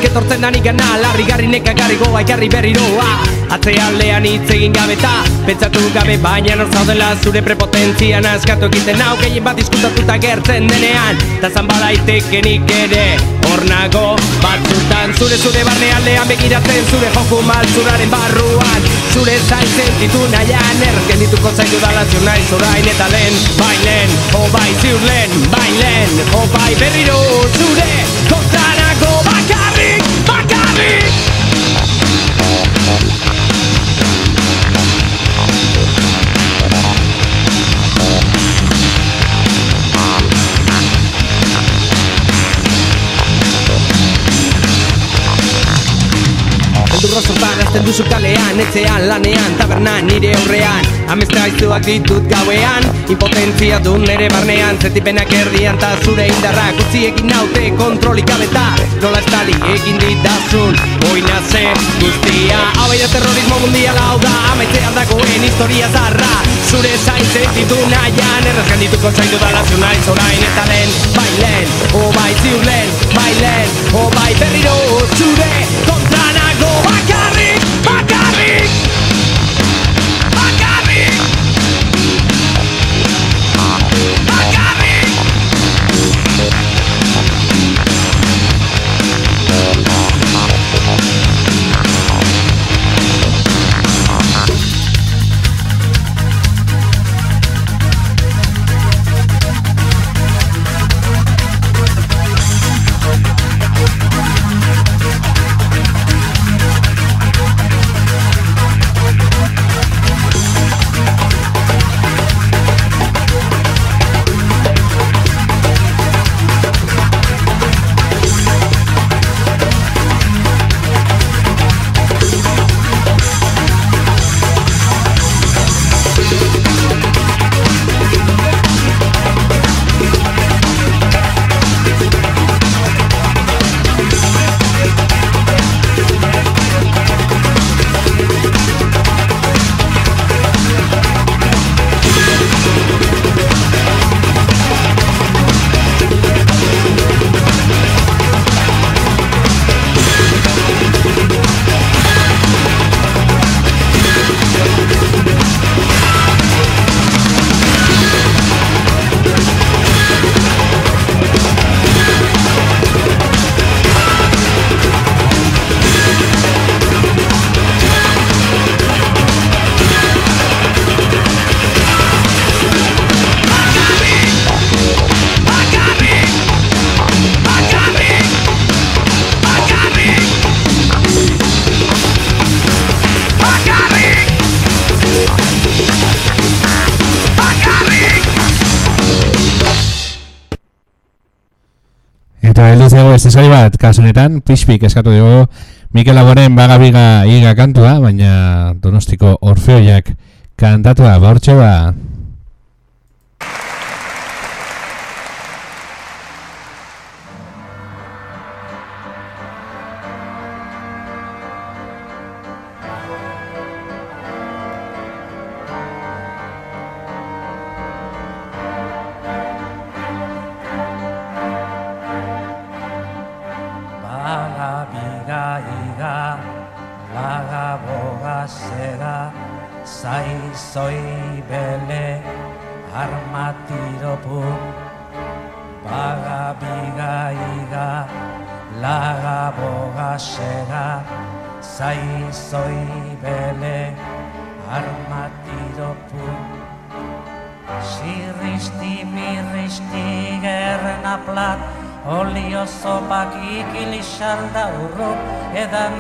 Isil-isilik etortzen dani gana Larri garri nekagarri goa ikarri berriroa Atze aldean hitz egin gabe ta Pentsatu gabe baina nor zaudela Zure prepotentzian askatu egiten hau Gehien bat diskutatuta gertzen denean. Ta zan badaitekenik ere Hor nago batzutan. Zure zure barne aldean begiratzen Zure joku maltzuraren barruan. Zure zain sentitu nahian Erken dituko zaitu dala ziur nahi zorain eta lehen. Bai lehen, o bai ziur lehen Bai lehen, o bai berriro Zure Ikusten duzu kalean, etxean, lanean, tabernan, nire aurrean. Amestre haizuak ditut gauean Impotentzia du nere barnean. Zetipenak erdian ta zure indarrak Utzi egin naute kontrolik gabeta. Nola estali egin ditazun Oina zen guztia. Hau da terrorismo mundial hau da Amaitzean dagoen historia zarra. Zure zaintzen ditu nahian Erraz gandituko zaitu dala zu nahi zorain Eta lehen, bai lehen, o bai ziur Bai lehen, o bai berriro Zure kontra Heldu zego ez esari bat, kasu honetan, pixpik eskatu dugu Mikel Laboren bagabiga iga kantua, baina donostiko orfeoiak kantatua, bortxo ba.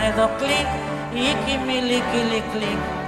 εδώ κλικ, λίκι, μιλίκι, λίκ.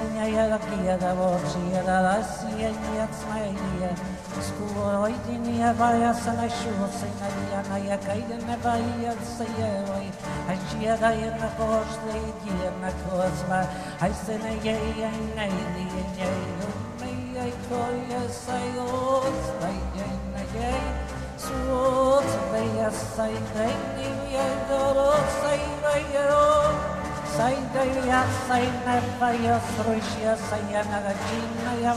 Синяя геда вовшия дала сиянец моя, Скурой диния бая санашу, сыновья моя, кайден бая саевой, Ачья дая на пошлый дия на козма, Ай сына ей ай найди ей, Думай ай коя сайот, Найден на ей, Суот, да я сайден Saidaya Sainavaya Srushya Sayanagajinaya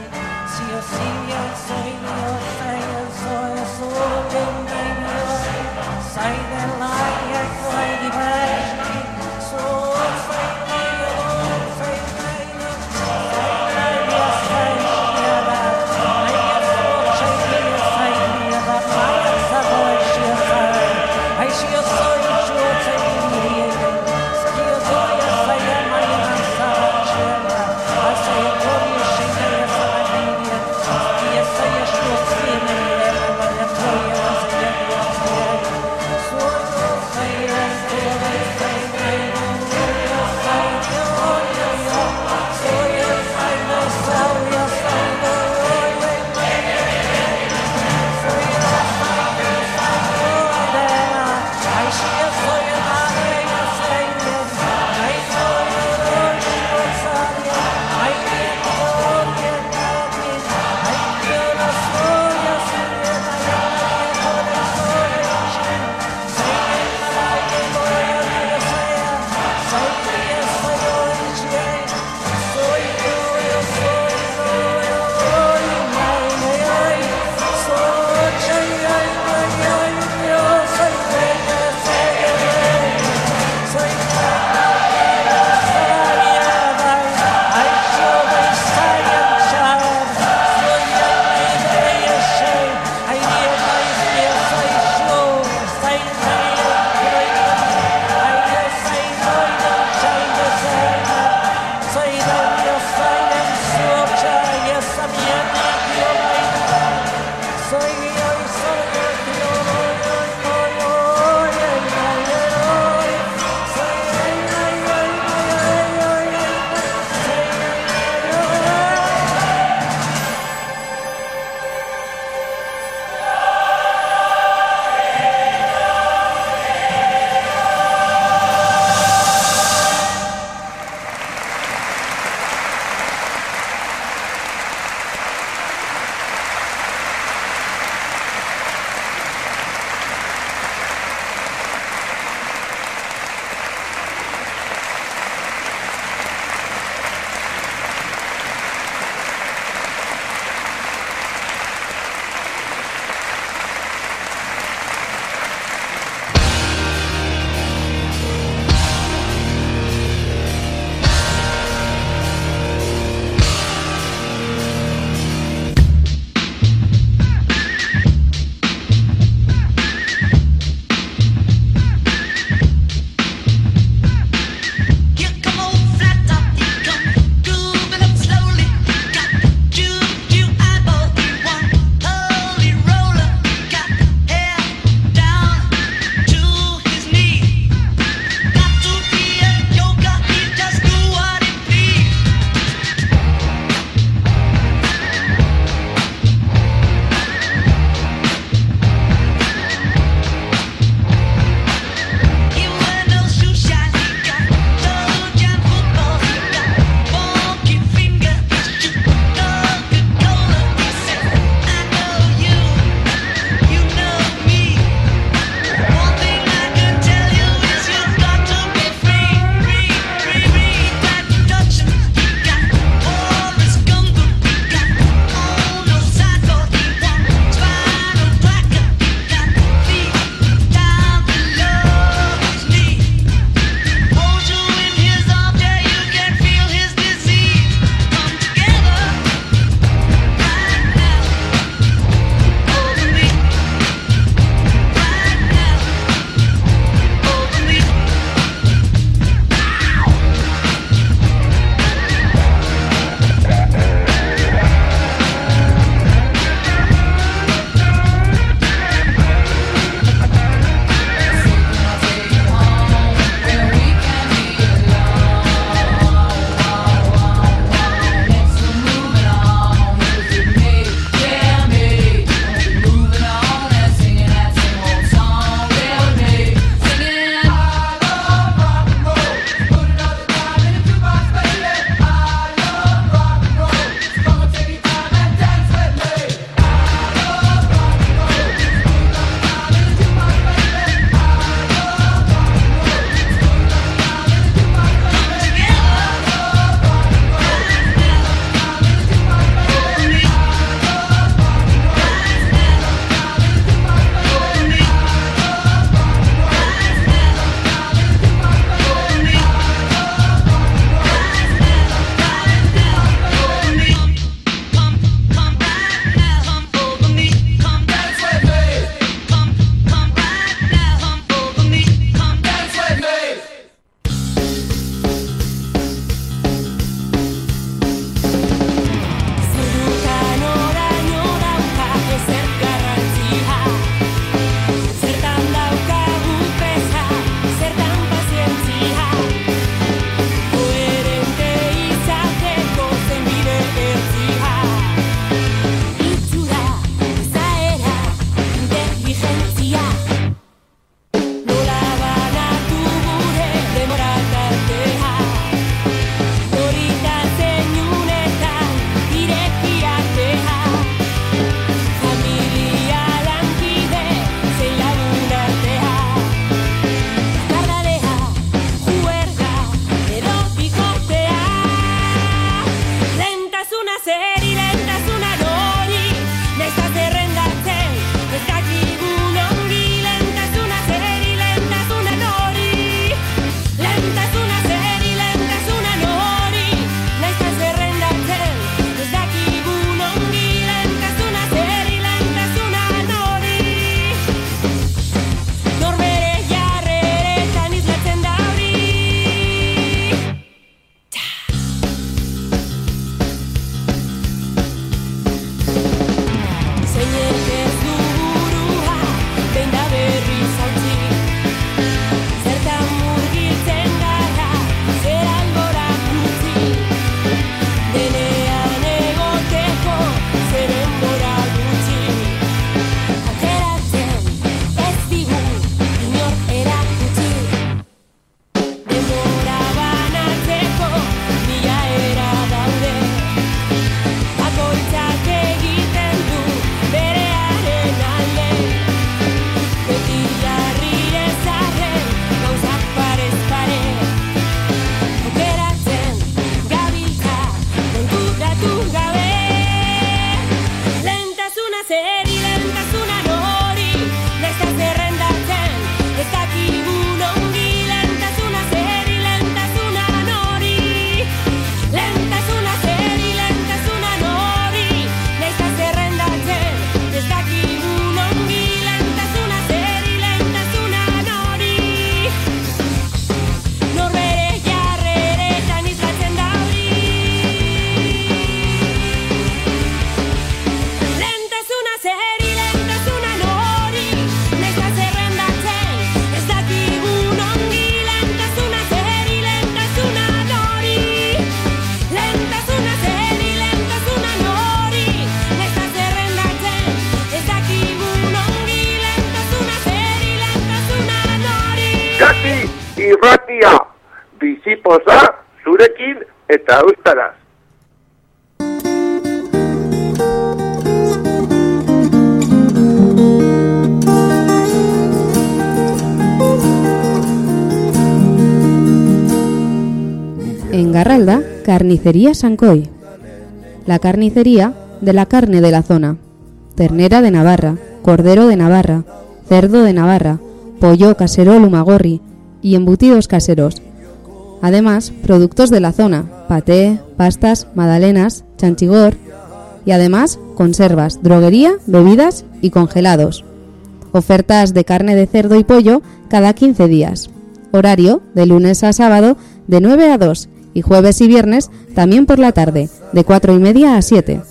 Say the light, I quite divine. Carnicería Sancoy. La carnicería de la carne de la zona. Ternera de Navarra, cordero de Navarra, cerdo de Navarra, pollo casero lumagorri y embutidos caseros. Además, productos de la zona, paté, pastas, magdalenas, chanchigor y además conservas, droguería, bebidas y congelados. Ofertas de carne de cerdo y pollo cada 15 días. Horario de lunes a sábado de 9 a 2 y jueves y viernes también por la tarde de 4 y media a 7.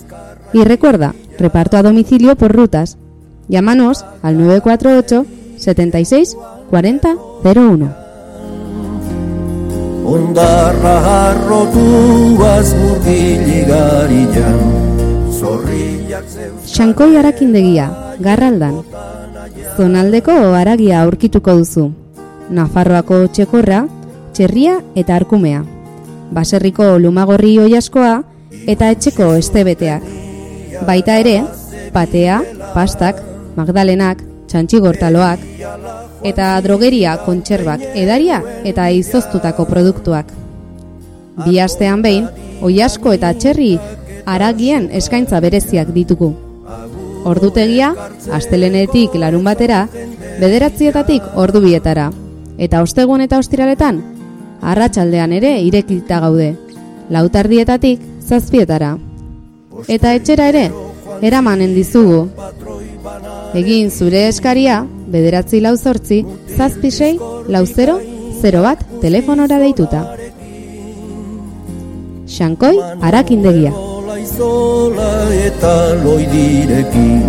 Y recuerda, reparto a domicilio por rutas. Llámanos al 948 76 40 01. Ondarra harrotuaz murgiligarian Zorriak zeu Xankoi arakindegia, garraldan. Zonaldeko aragia aurkituko duzu. Nafarroako txekorra, txerria eta arkumea. Baserriko lumagorri oiaskoa eta etxeko estebeteak. Baita ere, patea, pastak, magdalenak, txantxigortaloak, eta drogeria kontserbak edaria eta izoztutako produktuak. Bi astean behin, oiasko eta txerri aragien eskaintza bereziak ditugu. Ordutegia, astelenetik larun batera, bederatzietatik ordu bietara. Eta ostegun eta ostiraletan, arratsaldean ere irekita gaude. Lautardietatik zazpietara. Eta etxera ere, eramanen dizugu. Egin zure eskaria, bederatzi lau zortzi, zazpisei, lau zero, zero bat, telefonora deituta. Xankoi, arakindegia. Izola eta loidirekin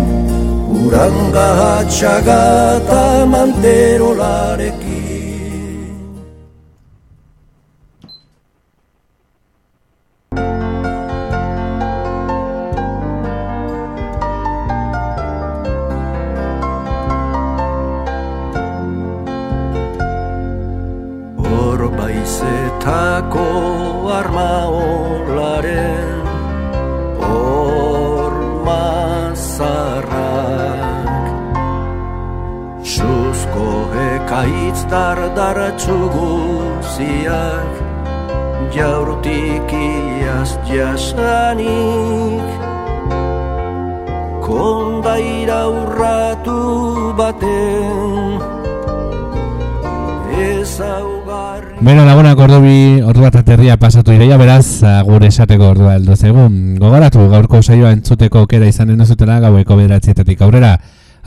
Uranga atxaga eta manterolarekin Beno, lagunak ordu bi, ordu bat aterria pasatu ireia, beraz, agur esateko ordua heldu zegun. Gogoratu, gaurko saioa entzuteko aukera izanen duzutela gaueko bederatzietatik aurrera.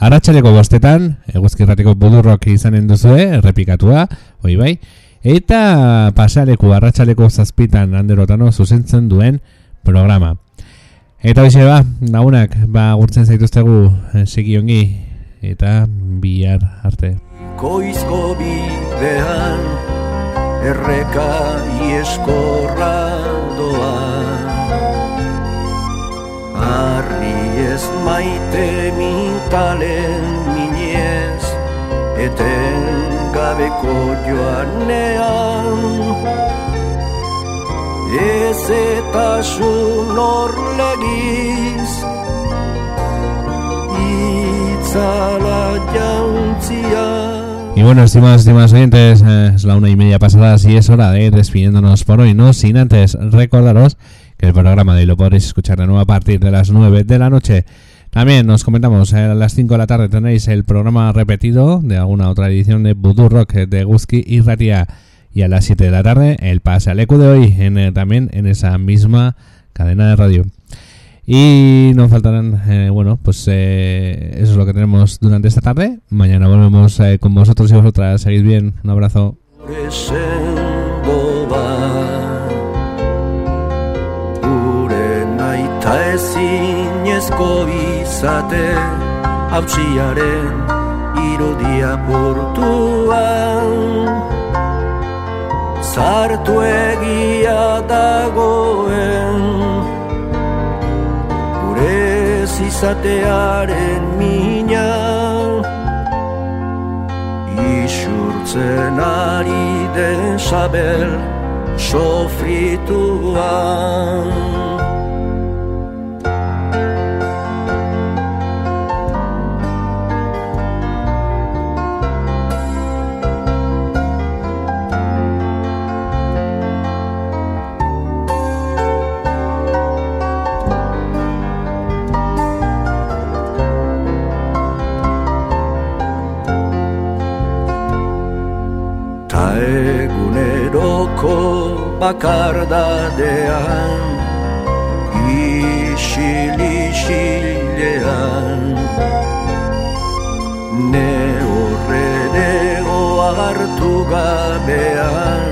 Arratxaleko bostetan, eguzkirratiko budurrok izanen duzue, errepikatua, hoi bai, eta pasaleku arratsaleko zazpitan anderotano zuzentzen duen programa. Eta hoxe ba, lagunak, ba, gurtzen zaituztegu eh, segi ongi, eta bihar arte. Koizko bidean erreka ieskorra doa Arri ez maite mintalen minez Eten gabeko joanean. Ez eta orlegiz Itzala jauntzia Y bueno, estimados, estimados oyentes, eh, es la una y media pasada, así es hora de ir despidiéndonos por hoy, no sin antes recordaros que el programa de hoy lo podréis escuchar de nuevo a partir de las 9 de la noche. También nos comentamos, eh, a las 5 de la tarde tenéis el programa repetido de alguna otra edición de Voodoo Rock de Guzki y Ratia. Y a las 7 de la tarde el pase al eco de hoy, en, eh, también en esa misma cadena de radio. Y nos faltarán, eh, bueno, pues eh, eso es lo que tenemos durante esta tarde. Mañana volvemos eh, con vosotros y vosotras. Seguid bien. Un abrazo. Zartu izatearen mina Isurtzen ari den sabel sofrituan bakardadean Isil-isilean Ne horrerego hartu gabean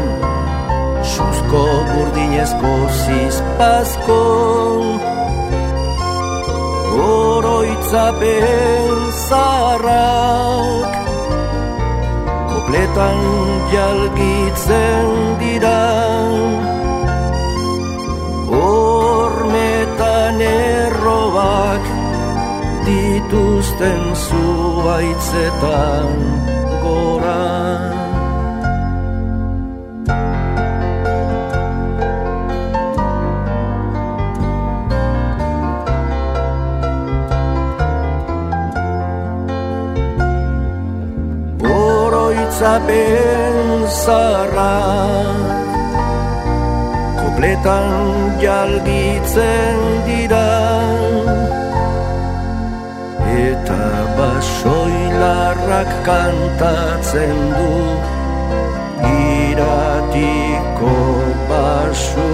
Suzko burdinezko zizpazko Oroitzapen zaharrak Kopletan jalgitzen dira. Hormetan errobak dituzten zuaitzetan gora Oroitzapen zarra Kopletan jalgitzen dira Eta basoilarrak kantatzen du. Iratiko basu